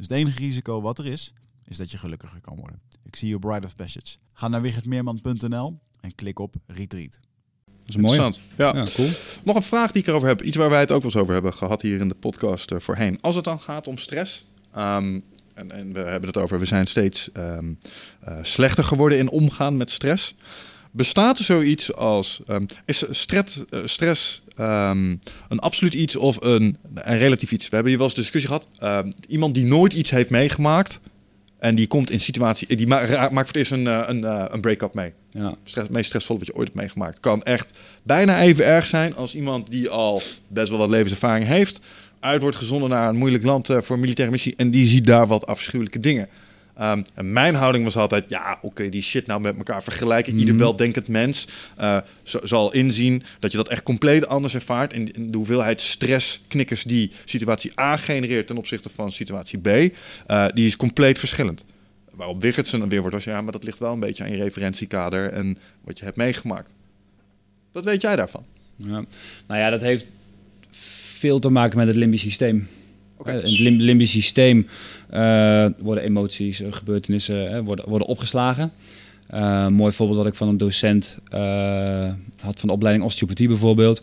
Dus het enige risico wat er is, is dat je gelukkiger kan worden. Ik zie je Bride of Passage. Ga naar wichertmeerman.nl en klik op Retreat. Dat is mooi. Ja, cool. Nog een vraag die ik erover heb. Iets waar wij het ook wel eens over hebben gehad hier in de podcast eh, voorheen. Als het dan gaat om stress. ehm, en, en we hebben het over, we zijn steeds ehm, eh, slechter geworden in omgaan met stress. Bestaat er zoiets als, ehm, is stress, eh, stress ehm, een absoluut iets of een, een relatief iets? We hebben hier wel eens een discussie gehad. Ehm, iemand die nooit iets heeft meegemaakt en die komt in situatie, die ma- maakt voor het eerst een, eh, een, eh, een break-up mee Ja. stress, het meest stressvolle wat je ooit hebt meegemaakt. Kan echt bijna even erg zijn als iemand die al best wel wat levenservaring heeft. Uit wordt gezonden naar een moeilijk land eh, voor een militaire missie. En die ziet daar wat afschuwelijke dingen. Ehm, en mijn houding was altijd, ja, oké, die shit nou met elkaar vergelijken. Ieder weldenkend mens eh, zal inzien dat je dat echt compleet anders ervaart. En de hoeveelheid stressknikkers die situatie A genereert ten opzichte van situatie B, eh, die is compleet verschillend. Waarop Wiggertsen een weerwoord was, ja, maar dat ligt wel een beetje aan je referentiekader en wat je hebt meegemaakt. Wat weet jij daarvan? Ja. Nou ja, dat heeft veel te maken met het limbisch systeem. Eh, het lim- limbisch systeem worden emoties, eh, gebeurtenissen eh, worden, worden opgeslagen. Eh, een mooi voorbeeld wat ik van een docent eh, had van de opleiding osteopathie bijvoorbeeld.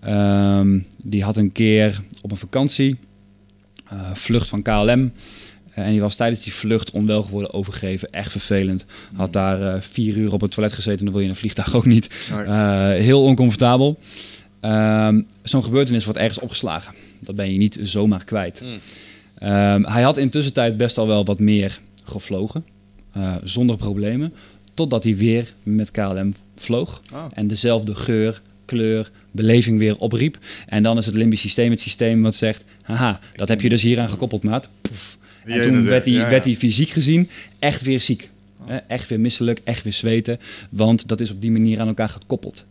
Ehm, die had een keer op een vakantie, eh, vlucht van KLM. Eh, en die was tijdens die vlucht onwel geworden, overgegeven. Echt vervelend. Had daar eh, vier uur op het toilet gezeten. Dan wil je in een vliegtuig ook niet. Eh, heel oncomfortabel. Ehm, Zo'n gebeurtenis wordt ergens opgeslagen. Dat ben je niet zomaar kwijt. Mm. Ehm, hij had intussen tijd best al wel wat meer gevlogen. eh, zonder problemen. Totdat hij weer met KLM vloog. Ah. En dezelfde geur, kleur, beleving weer opriep. En dan is het limbisch systeem het systeem wat zegt... Haha, dat heb je dus hieraan gekoppeld, maat. Poef. En toen werd hij, ja, ja. werd hij fysiek gezien echt weer ziek. Hè, Echt weer misselijk, echt weer zweten. Want dat is op die manier aan elkaar gekoppeld.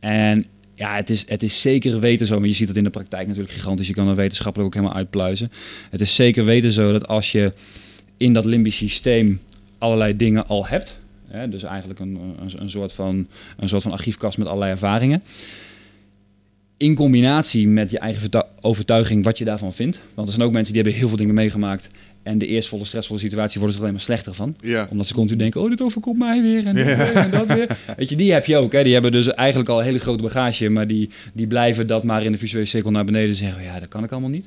En ja, het is, het is zeker weten zo, maar je ziet het in de praktijk natuurlijk gigantisch. Je kan er wetenschappelijk ook helemaal uitpluizen. Het is zeker weten zo dat als je in dat limbisch systeem allerlei dingen al hebt, hè, dus eigenlijk een, een, een, soort van, een soort van archiefkast met allerlei ervaringen, in combinatie met je eigen vertu- overtuiging wat je daarvan vindt. Want er zijn ook mensen die hebben heel veel dingen meegemaakt en de eerstvolle stressvolle situatie worden ze alleen maar slechter van Ja. omdat ze continu denken, oh, dit overkomt mij weer en, Ja. weer en dat weer. <laughs> Weet je, die heb je ook. Hè? Die hebben dus eigenlijk al een hele grote bagage, maar die, die blijven dat maar in de visuele cirkel naar beneden zeggen. Ja, dat kan ik allemaal niet.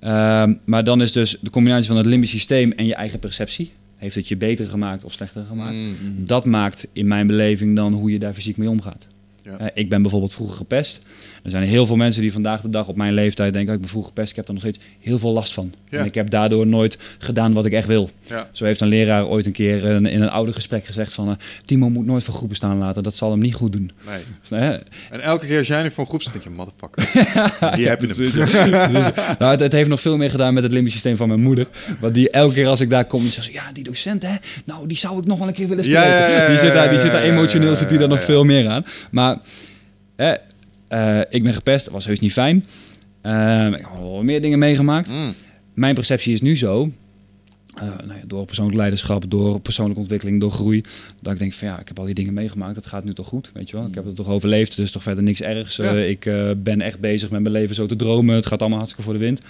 Ehm, maar dan is dus de combinatie van het limbisch systeem en je eigen perceptie. Heeft het je beter gemaakt of slechter gemaakt? Mm. Dat maakt in mijn beleving dan hoe je daar fysiek mee omgaat. Ja. Eh, ik ben bijvoorbeeld vroeger gepest. Er zijn heel veel mensen die vandaag de dag op mijn leeftijd denken... Oh, ik ben vroeger gepest, ik heb er nog steeds heel veel last van. Ja. En ik heb daardoor nooit gedaan wat ik echt wil. Ja. Zo heeft een leraar ooit een keer in, in een ouder gesprek gezegd van... eh, Timo moet nooit van groepen staan laten, dat zal hem niet goed doen. Nee. Dus, hè, En elke keer als jij nu voor een groep zit, denk je, motherfucker. <laughs> Die heb je precies. hem. <laughs> nou, het, het heeft nog veel meer gedaan met het limbisch systeem van mijn moeder. Want die elke keer als ik daar kom, die zegt zo, ja, die docent, hè, nou, die zou ik nog wel een keer willen spreken. die zit daar, die zit daar emotioneel, zit die daar nog veel meer aan. Maar eh, ik ben gepest, dat was heus niet fijn. Ehm, ik heb wel meer dingen meegemaakt. Mm. Mijn perceptie is nu zo, eh, nou ja, door persoonlijk leiderschap, door persoonlijke ontwikkeling, door groei, dat ik denk van ja, ik heb al die dingen meegemaakt, dat gaat nu toch goed, weet je wel. Ik heb het toch overleefd, dus toch verder niks ergs. Ja. Eh, ik ben echt bezig met mijn leven zo te dromen, het gaat allemaal hartstikke voor de wind.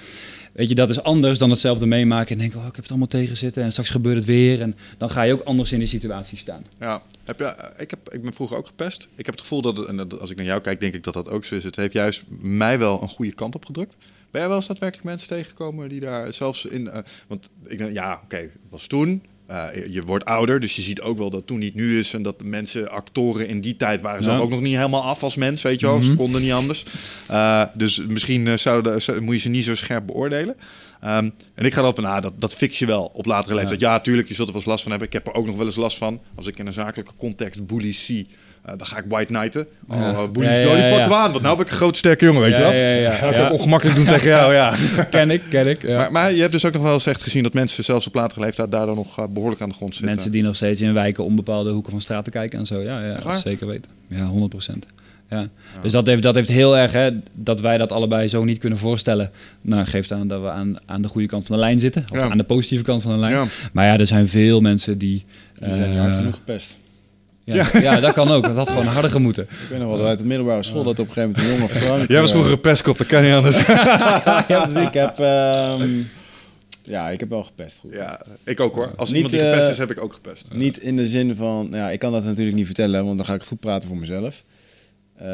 Weet je, dat is anders dan hetzelfde meemaken en denken, oh, ik heb het allemaal tegenzitten en straks gebeurt het weer. En dan ga je ook anders in de situatie staan. Ja, heb je, eh, ik, heb, ik ben vroeger ook gepest. Ik heb het gevoel dat, en als ik naar jou kijk, denk ik dat dat ook zo is. Het heeft juist mij wel een goede kant op gedrukt. Ben jij wel eens daadwerkelijk mensen tegengekomen die daar zelfs in... eh, want ik denk, ja, oké, het was toen. Eh, je wordt ouder, dus je ziet ook wel dat toen niet nu is. En dat de mensen, actoren in die tijd waren Ja. ook nog niet helemaal af als mens, weet je wel. Ze konden niet anders. Eh, dus misschien eh, zouden, zou- moet je ze niet zo scherp beoordelen. Ehm, en ik ga dan van, ah, dat, dat fix je wel op latere leeftijd. Ja, tuurlijk, je zult er wel eens last van hebben. Ik heb er ook nog wel eens last van. Als ik in een zakelijke context bullies zie, eh, dan ga ik white knighten. Oh, Ja. uh, bullies, Ja, ja, oh, pakken we aan. Want nou ben ik een grote sterke jongen, weet Ja, je wel. ja, ja. Ga ik ook ongemakkelijk doen tegen jou, ja. <laughs> Ken ik, ken ik. Ja. Maar, maar je hebt dus ook nog wel eens echt gezien dat mensen zelfs op latere leeftijd daardoor nog eh, behoorlijk aan de grond zitten. Mensen die nog steeds in wijken om bepaalde hoeken van straat te kijken en zo. Ja, ja dat zeker weten. Ja, 100 procent. Ja. Dus dat heeft, dat heeft heel erg, hè, dat wij dat allebei zo niet kunnen voorstellen. Nou, geeft aan dat we aan, aan de goede kant van de lijn zitten. Of Ja. aan de positieve kant van de lijn. Ja. Maar ja, er zijn veel mensen die... Die zijn hard eh, genoeg gepest. Ja, ja. dat kan ook. Dat had gewoon harder gemoeten. Ik weet nog wel, uit de middelbare school, dat op een gegeven moment een jonge Frank... Jij was eh, vroeger een pestkop, dat kan niet anders. <laughs> ja, dus ik heb... ehm, ja, ik heb wel gepest. Goed. ja, ik ook hoor. Als Niet, iemand die gepest eh, is, heb ik ook gepest. Niet in de zin van, ja, ik kan dat natuurlijk niet vertellen, want dan ga ik het goed praten voor mezelf. Eh,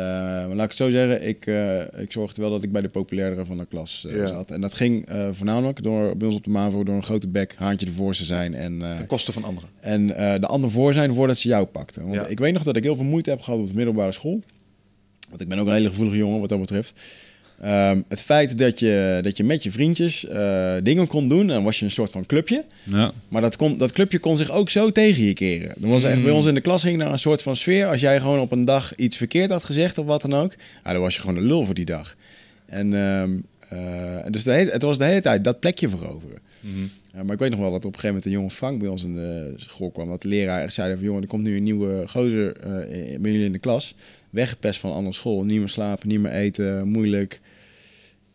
maar laat ik het zo zeggen, ik, eh, ik zorgde wel dat ik bij de populairdere van de klas eh, Ja. zat. En dat ging voornamelijk door, bij ons op de MAVO door een grote bek, haantje ervoor te zijn. En, eh, Ten koste van anderen. en de ander voor zijn voordat ze jou pakten. Want Ja. ik weet nog dat ik heel veel moeite heb gehad op de middelbare school. Want ik ben ook een hele gevoelige jongen wat dat betreft. Ehm, het feit dat je, dat je met je vriendjes eh, dingen kon doen, dan was je een soort van clubje. Ja. Maar dat, kon, dat clubje kon zich ook zo tegen je keren. Er was echt bij ons in de klas hing daar een soort van sfeer. Als jij gewoon op een dag iets verkeerd had gezegd of wat dan ook, dan was je gewoon een lul voor die dag. En ehm, eh, dus de hele, het was de hele tijd dat plekje veroveren. Ja, maar ik weet nog wel dat op een gegeven moment een jonge Frank bij ons in de school kwam. Dat de leraar echt zei van, jongen, er komt nu een nieuwe gozer eh, bij jullie in de klas. Weggepest van een andere school. Niet meer slapen, niet meer eten, moeilijk.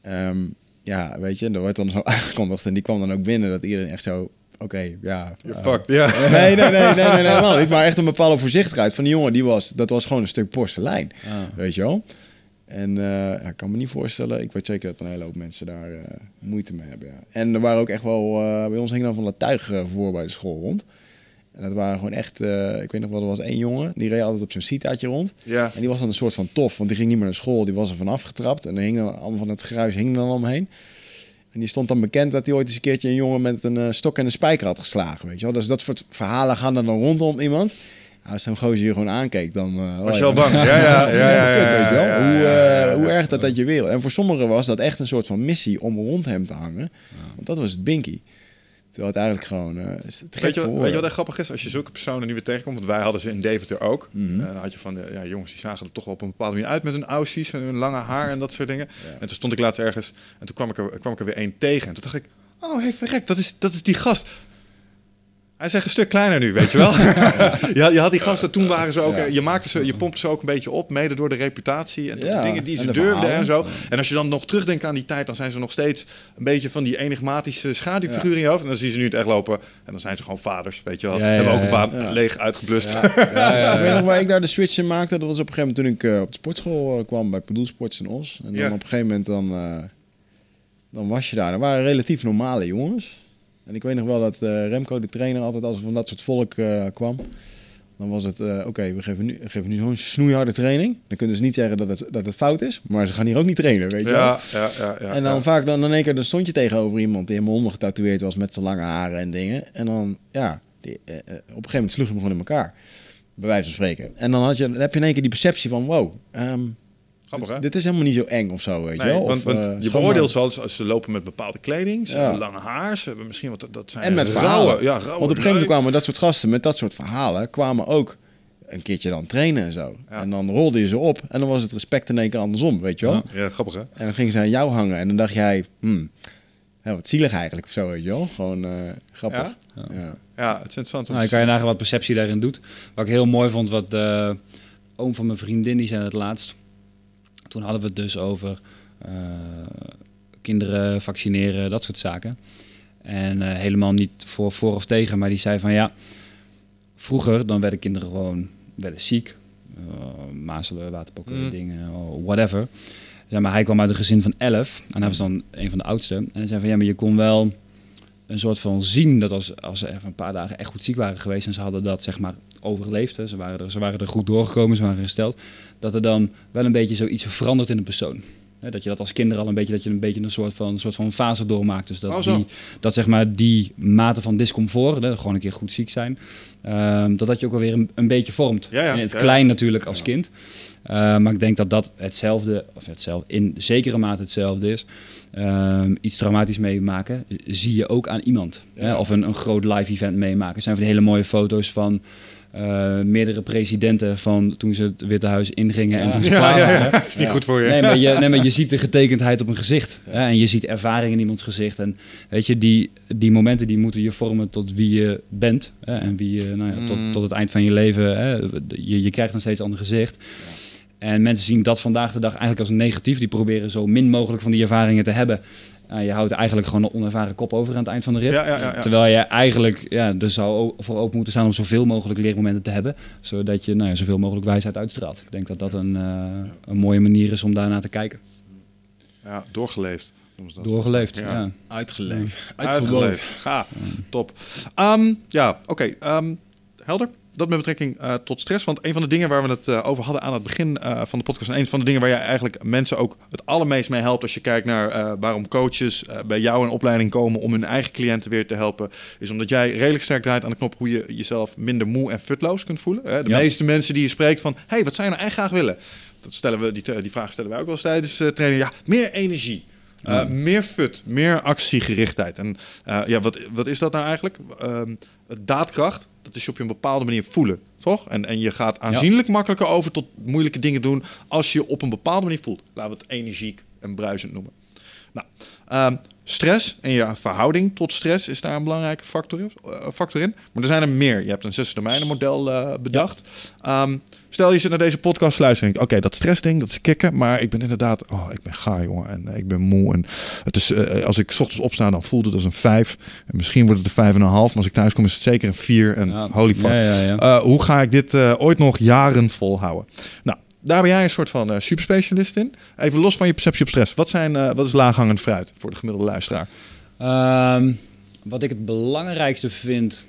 Ehm, ja, weet je, er werd dan zo <laughs> aangekondigd. En die kwam dan ook binnen dat iedereen echt zo, oké, ja. Je fucked, ja. <laughs> Nee, nee, nee, nee, nee, nee. Maar echt een bepaalde voorzichtigheid van die jongen. Die was, dat was gewoon een stuk porselein, weet je wel. En ja, ik kan me niet voorstellen. Ik weet zeker dat een hele hoop mensen daar eh, moeite mee hebben. Ja. En er waren ook echt wel... bij ons hing dan van dat tuig voor bij de school rond. En dat waren gewoon echt... eh, ik weet nog wel, er was één jongen. Die reed altijd op zijn sitaatje rond. Ja. En die was dan een soort van tof. Want die ging niet meer naar school. Die was er vanaf getrapt. En er hing dan allemaal van het gruis hing dan omheen. En die stond dan bekend dat hij ooit eens een keertje een jongen met een eh, stok en een spijker had geslagen. Weet je wel? Dus dat soort verhalen gaan dan rondom iemand. Ja, als zo'n gozer je gewoon aankeek, dan... eh, Was je al bang? Ja, <laughs> ja, ja. hoe, erg dat dat je wereld. En voor sommigen was dat echt een soort van missie om rond hem te hangen. Want dat was het binky. Terwijl het eigenlijk gewoon... eh, is het Weet je, wat, weet je wat echt grappig is? Als je zulke personen nu weer tegenkomt, want wij hadden ze in Deventer ook. Mhm. Eh, dan had je van, de, ja, jongens, die zagen er toch wel op een bepaalde manier uit met hun aussies en hun lange haar en dat soort dingen. En toen stond ik laatst ergens en toen kwam ik er, kwam ik er weer één tegen. En toen dacht ik, oh, hey, verrek, dat is, dat is die gast. Hij is echt een stuk kleiner nu, weet je wel. <laughs> je, je had die gasten, toen waren ze ook, Ja. je maakte ze, je pompte ze ook een beetje op, mede door de reputatie en Ja, de dingen die ze de durfden en zo. En als je dan nog terugdenkt aan die tijd, dan zijn ze nog steeds een beetje van die enigmatische schaduwfiguur in je hoofd. En dan zie je ze nu het echt lopen en dan zijn ze gewoon vaders, weet je wel. Ja, ja, Hebben ook een ja. Ja. leeg uitgeblust. Ik weet nog waar ik daar de switch in maakte. Dat was op een gegeven moment toen ik eh, op de sportschool eh, kwam bij Sports in Os. En dan Ja. op een gegeven moment dan, eh, dan was je daar. Er waren relatief normale jongens. En ik weet nog wel dat eh, Remco, de trainer, altijd als er van dat soort volk eh, kwam. Dan was het, eh, oké, we geven nu, geven nu zo'n snoeiharde training. Dan kunnen ze niet zeggen dat het, dat het fout is. Maar ze gaan hier ook niet trainen, weet je wel. Ja, ja, ja, ja, En dan ja. vaak dan in één keer dan stond je tegenover iemand die helemaal ondergetatoeëerd was met zijn lange haren en dingen. En dan, ja, die, op een gegeven moment sloeg je hem gewoon in elkaar. Bij wijze van spreken. En dan, had je, dan heb je in één keer die perceptie van, wow, ehm, Grappig, hè? dit, dit is helemaal niet zo eng of zo, weet je wel. want, Of, want eh, je beoordeelt ze als, als ze lopen met bepaalde kleding, ze Ja. hebben lange haar, ze hebben misschien wat dat zijn En met rauwe- verhalen. ja, Want rauwe op een gegeven moment kwamen dat soort gasten met dat soort verhalen, kwamen ook een keertje dan trainen en zo. Ja. En dan rolde je ze op en dan was het respect in één keer andersom, weet je wel. Ja. Ja, grappig hè? En dan gingen ze aan jou hangen en dan dacht jij, hmm, ja, wat zielig eigenlijk of zo, weet je wel. Gewoon eh, grappig. Ja? Ja. Ja, het is interessant. om Nou, kan je nagaan wat perceptie daarin doet. Wat ik heel mooi vond, wat de oom van mijn vriendin, die zei het laatst. Toen hadden we het dus over eh, kinderen vaccineren, dat soort zaken. En eh, helemaal niet voor, voor of tegen, maar die zei van ja, vroeger dan werden kinderen gewoon werden ziek. eh, mazelen, waterpokken, Mm. dingen, oh, whatever. Zeg maar, hij kwam uit een gezin van elf en hij was dan een van de oudste. En hij zei van ja, maar je kon wel een soort van zien dat als, als ze even een paar dagen echt goed ziek waren geweest en ze hadden dat zeg maar overleefd, hè, ze, waren er, ze waren er goed doorgekomen, ze waren hersteld, dat er dan wel een beetje zoiets verandert in de persoon. Hè, dat je dat als kinder al een beetje, dat je een beetje een soort van, een soort van fase doormaakt. Dus dat, Oh, die, dat zeg maar die mate van discomfort, hè, gewoon een keer goed ziek zijn, ehm, dat dat je ook alweer een, een beetje vormt. Ja, ja. In het Ja, klein natuurlijk als kind. Uh, maar ik denk dat dat hetzelfde, of hetzelfde, in zekere mate hetzelfde is. Um, iets traumatisch meemaken, zie je ook aan iemand. Hè? Of een, een groot live event meemaken. Er zijn van die hele mooie foto's van uh, meerdere presidenten van toen ze het Witte Huis ingingen en toen ze ja, ja. is niet goed voor je. Nee maar, je, nee, maar je <laughs> ziet de getekendheid op een gezicht. Hè? En je ziet ervaring in iemands gezicht. En weet je, die, die momenten die moeten je vormen tot wie je bent. Hè? En wie je, nou ja, tot, Mm. tot het eind van je leven. Hè? Je, je krijgt nog steeds een ander gezicht. En mensen zien dat vandaag de dag eigenlijk als negatief. Die proberen zo min mogelijk van die ervaringen te hebben. Uh, je houdt eigenlijk gewoon een onervaren kop over aan het eind van de rit. Ja, ja, ja, ja. Terwijl je eigenlijk ja, er zou voor open moeten staan om zoveel mogelijk leermomenten te hebben. Zodat je nou ja, zoveel mogelijk wijsheid uitstraalt. Ik denk dat dat een, uh, een mooie manier is om daarnaar te kijken. Ja, doorgeleefd. dat. Doorgeleefd, Ja. ja. Uitgeleefd. Uitgeleefd. Ga, top. Ehm, ja, oké. ehm, helder. Dat met betrekking uh, tot stress. Want een van de dingen waar we het uh, over hadden aan het begin uh, van de podcast... en een van de dingen waar jij eigenlijk mensen ook het allermeest mee helpt... als je kijkt naar waarom coaches bij jou in opleiding komen... om hun eigen cliënten weer te helpen... is omdat jij redelijk sterk draait aan de knop... hoe je jezelf minder moe en futloos kunt voelen. De Ja. meeste mensen die je spreekt van... hey, wat zou je nou echt graag willen? Dat stellen we, die, die vraag stellen wij ook wel eens tijdens training. Ja, meer energie. Uh, Ja. Meer fut, meer actiegerichtheid. En uh, ja, wat, wat is dat nou eigenlijk? Um, daadkracht, dat is je op een bepaalde manier voelen, toch? En, en je gaat aanzienlijk makkelijker over tot moeilijke dingen doen als je op een bepaalde manier voelt. Laten we het energiek en bruisend noemen. Nou, um, stress en je verhouding tot stress is daar een belangrijke factor, factor in. Maar er zijn er meer. Je hebt een zes domeinen model uh, bedacht. Ja. Um, Stel je zit naar deze podcast luisteren en oké, okay, dat stressding, dat is kicken, maar ik ben inderdaad, oh, ik ben gaar, jongen, en ik ben moe. En het is, uh, als ik 's ochtends opsta, dan voelt het als een vijf. En misschien wordt het een vijf en een half, maar als ik thuis kom, is het zeker een vier. En Ja. holy fuck. Ja, ja, ja. Uh, hoe ga ik dit uh, ooit nog jaren volhouden? Nou, daar ben jij een soort van superspecialist in. Even los van je perceptie op stress. Wat, zijn, wat is laaghangend fruit voor de gemiddelde luisteraar? Um, wat ik het belangrijkste vind.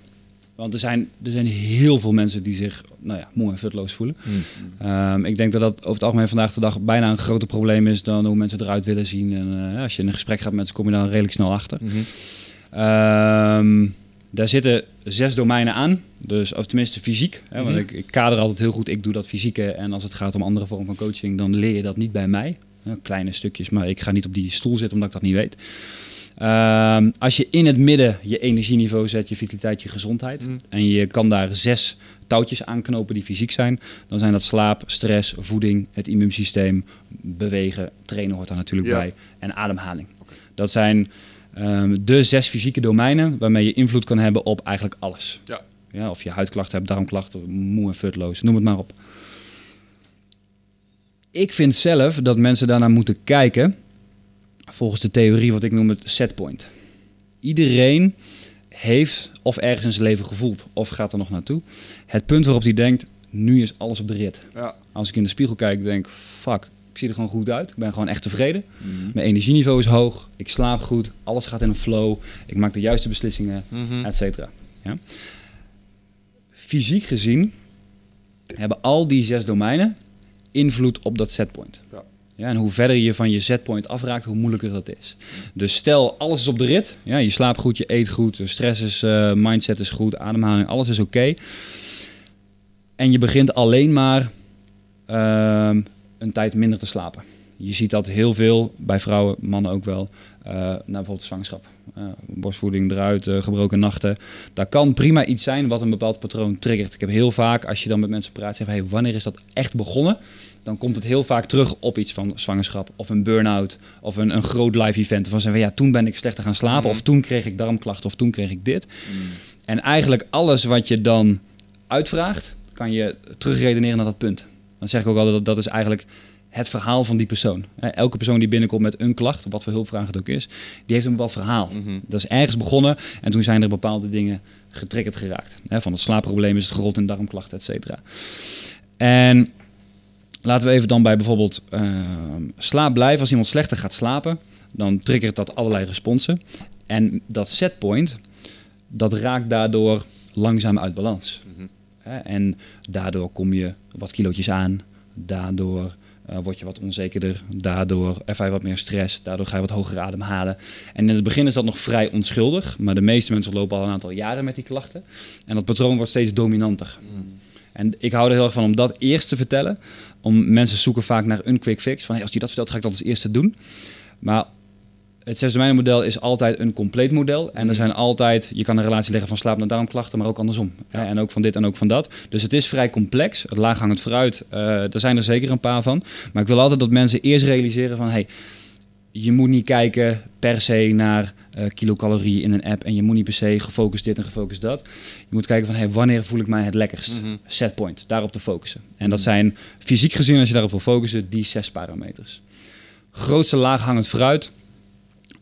Want er zijn, er zijn heel veel mensen die zich nou ja, moe en futloos voelen. Hmm. Um, ik denk dat dat over het algemeen vandaag de dag bijna een groter probleem is dan hoe mensen eruit willen zien. En uh, als je in een gesprek gaat met ze, kom je daar redelijk snel achter. Mm -hmm. um, daar zitten zes domeinen aan, dus, of tenminste fysiek. Hè, want Mhm. ik, ik kader altijd heel goed, ik doe dat fysieke. En als het gaat om andere vormen van coaching, dan leer je dat niet bij mij. Kleine stukjes, maar ik ga niet op die stoel zitten omdat ik dat niet weet. Um, als je in het midden je energieniveau zet, je vitaliteit, je gezondheid. Mhm. En je kan daar zes touwtjes aanknopen die fysiek zijn. Dan zijn dat slaap, stress, voeding, het immuunsysteem, bewegen, trainen hoort daar natuurlijk Ja. bij. En ademhaling. Dat zijn um, de zes fysieke domeinen waarmee je invloed kan hebben op eigenlijk alles. Ja. Ja, of je huidklachten hebt, darmklachten, moe en futloos, noem het maar op. Ik vind zelf dat mensen daarnaar moeten kijken volgens de theorie wat ik noem het setpoint. Iedereen heeft of ergens in zijn leven gevoeld of gaat er nog naartoe. Het punt waarop hij denkt, nu is alles op de rit. Ja. Als ik in de spiegel kijk, denk ik, fuck, ik zie er gewoon goed uit. Ik ben gewoon echt tevreden. Mhm. Mijn energieniveau is hoog, ik slaap goed, alles gaat in een flow. Ik maak de juiste beslissingen, Mhm. et cetera. Ja? Fysiek gezien hebben al die zes domeinen invloed op dat setpoint. Ja. Ja, en hoe verder je van je setpoint afraakt, hoe moeilijker dat is. Dus stel, alles is op de rit. Ja, je slaapt goed, je eet goed, stress is, uh, mindset is goed, ademhaling, alles is oké. En je begint alleen maar uh, een tijd minder te slapen. Je ziet dat heel veel, bij vrouwen, mannen ook wel, uh, bijvoorbeeld zwangerschap. Uh, borstvoeding eruit, gebroken nachten. Daar kan prima iets zijn wat een bepaald patroon triggert. Ik heb heel vaak, als je dan met mensen praat, zeggen, hey, wanneer is dat echt begonnen? Dan komt het heel vaak terug op iets van zwangerschap of een burn-out of een, een groot live event. Van zeggen, ja, toen ben ik slechter gaan slapen Mhm. of toen kreeg ik darmklachten of toen kreeg ik dit. En eigenlijk alles wat je dan uitvraagt, kan je terugredeneren naar dat punt. Dan zeg ik ook altijd dat dat is eigenlijk het verhaal van die persoon. Elke persoon die binnenkomt met een klacht, wat voor hulpvraag het ook is, die heeft een bepaald verhaal. Mhm. Dat is ergens begonnen en toen zijn er bepaalde dingen getriggerd geraakt. Van het slaapprobleem is het gerold in darmklachten, et cetera. En laten we even dan bij bijvoorbeeld uh, slaap blijven. Als iemand slechter gaat slapen, dan triggert dat allerlei responsen. En dat setpoint, dat raakt daardoor langzaam uit balans. Mhm. En daardoor kom je wat kilootjes aan. Daardoor Uh, word je wat onzekerder, daardoor ervaar je wat meer stress, daardoor ga je wat hoger ademhalen. En in het begin is dat nog vrij onschuldig, maar de meeste mensen lopen al een aantal jaren met die klachten. En dat patroon wordt steeds dominanter. Mm. En ik hou er heel erg van om dat eerst te vertellen. Om mensen zoeken vaak naar een quick fix. Van hey, als die dat vertelt, ga ik dat als eerste doen. Maar het zesde model is altijd een compleet model. En er mhm. zijn altijd, je kan een relatie leggen van slaap- naar darmklachten, maar ook andersom. En ook van dit en ook van dat. Dus het is vrij complex. Het laaghangend vooruit, uh, daar zijn er zeker een paar van. Maar ik wil altijd dat mensen eerst realiseren van... Hey, je moet niet kijken per se naar uh, kilocalorieën in een app en je moet niet per se gefocust dit en gefocust dat. Je moet kijken van hey, wanneer voel ik mij het lekkerst? Mm Setpoint, daarop te focussen. En dat mhm. zijn fysiek gezien, als je daarop wil focussen, die zes parameters. Grootste laaghangend fruit,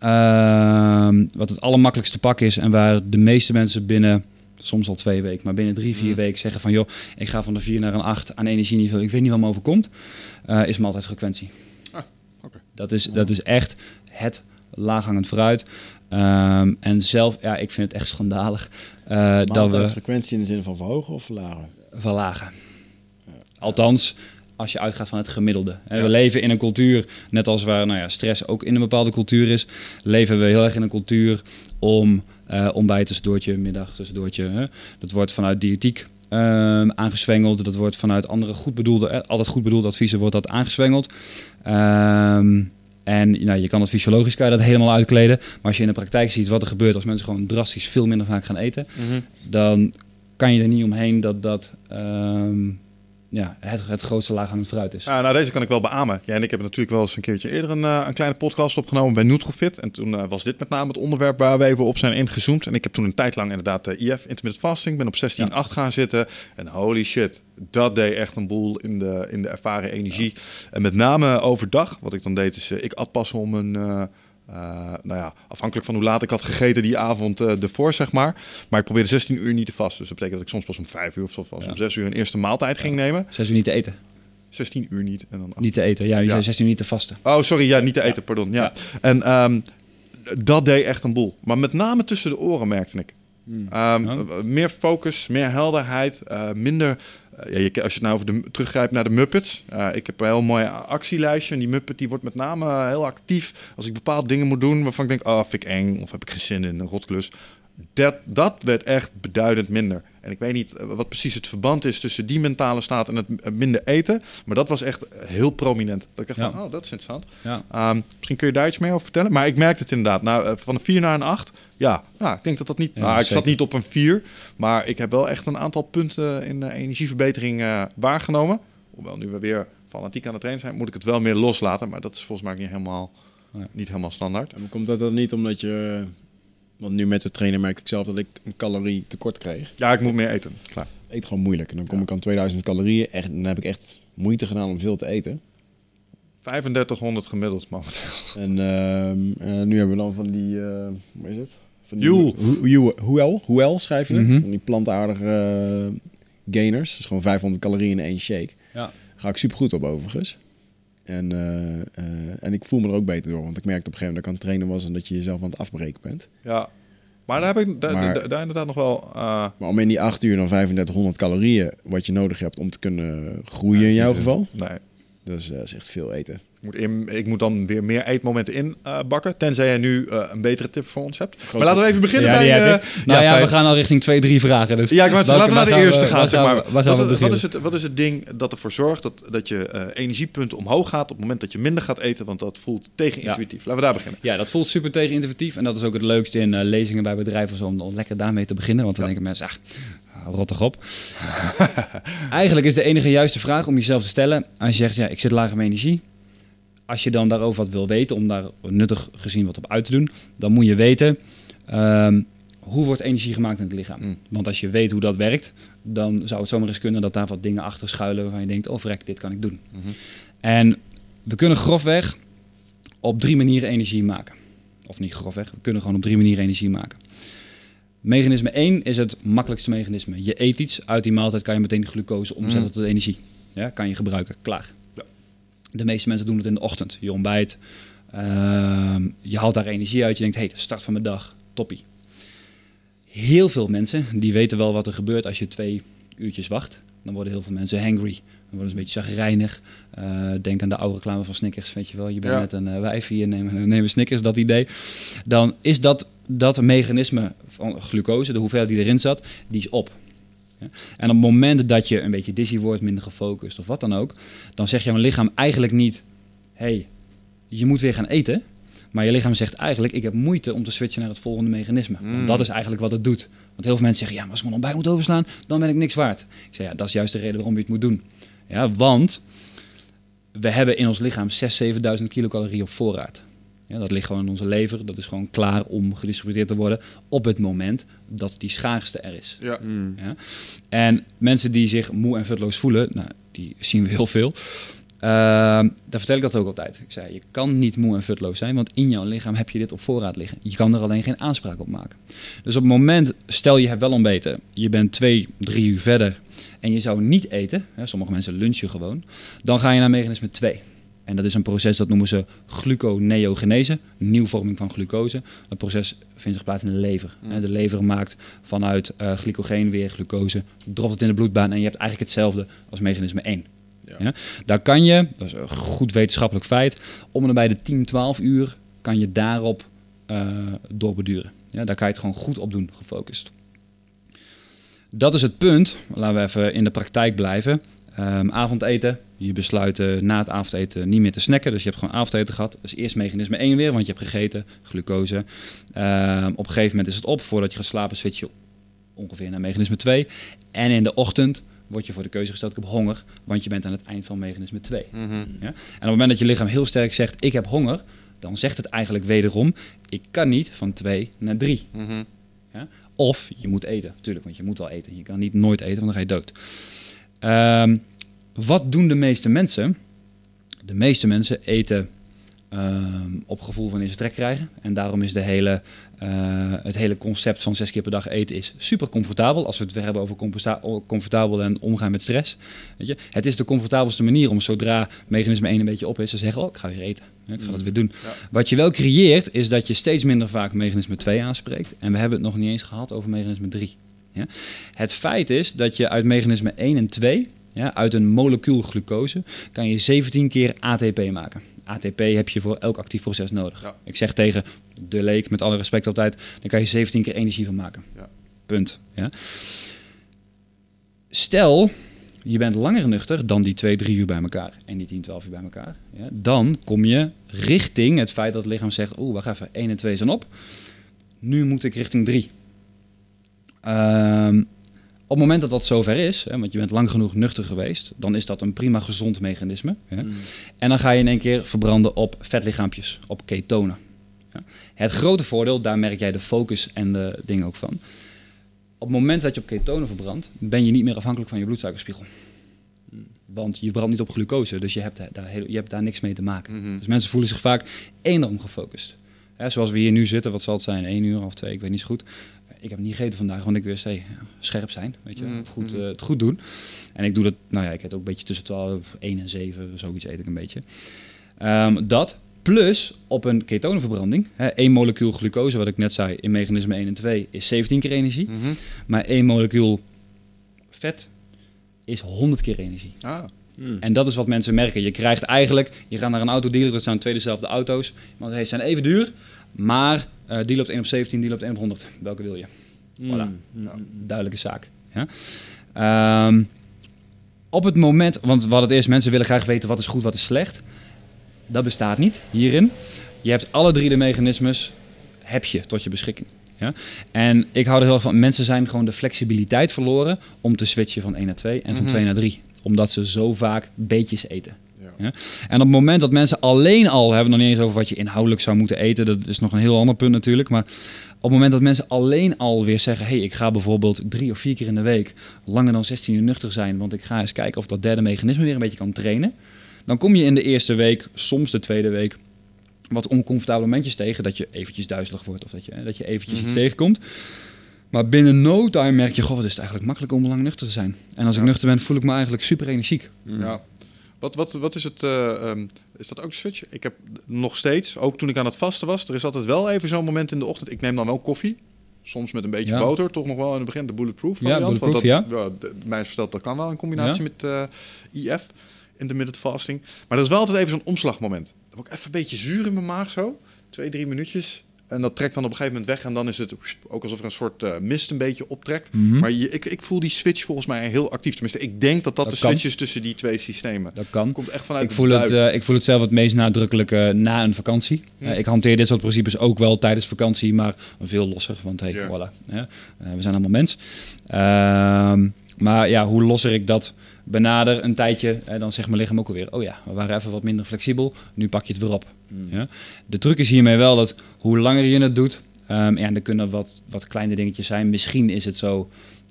uh, wat het allermakkelijkste pak is en waar de meeste mensen binnen soms al twee weken, maar binnen drie, vier mhm. weken zeggen van joh, ik ga van de vier naar een acht aan energieniveau, ik weet niet wat me overkomt, uh, is me altijd frequentie. Dat, is, dat is echt het laaghangend fruit. Um, en zelf, ja, ik vind het echt schandalig. Uh, dat we frequentie in de zin van verhogen of verlagen? Verlagen. Althans, als je uitgaat van het gemiddelde. We leven in een cultuur, net als waar nou ja, stress ook in een bepaalde cultuur is, leven we heel erg in een cultuur om uh, ontbijt tussendoortje, middag tussendoortje. Hè. Dat wordt vanuit diëtiek um, aangeswengeld. Dat wordt vanuit andere goed bedoelde, eh, altijd goed bedoelde adviezen wordt dat aangeswengeld. Um, en nou, je kan het fysiologisch kan je dat helemaal uitkleden. Maar als je in de praktijk ziet wat er gebeurt als mensen gewoon drastisch veel minder vaak gaan eten, mhm. dan kan je er niet omheen dat dat um, ja, het, het grootste laaghangend fruit is. Ja, nou, deze kan ik wel beamen. Ja, en ik heb natuurlijk wel eens een keertje eerder een, uh, een kleine podcast opgenomen bij Nutrofit. En toen uh, was dit met name het onderwerp waar we even op zijn ingezoomd. En ik heb toen een tijd lang inderdaad uh, IF, Intermittent Fasting, ben op 16,8 ja. gaan zitten. En holy shit, dat deed echt een boel in de, in de ervaren energie. En met name overdag, wat ik dan deed, is ik at pas om een uh, nou ja, afhankelijk van hoe laat ik had gegeten die avond uh, ervoor, zeg maar. Maar ik probeerde 16 uur niet te vasten. Dus dat betekent dat ik soms pas om 5 uur of soms pas om 6 uur een eerste maaltijd ging nemen. 6 uur niet te eten? 16 uur niet. En dan Niet te eten, ja. Je ja. zei 16 uur niet te vasten. Oh, sorry, ja, niet te eten, pardon. Ja. En um, dat deed echt een boel. Maar met name tussen de oren merkte ik. Hmm. Um, meer focus, meer helderheid, uh, minder ja, je, als je nou over de, teruggrijpt naar de Muppets. Uh, ik heb een heel mooi actielijstje. En die Muppet die wordt met name heel actief als ik bepaalde dingen moet doen waarvan ik denk, oh, vind ik eng of heb ik geen zin in een rotklus. Dat, dat werd echt beduidend minder. En ik weet niet eh, wat precies het verband is tussen die mentale staat en het minder eten. Maar dat was echt heel prominent. Dat ik dacht van, oh, dat is interessant. Ja. Um, misschien kun je daar iets meer over vertellen. Maar ik merkte het inderdaad. Nou, van een 4 naar een 8 ja, nou, ik denk dat dat niet. nou, ik zat niet op een 4, maar ik heb wel echt een aantal punten in de energieverbetering uh, waargenomen. Hoewel nu we weer fanatiek aan het trainen zijn, moet ik het wel meer loslaten. Maar dat is volgens mij niet helemaal, niet helemaal standaard. En komt dat dan niet omdat je. Want nu met de trainer merk ik zelf dat ik een calorie tekort kreeg. Ja, ik moet meer eten. Klaar. Eet gewoon moeilijk. En dan kom ik aan 2000 calorieën. Echt, dan heb ik echt moeite gedaan om veel te eten. 3500 gemiddeld momenteel. En uh, nu hebben we dan van die, uh, hoe is het? Van Huel, schrijf je het. Mm Die plantaardige uh, gainers. Dus gewoon 500 calorieën in één shake. Ja. ga ik super goed op overigens. En, uh, uh, en ik voel me er ook beter door. Want ik merkte op een gegeven moment dat ik aan het trainen was... en dat je jezelf aan het afbreken bent. Ja, maar daar heb ik daar, maar, daar inderdaad nog wel... Maar om in die 8 uur dan 3500 calorieën... wat je nodig hebt om te kunnen groeien in jouw geval... Nee. Dat is, dat is echt veel eten. Ik moet, in, ik moet dan weer meer eetmomenten inbakken. Uh, tenzij je nu uh, een betere tip voor ons hebt. maar laten we even beginnen bij... Uh, nou ja, we gaan al richting twee, drie vragen. Dus ja, ik laten we naar de eerste gaan. zeg maar. Wat, wat, is het, wat is het ding dat ervoor zorgt dat, dat je energiepunten omhoog gaat... op het moment dat je minder gaat eten? Want dat voelt tegenintuïtief. Laten we daar beginnen. Ja, dat voelt super tegenintuïtief. En dat is ook het leukste in lezingen bij bedrijven... om lekker daarmee te beginnen. Want dan denken mensen... Ach, rottig op. <laughs> Eigenlijk is de enige juiste vraag om jezelf te stellen... als je zegt, ja, ik zit lager met energie als je dan daarover wat wil weten, om daar nuttig gezien wat op uit te doen, dan moet je weten um, hoe wordt energie gemaakt in het lichaam. Mm. Want als je weet hoe dat werkt, dan zou het zomaar eens kunnen dat daar wat dingen achter schuilen waarvan je denkt, oh vrek, dit kan ik doen. Mhm. En we kunnen grofweg op drie manieren energie maken. Of niet grofweg, we kunnen gewoon op drie manieren energie maken. Mechanisme 1 is het makkelijkste mechanisme. Je eet iets, uit die maaltijd kan je meteen glucose omzetten mm. tot energie. Ja, kan je gebruiken, klaar. De meeste mensen doen het in de ochtend. Je ontbijt, ehm, je haalt daar energie uit. Je denkt, hé, hey, de start van mijn dag, toppie. Heel veel mensen die weten wel wat er gebeurt als je twee uurtjes wacht. Dan worden heel veel mensen hangry. Dan worden ze een beetje chagrijnig. Uh, denk aan de oude reclame van Snickers, weet je wel. Je bent Ja. net een uh, wijf hier, neem, <laughs> neem een Snickers, dat idee. Dan is dat, dat mechanisme van glucose, de hoeveelheid die erin zat, die is op. Ja? En op het moment dat je een beetje dizzy wordt, minder gefocust of wat dan ook, dan zegt jouw lichaam eigenlijk niet: hey, je moet weer gaan eten. Maar je lichaam zegt eigenlijk: ik heb moeite om te switchen naar het volgende mechanisme. Want Mm. dat is eigenlijk wat het doet. Want heel veel mensen zeggen: ja, maar als ik mijn ontbijt moet overslaan, dan ben ik niks waard. Ik zeg: ja, dat is juist de reden waarom je het moet doen. Ja, want we hebben in ons lichaam 6.000, 7.000 kilocalorieën op voorraad. Ja, dat ligt gewoon in onze lever. Dat is gewoon klaar om gedistributeerd te worden op het moment dat die schaarste er is. Ja. Ja? En mensen die zich moe en futloos voelen, nou, die zien we heel veel. Ehm, daar vertel ik dat ook altijd. Ik zei, je kan niet moe en futloos zijn, want in jouw lichaam heb je dit op voorraad liggen. Je kan er alleen geen aanspraak op maken. Dus op het moment, stel je hebt wel ontbeten, je bent twee, drie uur verder en je zou niet eten, hè, sommige mensen lunchen gewoon, dan ga je naar mechanisme 2. En dat is een proces dat noemen ze gluconeogenese, nieuwvorming van glucose. Dat proces vindt zich plaats in de lever. De lever maakt vanuit eh, glycogeen weer glucose, dropt het in de bloedbaan en je hebt eigenlijk hetzelfde als mechanisme 1. Ja. Daar kan je, dat is een goed wetenschappelijk feit, om en bij de 10, 12 uur kan je daarop eh doorbeduren. Ja, daar kan je het gewoon goed op doen, gefocust. Dat is het punt. Laten we even in de praktijk blijven. Ehm, avondeten. Je besluit eh, na het avondeten niet meer te snacken. Dus je hebt gewoon avondeten gehad. Dus eerst mechanisme 1 weer, want je hebt gegeten, glucose. Ehm, op een gegeven moment is het op. Voordat je gaat slapen switch je ongeveer naar mechanisme 2. En in de ochtend word je voor de keuze gesteld, ik heb honger. Want je bent aan het eind van mechanisme 2. Ja? En op het moment dat je lichaam heel sterk zegt, ik heb honger. Dan zegt het eigenlijk wederom, ik kan niet van 2 naar 3. Ja? Of je moet eten, natuurlijk, want je moet wel eten. Je kan niet nooit eten, want dan ga je dood. Ehm, wat doen de meeste mensen? De meeste mensen eten ehm, op gevoel van eens trek krijgen. En daarom is de hele, eh, het hele concept van zes keer per dag eten is super comfortabel. Als we het weer hebben over comforta- comfortabel en omgaan met stress. Weet je? Het is de comfortabelste manier om zodra mechanisme 1 een beetje op is, te zeggen, oh, ik ga weer eten. Ik ga dat weer doen. Wat je wel creëert, is dat je steeds minder vaak mechanisme 2 aanspreekt. En we hebben het nog niet eens gehad over mechanisme 3. Ja? Het feit is dat je uit mechanisme 1 en 2, ja, uit een molecuul glucose, kan je 17 keer ATP maken. ATP heb je voor elk actief proces nodig. Ja. Ik zeg tegen de leek, met alle respect altijd, dan kan je 17 keer energie van maken. Ja. Punt. Ja? Stel, je bent langer nuchter dan die 2, 3 uur bij elkaar en die 10, 12 uur bij elkaar. Ja? Dan kom je richting het feit dat het lichaam zegt, oeh, wacht even, 1 en 2 zijn op. Nu moet ik richting 3. Ehm, op het moment dat dat zover is, hè, want je bent lang genoeg nuchter geweest, dan is dat een prima gezond mechanisme. Hè? En dan ga je in één keer verbranden op vetlichaampjes, op ketonen. Ja? Het grote voordeel, daar merk jij de focus en de dingen ook van. Op het moment dat je op ketonen verbrandt, ben je niet meer afhankelijk van je bloedsuikerspiegel. Want je brandt niet op glucose, dus je hebt daar, heel- je hebt daar niks mee te maken. Dus mensen voelen zich vaak enorm gefocust. Hè, zoals we hier nu zitten, wat zal het zijn? 1 uur of twee, ik weet niet zo goed. Ik heb niet gegeten vandaag, want ik wist, hey, scherp zijn, weet je, Mhm, goed, eh, het goed doen. En ik doe dat, nou ja, ik eet ook een beetje tussen 12, 1 en 7, zoiets eet ik een beetje. Ehm, dat plus op een ketonenverbranding, hè, één molecuul glucose, wat ik net zei, in mechanisme 1 en 2 is 17 keer energie. Maar één molecuul vet is 100 keer energie. Ah, En dat is wat mensen merken. Je krijgt eigenlijk, je gaat naar een autodealer, er staan twee dezelfde auto's. Want hey, ze zijn even duur, maar eh, die loopt 1 op 17, die loopt 1 op 100. Welke wil je? Voilà. Duidelijke zaak. Ja? Ehm, op het moment, want wat het is, mensen willen graag weten wat is goed, wat is slecht. Dat bestaat niet hierin. Je hebt alle drie de mechanismes, heb je tot je beschikking. Ja? En ik hou er heel erg van, mensen zijn gewoon de flexibiliteit verloren om te switchen van 1 naar 2 en van 2 naar 3. Omdat ze zo vaak beetjes eten. Ja. En op het moment dat mensen alleen al, hebben we het nog niet eens over wat je inhoudelijk zou moeten eten, dat is nog een heel ander punt natuurlijk, maar op het moment dat mensen alleen al weer zeggen, hey, ik ga bijvoorbeeld drie of vier keer in de week langer dan 16 uur nuchter zijn, want ik ga eens kijken of dat derde mechanisme weer een beetje kan trainen, dan kom je in de eerste week, soms de tweede week, wat oncomfortabele momentjes tegen, dat je eventjes duizelig wordt of dat je, dat je eventjes iets tegenkomt. Maar binnen no time merk je, goh, wat is het eigenlijk makkelijk om lang nuchter te zijn. En als ik nuchter ben, voel ik me eigenlijk super energiek. ja. Wat, wat, wat is het? eh, ehm, is dat ook switch? Ik heb nog steeds, ook toen ik aan het vasten was, er is altijd wel even zo'n moment in de ochtend. Ik neem dan wel koffie. Soms met een beetje Ja. boter, toch nog wel in het begin de bulletproof Ja, variant. want dat, bulletproof, ja, de- mij is verteld dat kan wel in combinatie Ja. met eh, IF, intermittent fasting. Maar dat is wel altijd even zo'n omslagmoment. Dan word ik even een beetje zuur in mijn maag zo. Twee, drie minuutjes. En dat trekt dan op een gegeven moment weg. En dan is het ook alsof er een soort eh, mist een beetje optrekt. Mhm. Maar je, ik, ik voel die switch volgens mij heel actief. Tenminste, ik denk dat dat, Dat de kan. switch is tussen die twee systemen. Dat kan. Komt echt vanuit Ik voel, het, eh, ik voel het zelf het meest nadrukkelijk eh, na een vakantie. Eh, ik hanteer dit soort principes ook wel tijdens vakantie, maar veel losser. Want hey, Ja. voilà, we zijn allemaal mens. Ehm, maar ja, hoe losser ik dat benader een tijdje, eh, dan zegt mijn lichaam ook alweer... oh ja, we waren even wat minder flexibel, nu pak je het weer op. Ja? De truc is hiermee wel dat hoe langer je het doet... ehm, ja, er kunnen wat, wat kleine dingetjes zijn. Misschien is het zo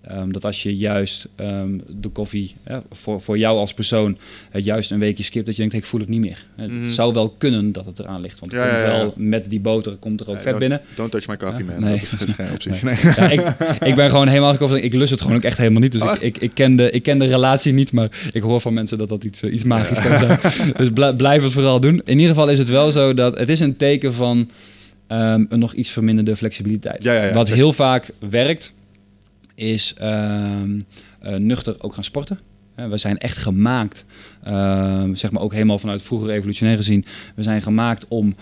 ehm, dat als je juist ehm, de koffie voor, voor jou als persoon het juist een weekje skipt, dat je denkt, ik voel het niet meer. Eh, Mhm. Het zou wel kunnen dat het eraan ligt. Want Ja, komt ja, ja. wel met die boter komt er ook vet don't- binnen. Don't touch my coffee, man. nee. Dat is, geen optie. <laughs> Nee. Nee. Ja, ik, ik ben gewoon helemaal gekoffie. Ik lust het gewoon ook echt helemaal niet. Dus Oh, ik, ik, ik, ken de, ik ken de relatie niet, maar ik hoor van mensen dat dat iets, eh, iets magisch kan zijn. <laughs> Dus bl- blijf het vooral doen. In ieder geval is het wel zo dat het is een teken van ehm, een nog iets verminderde flexibiliteit. Wat heel vaak werkt, is ehm, eh, nuchter ook gaan sporten. We zijn echt gemaakt, ehm, zeg maar ook helemaal vanuit vroeger evolutionair gezien, we zijn gemaakt om,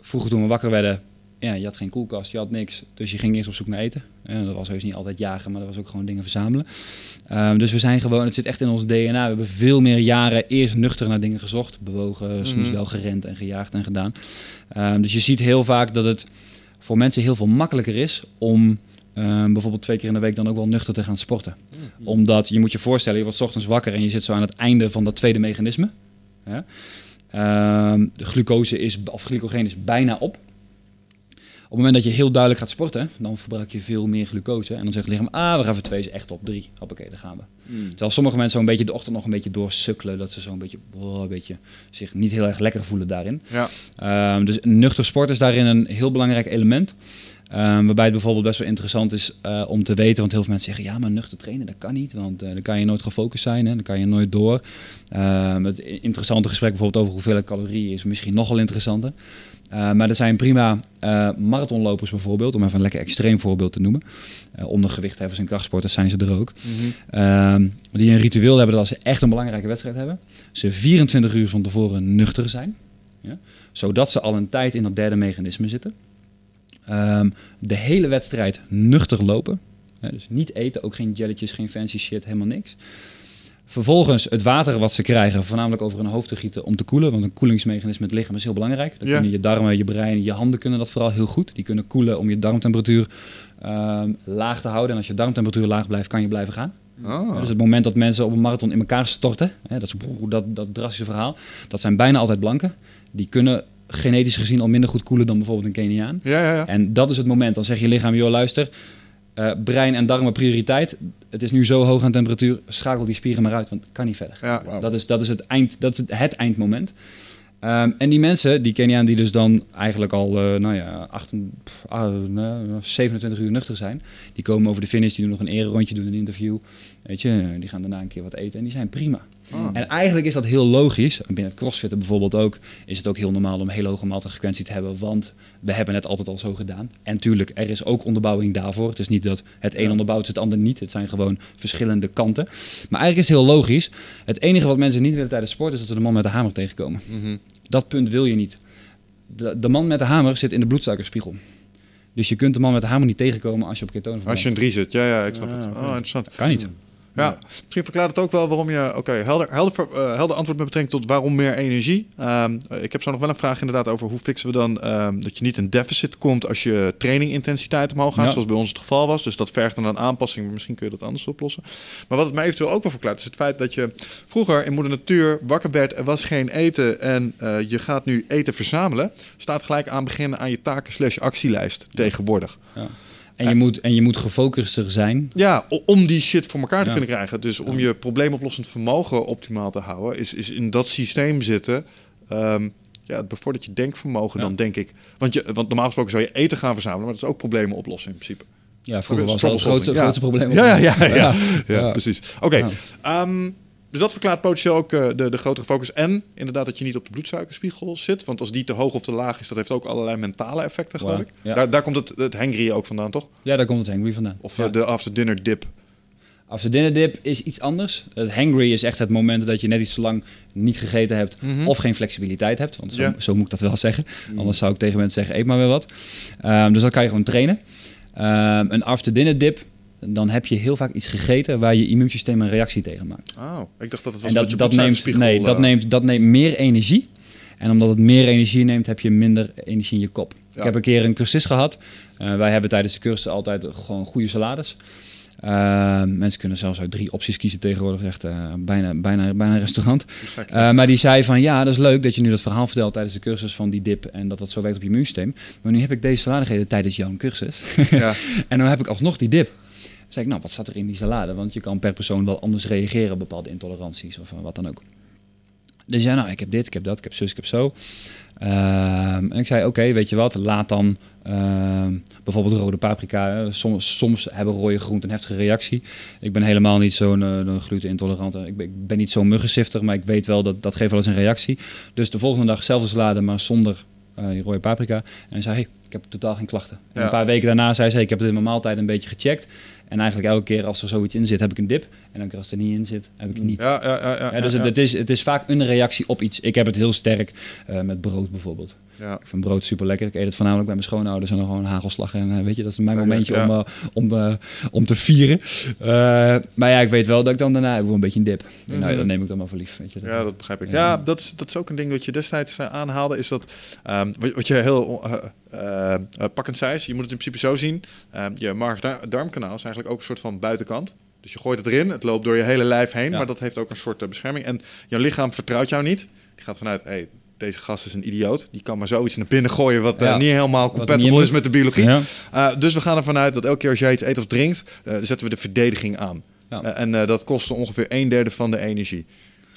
vroeger toen we wakker werden, ja, je had geen koelkast, je had niks, dus je ging eerst op zoek naar eten. En dat was heus niet altijd jagen, maar dat was ook gewoon dingen verzamelen. Ehm, dus we zijn gewoon, het zit echt in ons DNA. We hebben veel meer jaren eerst nuchter naar dingen gezocht, bewogen, soms Mhm. wel gerend en gejaagd en gedaan. Dus je ziet heel vaak dat het voor mensen heel veel makkelijker is om ehm, bijvoorbeeld twee keer in de week dan ook wel nuchter te gaan sporten. Omdat je moet je voorstellen, je wordt 's ochtends wakker en je zit zo aan het einde van dat tweede mechanisme. Ja? Ehm, de glucose is, of glycogeen is bijna op. Op het moment dat je heel duidelijk gaat sporten, dan verbruik je veel meer glucose. En dan zegt het lichaam, ah, we gaan voor twee is echt op drie. Hoppakee, daar gaan we. Terwijl sommige mensen zo'n beetje de ochtend nog een beetje doorsukkelen. Dat ze zo'n beetje, oh, een beetje zich niet heel erg lekker voelen daarin. Ja. Ehm, dus nuchter sport is daarin een heel belangrijk element. Ehm, waarbij het bijvoorbeeld best wel interessant is eh, om te weten. Want heel veel mensen zeggen, ja, maar nuchter trainen, dat kan niet. Want eh, dan kan je nooit gefocust zijn. Hè? Dan kan je nooit door. Ehm, het interessante gesprek bijvoorbeeld over hoeveelheid calorieën is misschien nog wel interessanter. Eh, maar er zijn prima eh, marathonlopers bijvoorbeeld, om even een lekker extreem voorbeeld te noemen. Eh ondergewichtheffers en krachtsporters zijn ze er ook. Ehm, die een ritueel hebben dat als ze echt een belangrijke wedstrijd hebben, ze 24 uur van tevoren nuchter zijn. Ja? Zodat ze al een tijd in dat derde mechanisme zitten. Ehm, de hele wedstrijd nuchter lopen. Ja, dus niet eten, ook geen jelletjes, geen fancy shit, helemaal niks. Vervolgens het water wat ze krijgen, voornamelijk over hun hoofd te gieten om te koelen. Want een koelingsmechanisme in het lichaam is heel belangrijk. Dan Ja. kunnen je darmen, je brein, je handen kunnen dat vooral heel goed. Die kunnen koelen om je darmtemperatuur ehm, laag te houden. En als je darmtemperatuur laag blijft, kan je blijven gaan. Oh. Dus het moment dat mensen op een marathon in elkaar storten, hè, dat, is, dat, dat drastische verhaal, dat zijn bijna altijd blanken. Die kunnen genetisch gezien al minder goed koelen dan bijvoorbeeld een Keniaan. Ja, ja, ja. En dat is het moment. Dan zeg je lichaam, joh luister, eh, brein en darmen prioriteit. Het is nu zo hoog aan temperatuur, schakel die spieren maar uit, want het kan niet verder. ja. Dat is, dat is, het, eind, dat is het, het eindmoment. Ehm, en die mensen, die Keniaan die dus dan eigenlijk al, eh, nou ja, 8, pff, ah, nou, 27 uur nuchter zijn. Die komen over de finish, die doen nog een ererondje, doen een interview. Weet je, die gaan daarna een keer wat eten en die zijn prima. Ah. En eigenlijk is dat heel logisch. Binnen het crossfitten bijvoorbeeld ook, is het ook heel normaal om hele hoge maaltijdfrequentie te hebben. Want we hebben het altijd al zo gedaan. En tuurlijk, er is ook onderbouwing daarvoor. Het is niet dat het een onderbouwt het ander niet. Het zijn gewoon verschillende kanten. Maar eigenlijk is het heel logisch. Het enige wat mensen niet willen tijdens sport is dat ze de man met de hamer tegenkomen. Mhm. Dat punt wil je niet. De, de man met de hamer zit in de bloedsuikerspiegel. Dus je kunt de man met de hamer niet tegenkomen als je op ketonen Als je een drie zit, ja, ja, ik snap Ah, het. Oh, interessant. Kan niet. Ja, misschien verklaart het ook wel waarom je... Oké, helder, helder, eh, helder antwoord met betrekking tot waarom meer energie. Ehm, eh, ik heb zo nog wel een vraag inderdaad over hoe fixen we dan... ehm, dat je niet in deficit komt als je trainingintensiteit omhoog gaat, Ja. zoals bij ons het geval was. Dus dat vergt dan een aanpassing, maar misschien kun je dat anders oplossen. Maar wat het mij eventueel ook wel verklaart, is het feit dat je vroeger in moeder natuur wakker werd, er was geen eten en eh, je gaat nu eten verzamelen. Staat gelijk aan beginnen aan je taken slash actielijst tegenwoordig. En je, moet, en je moet gefocuster zijn. Ja, om die shit voor elkaar te Ja. kunnen krijgen. Dus om je probleemoplossend vermogen optimaal te houden, is, is in dat systeem zitten. ehm, ja, het bevordert je denkvermogen Ja. dan, denk ik. Want, je, want normaal gesproken zou je eten gaan verzamelen, maar dat is ook problemen oplossen in principe. Ja, vroeger was dat het grootste, ja. grootste probleem. Ja, ja, ja, ja, precies. Oké, ehm, dus dat verklaart potentieel ook uh, de, de grotere focus. En inderdaad dat je niet op de bloedsuikerspiegel zit. Want als die te hoog of te laag is, dat heeft ook allerlei mentale effecten, geloof Wow, ik. ja. Daar, daar komt het, het hangry ook vandaan, toch? Ja, daar komt het hangry vandaan. Of ja. eh, de after dinner dip. After dinner dip is iets anders. Het hangry is echt het moment dat je net iets te lang niet gegeten hebt of geen flexibiliteit hebt. Want zo, zo moet ik dat wel zeggen. Anders zou ik tegen mensen zeggen, eet maar weer wat. Ehm, dus dat kan je gewoon trainen. Ehm, een after dinner dip, dan heb je heel vaak iets gegeten waar je immuunsysteem een reactie tegen maakt. Oh, ik dacht dat het was En dat, dat, neemt, nee, dat, eh, neemt, dat neemt meer energie. En omdat het meer energie neemt, heb je minder energie in je kop. Ja. Ik heb een keer een cursist gehad. Eh, wij hebben tijdens de cursus altijd gewoon goede salades. Eh, mensen kunnen zelfs uit drie opties kiezen tegenwoordig. Echt bijna, bijna, bijna een restaurant. <laughs> maar die zei van ja, dat is leuk dat je nu dat verhaal vertelt tijdens de cursus van die dip. En dat dat zo werkt op je immuunsysteem. Maar nu heb ik deze gegeten tijdens jouw cursus. Ja. <laughs> en dan heb ik alsnog die dip. Zei ik, nou, wat staat er in die salade? Want je kan per persoon wel anders reageren op bepaalde intoleranties of eh, wat dan ook. Dus ja, nou, ik heb dit, ik heb dat, ik heb zus, ik heb zo. Ehm, en ik zei, oké, weet je wat, laat dan ehm, bijvoorbeeld rode paprika. hè. Soms, soms hebben rode groenten een heftige reactie. Ik ben helemaal niet zo'n eh, een glutenintolerant. Ik ben, ik ben niet zo'n muggensifter, maar ik weet wel dat dat geeft wel eens een reactie. Dus de volgende dag zelfde salade, maar zonder eh, die rode paprika. En zei, hey, ik heb totaal geen klachten. En Ja. een paar weken daarna zei ze, ik heb het in mijn maaltijd een beetje gecheckt. En eigenlijk elke keer als er zoiets in zit, heb ik een dip. En elke keer als er niet in zit, heb ik het niet. Ja, ja, ja, ja, Ja, dus Het, het, is, het is vaak een reactie op iets. Ik heb het heel sterk eh, met brood bijvoorbeeld. ja. Ik vind brood super lekker. Ik eet het voornamelijk bij mijn schoonouders en dan gewoon hagelslag. En eh, weet je, dat is mijn momentje om, eh, om, om te vieren. Maar ja, ik weet wel dat ik dan daarna heb een beetje een dip. Nou, ja, dat neem ik dan maar voor lief. Weet je. Ja, dat begrijp ik. Ja. Dat, is, dat is ook een ding wat je destijds aanhaalde. Is dat, wat, wat je heel eh, eh, eh, pakkend is, je moet het in principe zo zien. ehm, je maag-darmkanaal is eigenlijk ook een soort van buitenkant. Dus je gooit het erin, het loopt door je hele lijf heen, Ja. maar dat heeft ook een soort eh, bescherming. En jouw lichaam vertrouwt jou niet. Die gaat vanuit, hey, deze gast is een idioot. Die kan maar zoiets naar binnen gooien wat Ja. niet helemaal compatible niet is met de biologie. Ja. Uh, dus we gaan ervan uit dat elke keer als jij iets eet of drinkt, uh, zetten we de verdediging aan. Uh, en uh, dat kost ongeveer een derde van de energie.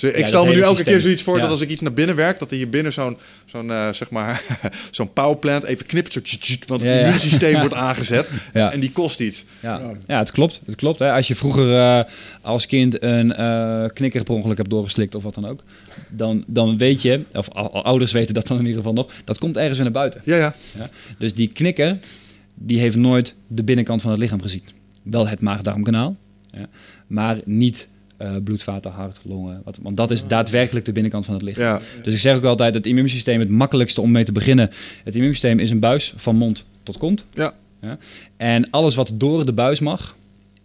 Dus ik stel me nu elke systeem. keer zoiets voor Ja. dat als ik iets naar binnen werk, dat er hier binnen zo'n zo'n uh, zeg maar <laughs> zo'n powerplant even knipt, zo want het immuunsysteem <laughs> wordt aangezet en die kost iets. Ja. ja, het klopt. Het klopt hè. Als je vroeger eh, als kind een eh, knikker per ongeluk hebt doorgeslikt of wat dan ook, dan, dan weet je, of ouders weten dat dan in ieder geval nog, dat komt ergens weer naar buiten. Ja, ja. Ja? Dus die knikker, die heeft nooit de binnenkant van het lichaam gezien. Wel het maag-darmkanaal, ja? maar niet eh, bloedvaten, hart, longen. Wat, want dat is daadwerkelijk de binnenkant van het lichaam. ja. Dus ik zeg ook altijd, het immuunsysteem, het makkelijkste om mee te beginnen. Het immuunsysteem is een buis van mond tot kont. Ja. Ja? En alles wat door de buis mag,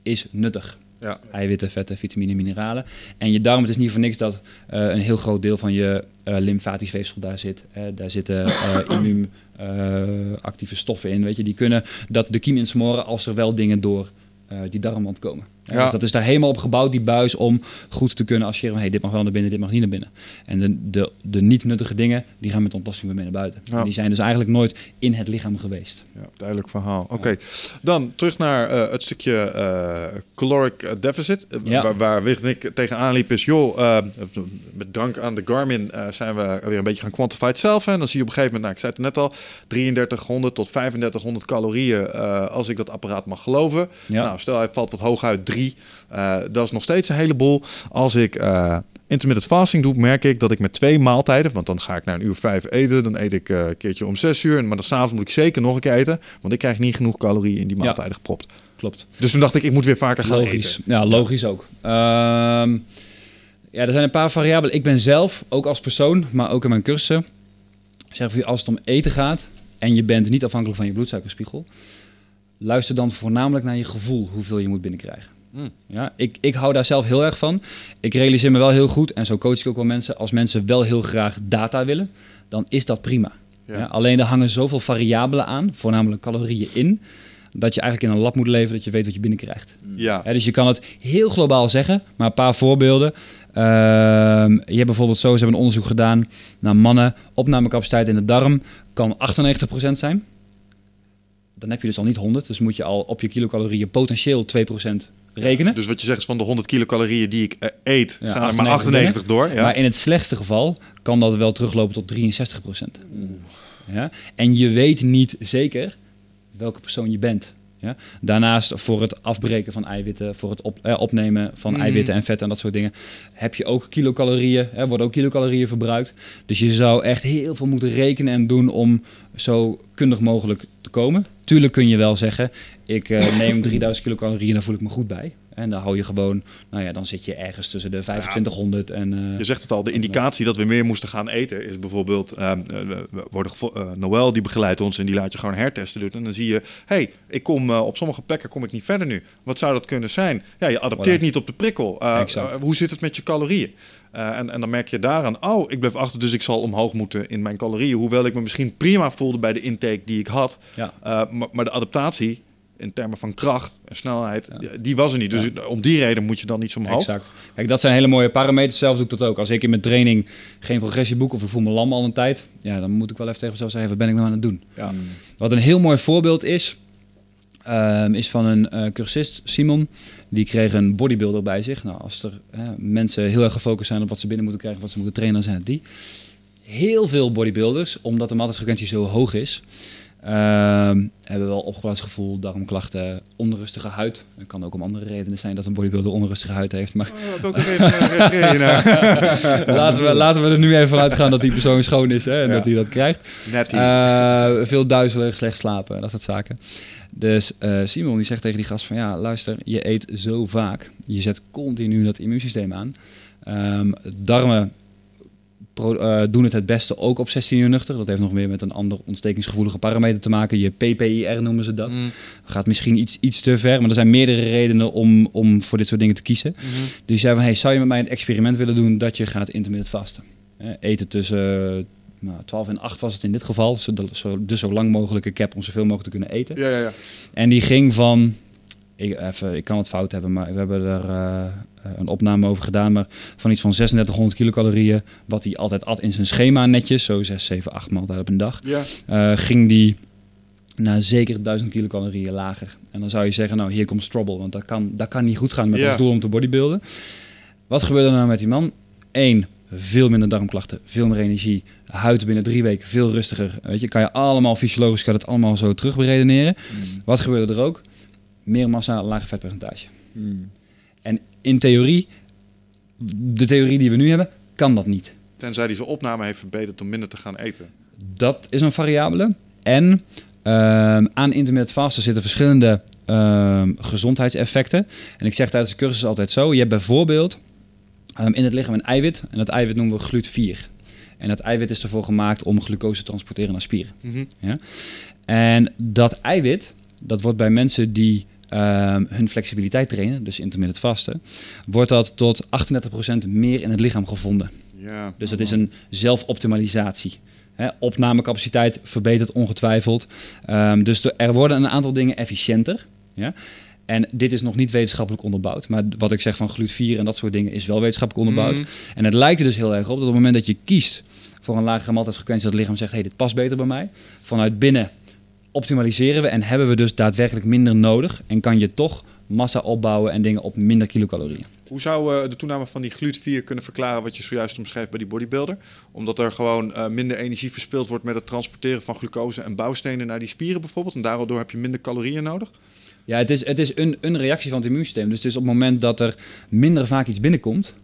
is nuttig. Ja. Eiwitten, vetten, vitamine, mineralen. En je darm, het is niet voor niks dat eh, een heel groot deel van je eh, lymfatisch weefsel daar zit. Hè. Daar zitten eh immuun eh, actieve stoffen in, weet je. Die kunnen dat de kiem insmoren als er wel dingen door die darmwand komen. Ja. Dus dat is daar helemaal op gebouwd, die buis, om goed te kunnen van, Hey, dit mag wel naar binnen, dit mag niet naar binnen. En de, de, de niet nuttige dingen, die gaan met ontlasting weer mee naar buiten. Ja. Die zijn dus eigenlijk nooit in het lichaam geweest. Ja, duidelijk verhaal. Oké, dan terug naar eh, het stukje eh, caloric deficit. Eh. Waar, waar Wicht en ik tegenaan liep is, joh, met dank aan de Garmin zijn we weer een beetje gaan quantified zelf. En dan zie je op een gegeven moment, nou, ik zei het net al, 3300 tot 3500 calorieën als ik dat apparaat mag geloven. Nou, stel hij valt wat hoog uit, 3. dat is nog steeds een heleboel. Als ik eh, intermittent fasting doe, merk ik dat ik met twee maaltijden, want dan ga ik naar een uur vijf eten, dan eet ik eh, een keertje om zes uur, maar dan s'avonds moet ik zeker nog een keer eten, want ik krijg niet genoeg calorieën in die Ja. maaltijden gepropt. Klopt. Dus toen dacht ik, ik moet weer vaker gaan Logisch. eten. Ja, logisch ook. Ehm, ja, er zijn een paar variabelen. Ik ben zelf, ook als persoon, maar ook in mijn cursussen, zeg voor als het om eten gaat en je bent niet afhankelijk van je bloedsuikerspiegel, luister dan voornamelijk naar je gevoel hoeveel je moet binnenkrijgen. Ja, ik, ik hou daar zelf heel erg van. Ik realiseer me wel heel goed, en zo coach ik ook wel mensen, als mensen wel heel graag data willen, dan is dat prima. Ja. Ja, alleen er hangen zoveel variabelen aan, voornamelijk calorieën in, dat je eigenlijk in een lab moet leven dat je weet wat je binnenkrijgt. Ja, dus je kan het heel globaal zeggen, maar een paar voorbeelden. Ehm, je hebt bijvoorbeeld zo, ze hebben een onderzoek gedaan naar mannen. Opnamecapaciteit in de darm kan 98% zijn. Dan heb je dus al niet 100, dus moet je al op je kilocalorieën potentieel 2% rekenen. dus wat je zegt is van de 100 kilocalorieën die ik eh, eet, Ja, gaan er maar 98 98 door. Ja. Maar in het slechtste geval kan dat wel teruglopen tot 63%. Ja? En je weet niet zeker welke persoon je bent. Ja? Daarnaast voor het afbreken van eiwitten, voor het op, eh, opnemen van Mhm. eiwitten en vetten en dat soort dingen, heb je ook kilocalorieën, hè, worden ook kilocalorieën verbruikt. Dus je zou echt heel veel moeten rekenen en doen om zo kundig mogelijk te komen. Tuurlijk kun je wel zeggen, ik eh, neem <laughs> 3000 kilocalorieën en daar voel ik me goed bij. En dan hou je gewoon, nou ja, dan zit je ergens tussen de 2500 en... eh, Je zegt het al, de indicatie dat we meer moesten gaan eten is bijvoorbeeld, eh, we worden gevo- eh, Noël die begeleidt ons en die laat je gewoon hertesten doen. En dan zie je, hey, ik kom eh, op sommige plekken kom ik niet verder nu. Wat zou dat kunnen zijn? Ja, je adapteert Voilà. niet op de prikkel. Eh, eh, hoe zit het met je calorieën? Eh, en, en dan merk je daaraan, oh, ik blijf achter, dus ik zal omhoog moeten in mijn calorieën. Hoewel ik me misschien prima voelde bij de intake die ik had. ja. Uh, maar, maar de adaptatie in termen van kracht en snelheid, Ja. die, was er niet. Dus om die reden moet je dan niet zo omhoog. Exact. Kijk, dat zijn hele mooie parameters. Zelf doe ik dat ook. Als ik in mijn training geen progressie boek of ik voel me lam al een tijd, ja, dan moet ik wel even tegen mezelf zeggen, wat ben ik nou aan het doen? Ja. Wat een heel mooi voorbeeld is, ehm, is van een eh, cursist, Simon. Die kreeg een bodybuilder bij zich. Nou, als er mensen heel erg gefocust zijn op wat ze binnen moeten krijgen, wat ze moeten trainen, dan zijn het die. Heel veel bodybuilders, omdat de maaltijdfrequentie zo hoog is, ehm, hebben wel opgeblazen gevoel, darmklachten, onrustige huid. Het kan ook om andere redenen zijn dat een bodybuilder onrustige huid heeft. Maar Oh, <laughs> laten, we, laten we er nu even van uitgaan dat die persoon schoon is hè, en Ja. dat hij dat krijgt. Net. Eh, veel duizelig, slecht slapen, dat soort zaken. Dus eh, Simon die zegt tegen die gast van ja, luister, je eet zo vaak. Je zet continu dat immuunsysteem aan. Ehm, darmen pro- eh, doen het het beste ook op 16 uur nuchter. Dat heeft nog meer met een ander ontstekingsgevoelige parameter te maken. Je PPIR noemen ze dat. Mm. Gaat misschien iets, iets te ver, maar er zijn meerdere redenen om, om voor dit soort dingen te kiezen. Mhm. Dus die zei van, hey, zou je met mij een experiment willen doen dat je gaat intermittent vasten? Eh, eten tussen nou, 12 en 8 was het in dit geval. Zo, zo, dus zo lang mogelijke cap om zoveel mogelijk te kunnen eten. Ja, ja, ja. En die ging van, ik, even, ik kan het fout hebben, maar we hebben er eh, een opname over gedaan. Maar van iets van 3600 kilocalorieën, wat hij altijd at in zijn schema netjes, zo 6, 7, 8 maaltijden op een dag, ja. eh, ging die naar zeker 1000 kilocalorieën lager. En dan zou je zeggen, nou hier komt Strobel, want dat kan, dat kan niet goed gaan met Ja. ons doel om te bodybuilden. Wat gebeurde er nou met die man? Eén, veel minder darmklachten, veel meer energie, huid binnen drie weken veel rustiger. Weet je, kan je allemaal fysiologisch, kan het allemaal zo terug beredeneren. Wat gebeurde er ook? Meer massa, lager vetpercentage. En in theorie, de theorie die we nu hebben, kan dat niet. Tenzij hij zijn opname heeft verbeterd om minder te gaan eten. Dat is een variabele. En ehm, aan intermittent vasten zitten verschillende ehm, gezondheidseffecten. En ik zeg tijdens de cursus altijd zo. Je hebt bijvoorbeeld ehm, in het lichaam een eiwit. En dat eiwit noemen we GLUT4. En dat eiwit is ervoor gemaakt om glucose te transporteren naar spieren. Mhm. En dat eiwit, dat wordt bij mensen die ehm, hun flexibiliteit trainen, dus intermittent vasten, wordt dat tot 38% meer in het lichaam gevonden. Ja. Dus dat is een zelfoptimalisatie. Opnamecapaciteit verbetert ongetwijfeld. Ehm, dus er worden een aantal dingen efficiënter. Ja? En dit is nog niet wetenschappelijk onderbouwd. Maar wat ik zeg van GLUT4 en dat soort dingen is wel wetenschappelijk onderbouwd. Mhm. En het lijkt er dus heel erg op dat op het moment dat je kiest voor een lagere maaltijdsfrequentie, dat het lichaam zegt, hey, dit past beter bij mij. Vanuit binnen optimaliseren we en hebben we dus daadwerkelijk minder nodig. En kan je toch massa opbouwen en dingen op minder kilocalorieën. Hoe zou eh, de toename van die GLUT4 kunnen verklaren wat je zojuist omschreef bij die bodybuilder? Omdat er gewoon eh, minder energie verspild wordt met het transporteren van glucose en bouwstenen naar die spieren bijvoorbeeld. En daardoor heb je minder calorieën nodig. Ja, het is, het is een, een reactie van het immuunsysteem. Dus het is op het moment dat er minder vaak iets binnenkomt,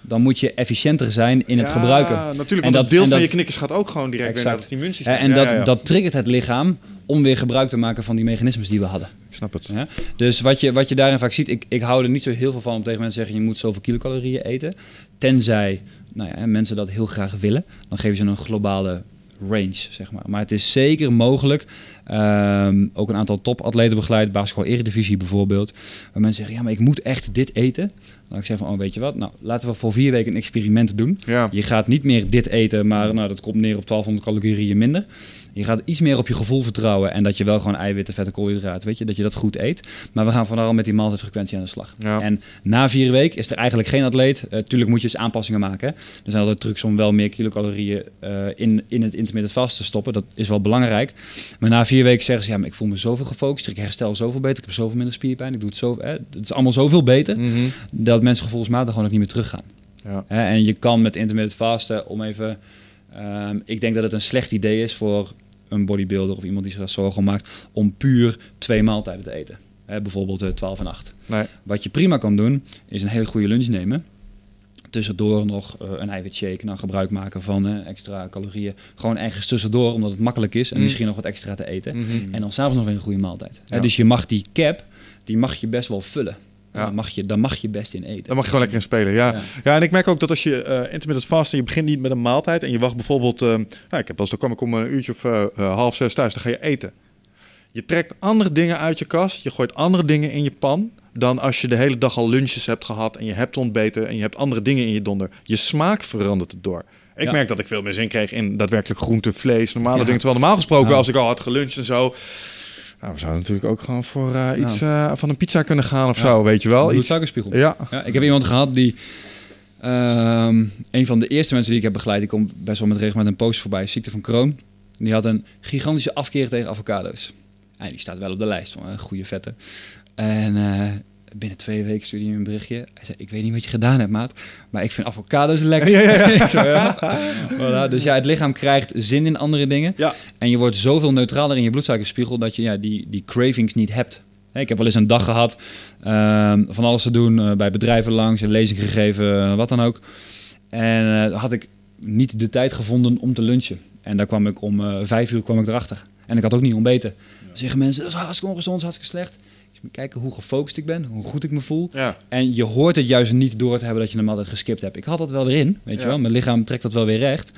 dan moet je efficiënter zijn in het Ja, gebruiken. natuurlijk. En Want dat- dat deel en van dat- je knikkers gaat ook gewoon direct weer naar het immuunsysteem. En Ja, dat, ja. dat triggert het lichaam om weer gebruik te maken van die mechanismes die we hadden. Ik snap het. Ja? Dus wat je, wat je daarin vaak ziet, ik, ik hou er niet zo heel veel van om tegen mensen te zeggen, je moet zoveel kilocalorieën eten. Tenzij nou ja, mensen dat heel graag willen, dan geven ze een globale range, zeg maar. Maar het is zeker mogelijk, ehm, ook een aantal topatleten begeleid, basketbal eredivisie bijvoorbeeld, waar mensen zeggen, ja, maar ik moet echt dit eten. Dan ik zeg van, oh, weet je wat, nou, laten we voor vier weken een experiment doen. Ja. Je gaat niet meer dit eten, maar nou, dat komt neer op 1200 calorieën minder. Je gaat iets meer op je gevoel vertrouwen en dat je wel gewoon eiwitten, vetten, koolhydraten, weet je, dat je dat goed eet. Maar we gaan vooral met die maaltijdfrequentie aan de slag. Ja. En na vier weken is er eigenlijk geen atleet. Uh, tuurlijk moet je eens aanpassingen maken. Hè. Er zijn altijd trucs om wel meer kilocalorieën uh, in, in het intermittent vast te stoppen. Dat is wel belangrijk. Maar na vier weken zeggen ze, ja, maar ik voel me zoveel gefocust. Ik herstel zoveel beter. Ik heb zoveel minder spierpijn. Ik doe het zo. Hè. Het is allemaal zoveel beter. Mhm. Dat mensen gevoelsmatig gewoon ook niet meer teruggaan. Ja. Hè, en je kan met intermittent vasten om even... Um, ik denk dat het een slecht idee is voor een bodybuilder of iemand die zich daar zorgen maakt om puur twee maaltijden te eten. Hè, bijvoorbeeld eh, 12 en 8. Nee. Wat je prima kan doen, is een hele goede lunch nemen. Tussendoor nog eh, een eiwitshake, nou gebruik maken van eh, extra calorieën. Gewoon ergens tussendoor, omdat het makkelijk is. En Mm. misschien nog wat extra te eten. Mhm. En dan s'avonds nog weer een goede maaltijd. Hè, dus je mag die cap, die mag je best wel vullen. Ja. Dan, mag je, dan mag je best in eten. Daar mag je gewoon lekker in spelen, ja. Ja. ja. en ik merk ook dat als je eh intermittent fasten, je begint niet met een maaltijd en je wacht bijvoorbeeld, eh, nou, ik heb wel dan kwam ik om een uurtje of eh, half zes thuis, dan ga je eten. Je trekt andere dingen uit je kast, je gooit andere dingen in je pan, dan als je de hele dag al lunches hebt gehad en je hebt ontbeten en je hebt andere dingen in je donder. Je smaak verandert het door. Ik Ja. merk dat ik veel meer zin kreeg in daadwerkelijk groente, vlees, normale Ja. dingen. Terwijl normaal gesproken, Ja. als ik al had geluncht en zo, nou, we zouden natuurlijk ook gewoon voor eh, iets eh, van een pizza kunnen gaan of Ja. zo, weet je wel. Iets, Bloedsuikerspiegel. ja, Ja, ik heb iemand gehad die... ehm, een van de eerste mensen die ik heb begeleid... die komt best wel met regelmatig een post voorbij... ziekte van Crohn. Die had een gigantische afkeer tegen avocado's. En die staat wel op de lijst van goede vetten. En eh, binnen twee weken stuurde hij me een berichtje. Hij zei, ik weet niet wat je gedaan hebt, maat... maar ik vind avocado's lekker. Ja, ja, ja. <laughs> Ik zo, ja. Voilà, dus ja, het lichaam krijgt zin in andere dingen. Ja. En je wordt zoveel neutraler in je bloedsuikerspiegel... dat je ja, die, die cravings niet hebt. Ik heb wel eens een dag gehad ehm, van alles te doen, eh, bij bedrijven langs, een lezing gegeven, eh, wat dan ook. En eh, had ik niet de tijd gevonden om te lunchen. En daar kwam ik om vijf uur kwam ik erachter. En ik had ook niet ontbeten. Dan zeggen mensen, dat is hartstikke ongezond, hartstikke slecht. Kijken hoe gefocust ik ben, hoe goed ik me voel. ja. En je hoort het juist niet door te hebben dat je hem altijd geskipt hebt. Ik had dat wel weer in, weet je wel. Mijn lichaam trekt dat wel weer recht.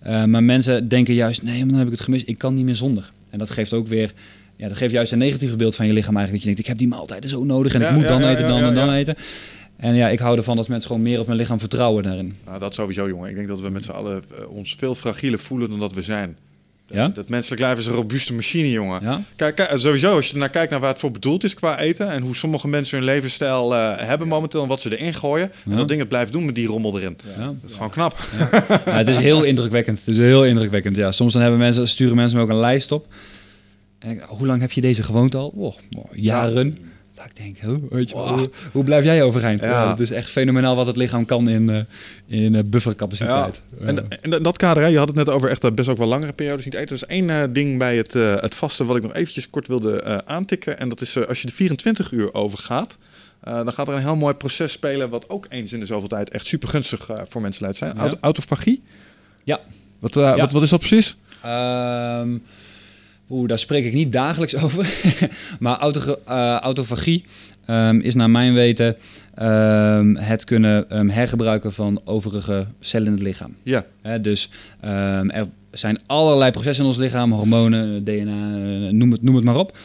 Eh, maar mensen denken juist, nee, maar dan heb ik het gemist. Ik kan niet meer zonder. En dat geeft ook weer, ja, dat geeft juist een negatief beeld van je lichaam eigenlijk. Dat je denkt, ik heb die maaltijden zo nodig en Ja, ik moet ja, dan ja, eten, dan ja, en dan ja. eten. En ja, ik hou ervan als mensen gewoon meer op mijn lichaam vertrouwen daarin. Nou, dat sowieso, jongen. Ik denk dat we met z'n allen eh, ons veel fragieler voelen dan dat we zijn. Ja? Dat menselijk lijf is een robuuste machine, jongen. Ja? Kijk, kijk, sowieso, als je naar kijkt naar waar het voor bedoeld is qua eten... en hoe sommige mensen hun levensstijl eh, hebben momenteel en wat ze erin gooien... Ja. en dat ding het blijft doen met die rommel erin. Ja. Dat is gewoon knap. Ja, het is heel indrukwekkend. Het is heel indrukwekkend. Ja, soms dan hebben mensen, sturen mensen me ook een lijst op. En ik, hoe lang heb je deze gewoond al? Oh, oh, jaren. Dat ik denk, weet je, wel, hoe, hoe blijf jij overeind? Ja. Ja. het is echt fenomenaal wat het lichaam kan in, eh, in eh, buffercapaciteit. En, en in dat kader, hè, je had het net over echt eh, best ook wel langere periodes niet eten. Er is één ding bij het, het vasten wat ik nog eventjes kort wilde aantikken. En dat is als je de 24 uur overgaat... eh, dan gaat er een heel mooi proces spelen... wat ook eens in de zoveel tijd echt super gunstig voor mensen leidt zijn. Ja. Auto- autofagie. Ja. Wat, Ja. Wat, wat is dat precies? Ehm, Oeh, daar spreek ik niet dagelijks <laughs> over. maar auto, eh, autofagie ehm, is naar mijn weten ehm, het kunnen ehm, hergebruiken van overige cellen in het lichaam. Ja. Dus er zijn allerlei processen in ons lichaam, hormonen, DNA, eh, noem het, noem het maar op.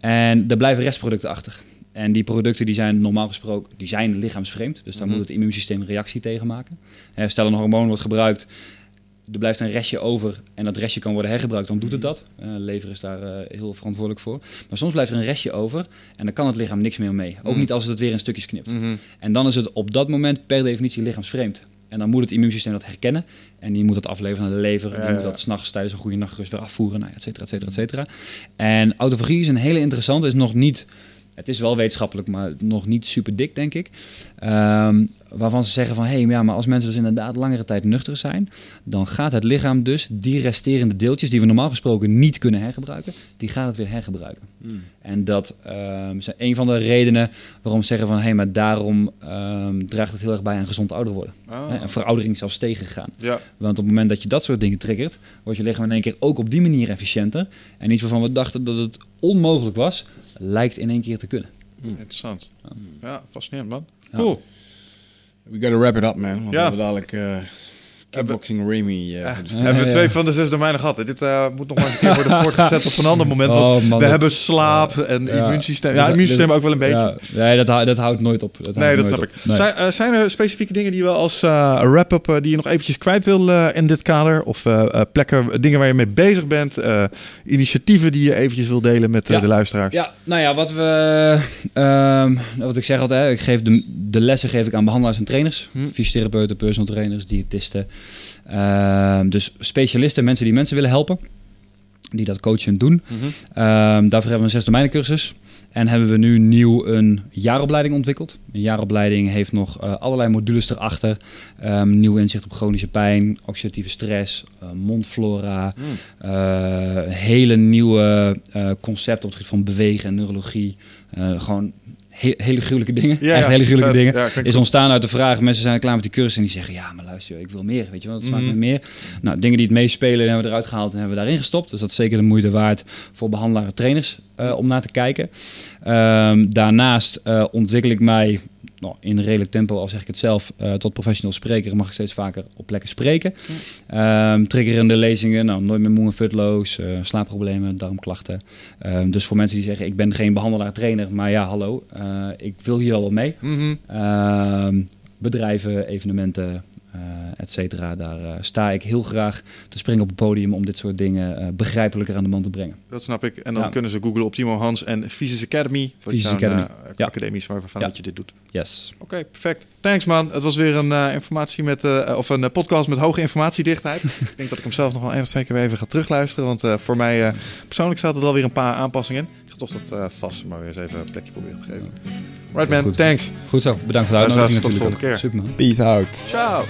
En er blijven restproducten achter. En die producten die zijn normaal gesproken die zijn lichaamsvreemd. Dus daar Mhm. moet het immuunsysteem reactie tegen maken. Stel een hormoon wordt gebruikt, er blijft een restje over en dat restje kan worden hergebruikt, dan doet het dat. Eh lever is daar eh, heel verantwoordelijk voor. Maar soms blijft er een restje over en dan kan het lichaam niks meer mee. Ook Mhm. niet als het het weer in stukjes knipt. Mhm. En dan is het op dat moment per definitie lichaamsvreemd. En dan moet het immuunsysteem dat herkennen. En die moet dat afleveren naar de lever. Die moet dat s'nachts tijdens een goede nachtrust weer afvoeren. Nou, et cetera, et cetera, et cetera. En autofagie is een hele interessante. Is nog niet... Het is wel wetenschappelijk, maar nog niet super dik, denk ik. Ehm, waarvan ze zeggen van... hé, hey, ja, maar als mensen dus inderdaad langere tijd nuchter zijn... dan gaat het lichaam dus die resterende deeltjes... die we normaal gesproken niet kunnen hergebruiken... die gaat het weer hergebruiken. En dat ehm, is een van de redenen waarom ze zeggen van... hé, hey, maar daarom ehm, draagt het heel erg bij aan gezond ouder worden. Ah. En veroudering zelfs tegengegaan. Ja. Want op het moment dat je dat soort dingen triggert... wordt je lichaam in één keer ook op die manier efficiënter. En iets waarvan we dachten dat het onmogelijk was... lijkt in één keer te kunnen. Interessant. Ja, fascinerend man. Ja. Cool. We gotta wrap it up, man. Want Ja. we hebben dadelijk eh kickboxing Remy eh, de start. hebben we ja. twee van de zes domeinen gehad. Dit eh, moet nog maar eens een keer worden <laughs> voortgezet op een ander moment. Want Oh, man, we dat- hebben slaap en Ja. immuunsysteem. Ja, immuunsysteem ook wel een beetje. Ja, nee, dat, dat houdt nooit op. Dat Nee, dat snap ik. Nee. Zijn, eh, zijn er specifieke dingen die we als eh, wrap-up die je nog eventjes kwijt wil eh, in dit kader? Of eh, eh, plekken, dingen waar je mee bezig bent? eh, initiatieven die je eventjes wil delen met Ja. de luisteraars? Ja, nou ja, wat we. ehm, wat ik zeg altijd, hè, ik geef de, de lessen geef ik aan behandelaars en trainers, Hm. fysiotherapeuten, personal trainers, diëtisten. Ehm, dus specialisten, mensen die mensen willen helpen. die dat coachen doen. Mhm. Ehm, daarvoor hebben we een zes domeinen cursus. En hebben we nu nieuw een jaaropleiding ontwikkeld. Een jaaropleiding heeft nog eh, allerlei modules erachter. Ehm, nieuw inzicht op chronische pijn, oxidatieve stress, eh, mondflora. Mm. eh, hele nieuwe concepten op het gebied van bewegen en neurologie. Gewoon he- hele gruwelijke dingen. Ja, Echt hele gruwelijke dingen. Ja, is ontstaan uit de vraag. Mensen zijn klaar met die cursus en die zeggen... ja, maar luister, ik wil meer. Weet je wel, het smaakt met meer. Nou, dingen die het meespelen hebben we eruit gehaald en hebben we daarin gestopt. Dus dat is zeker de moeite waard voor behandelare trainers eh, om naar te kijken. Ehm, daarnaast eh, ontwikkel ik mij nou, in redelijk tempo, al zeg ik het zelf, eh, tot professional spreker. Mag ik steeds vaker op plekken spreken. Ehm, triggerende lezingen, nou, nooit meer moe en futloos, eh, slaapproblemen, darmklachten. Ehm, dus voor mensen die zeggen, ik ben geen behandelaar trainer, maar ja, hallo, eh, ik wil hier wel wat mee. Mhm. Ehm, bedrijven, evenementen, eh et cetera. Daar eh, sta ik heel graag te springen op het podium om dit soort dingen eh, begrijpelijker aan de man te brengen. Dat snap ik. En dan Ja. kunnen ze googlen op Timo Hans en Physics Academy. Physics jouw, Academy. Ja. is waarvan Ja. dat je dit doet. Yes. Oké, perfect. Thanks man. Het was weer een informatie met, of een podcast met hoge informatiedichtheid. <laughs> ik denk dat ik hem zelf nog wel één of twee keer even ga terugluisteren. Want voor mij persoonlijk zaten er alweer een paar aanpassingen in. Ik ga toch dat vast maar weer eens even een plekje proberen te geven. Right man, Goed. thanks. Goed zo. Bedankt voor de uitnodiging tot de natuurlijk. volgende Super man. Peace out. Ciao.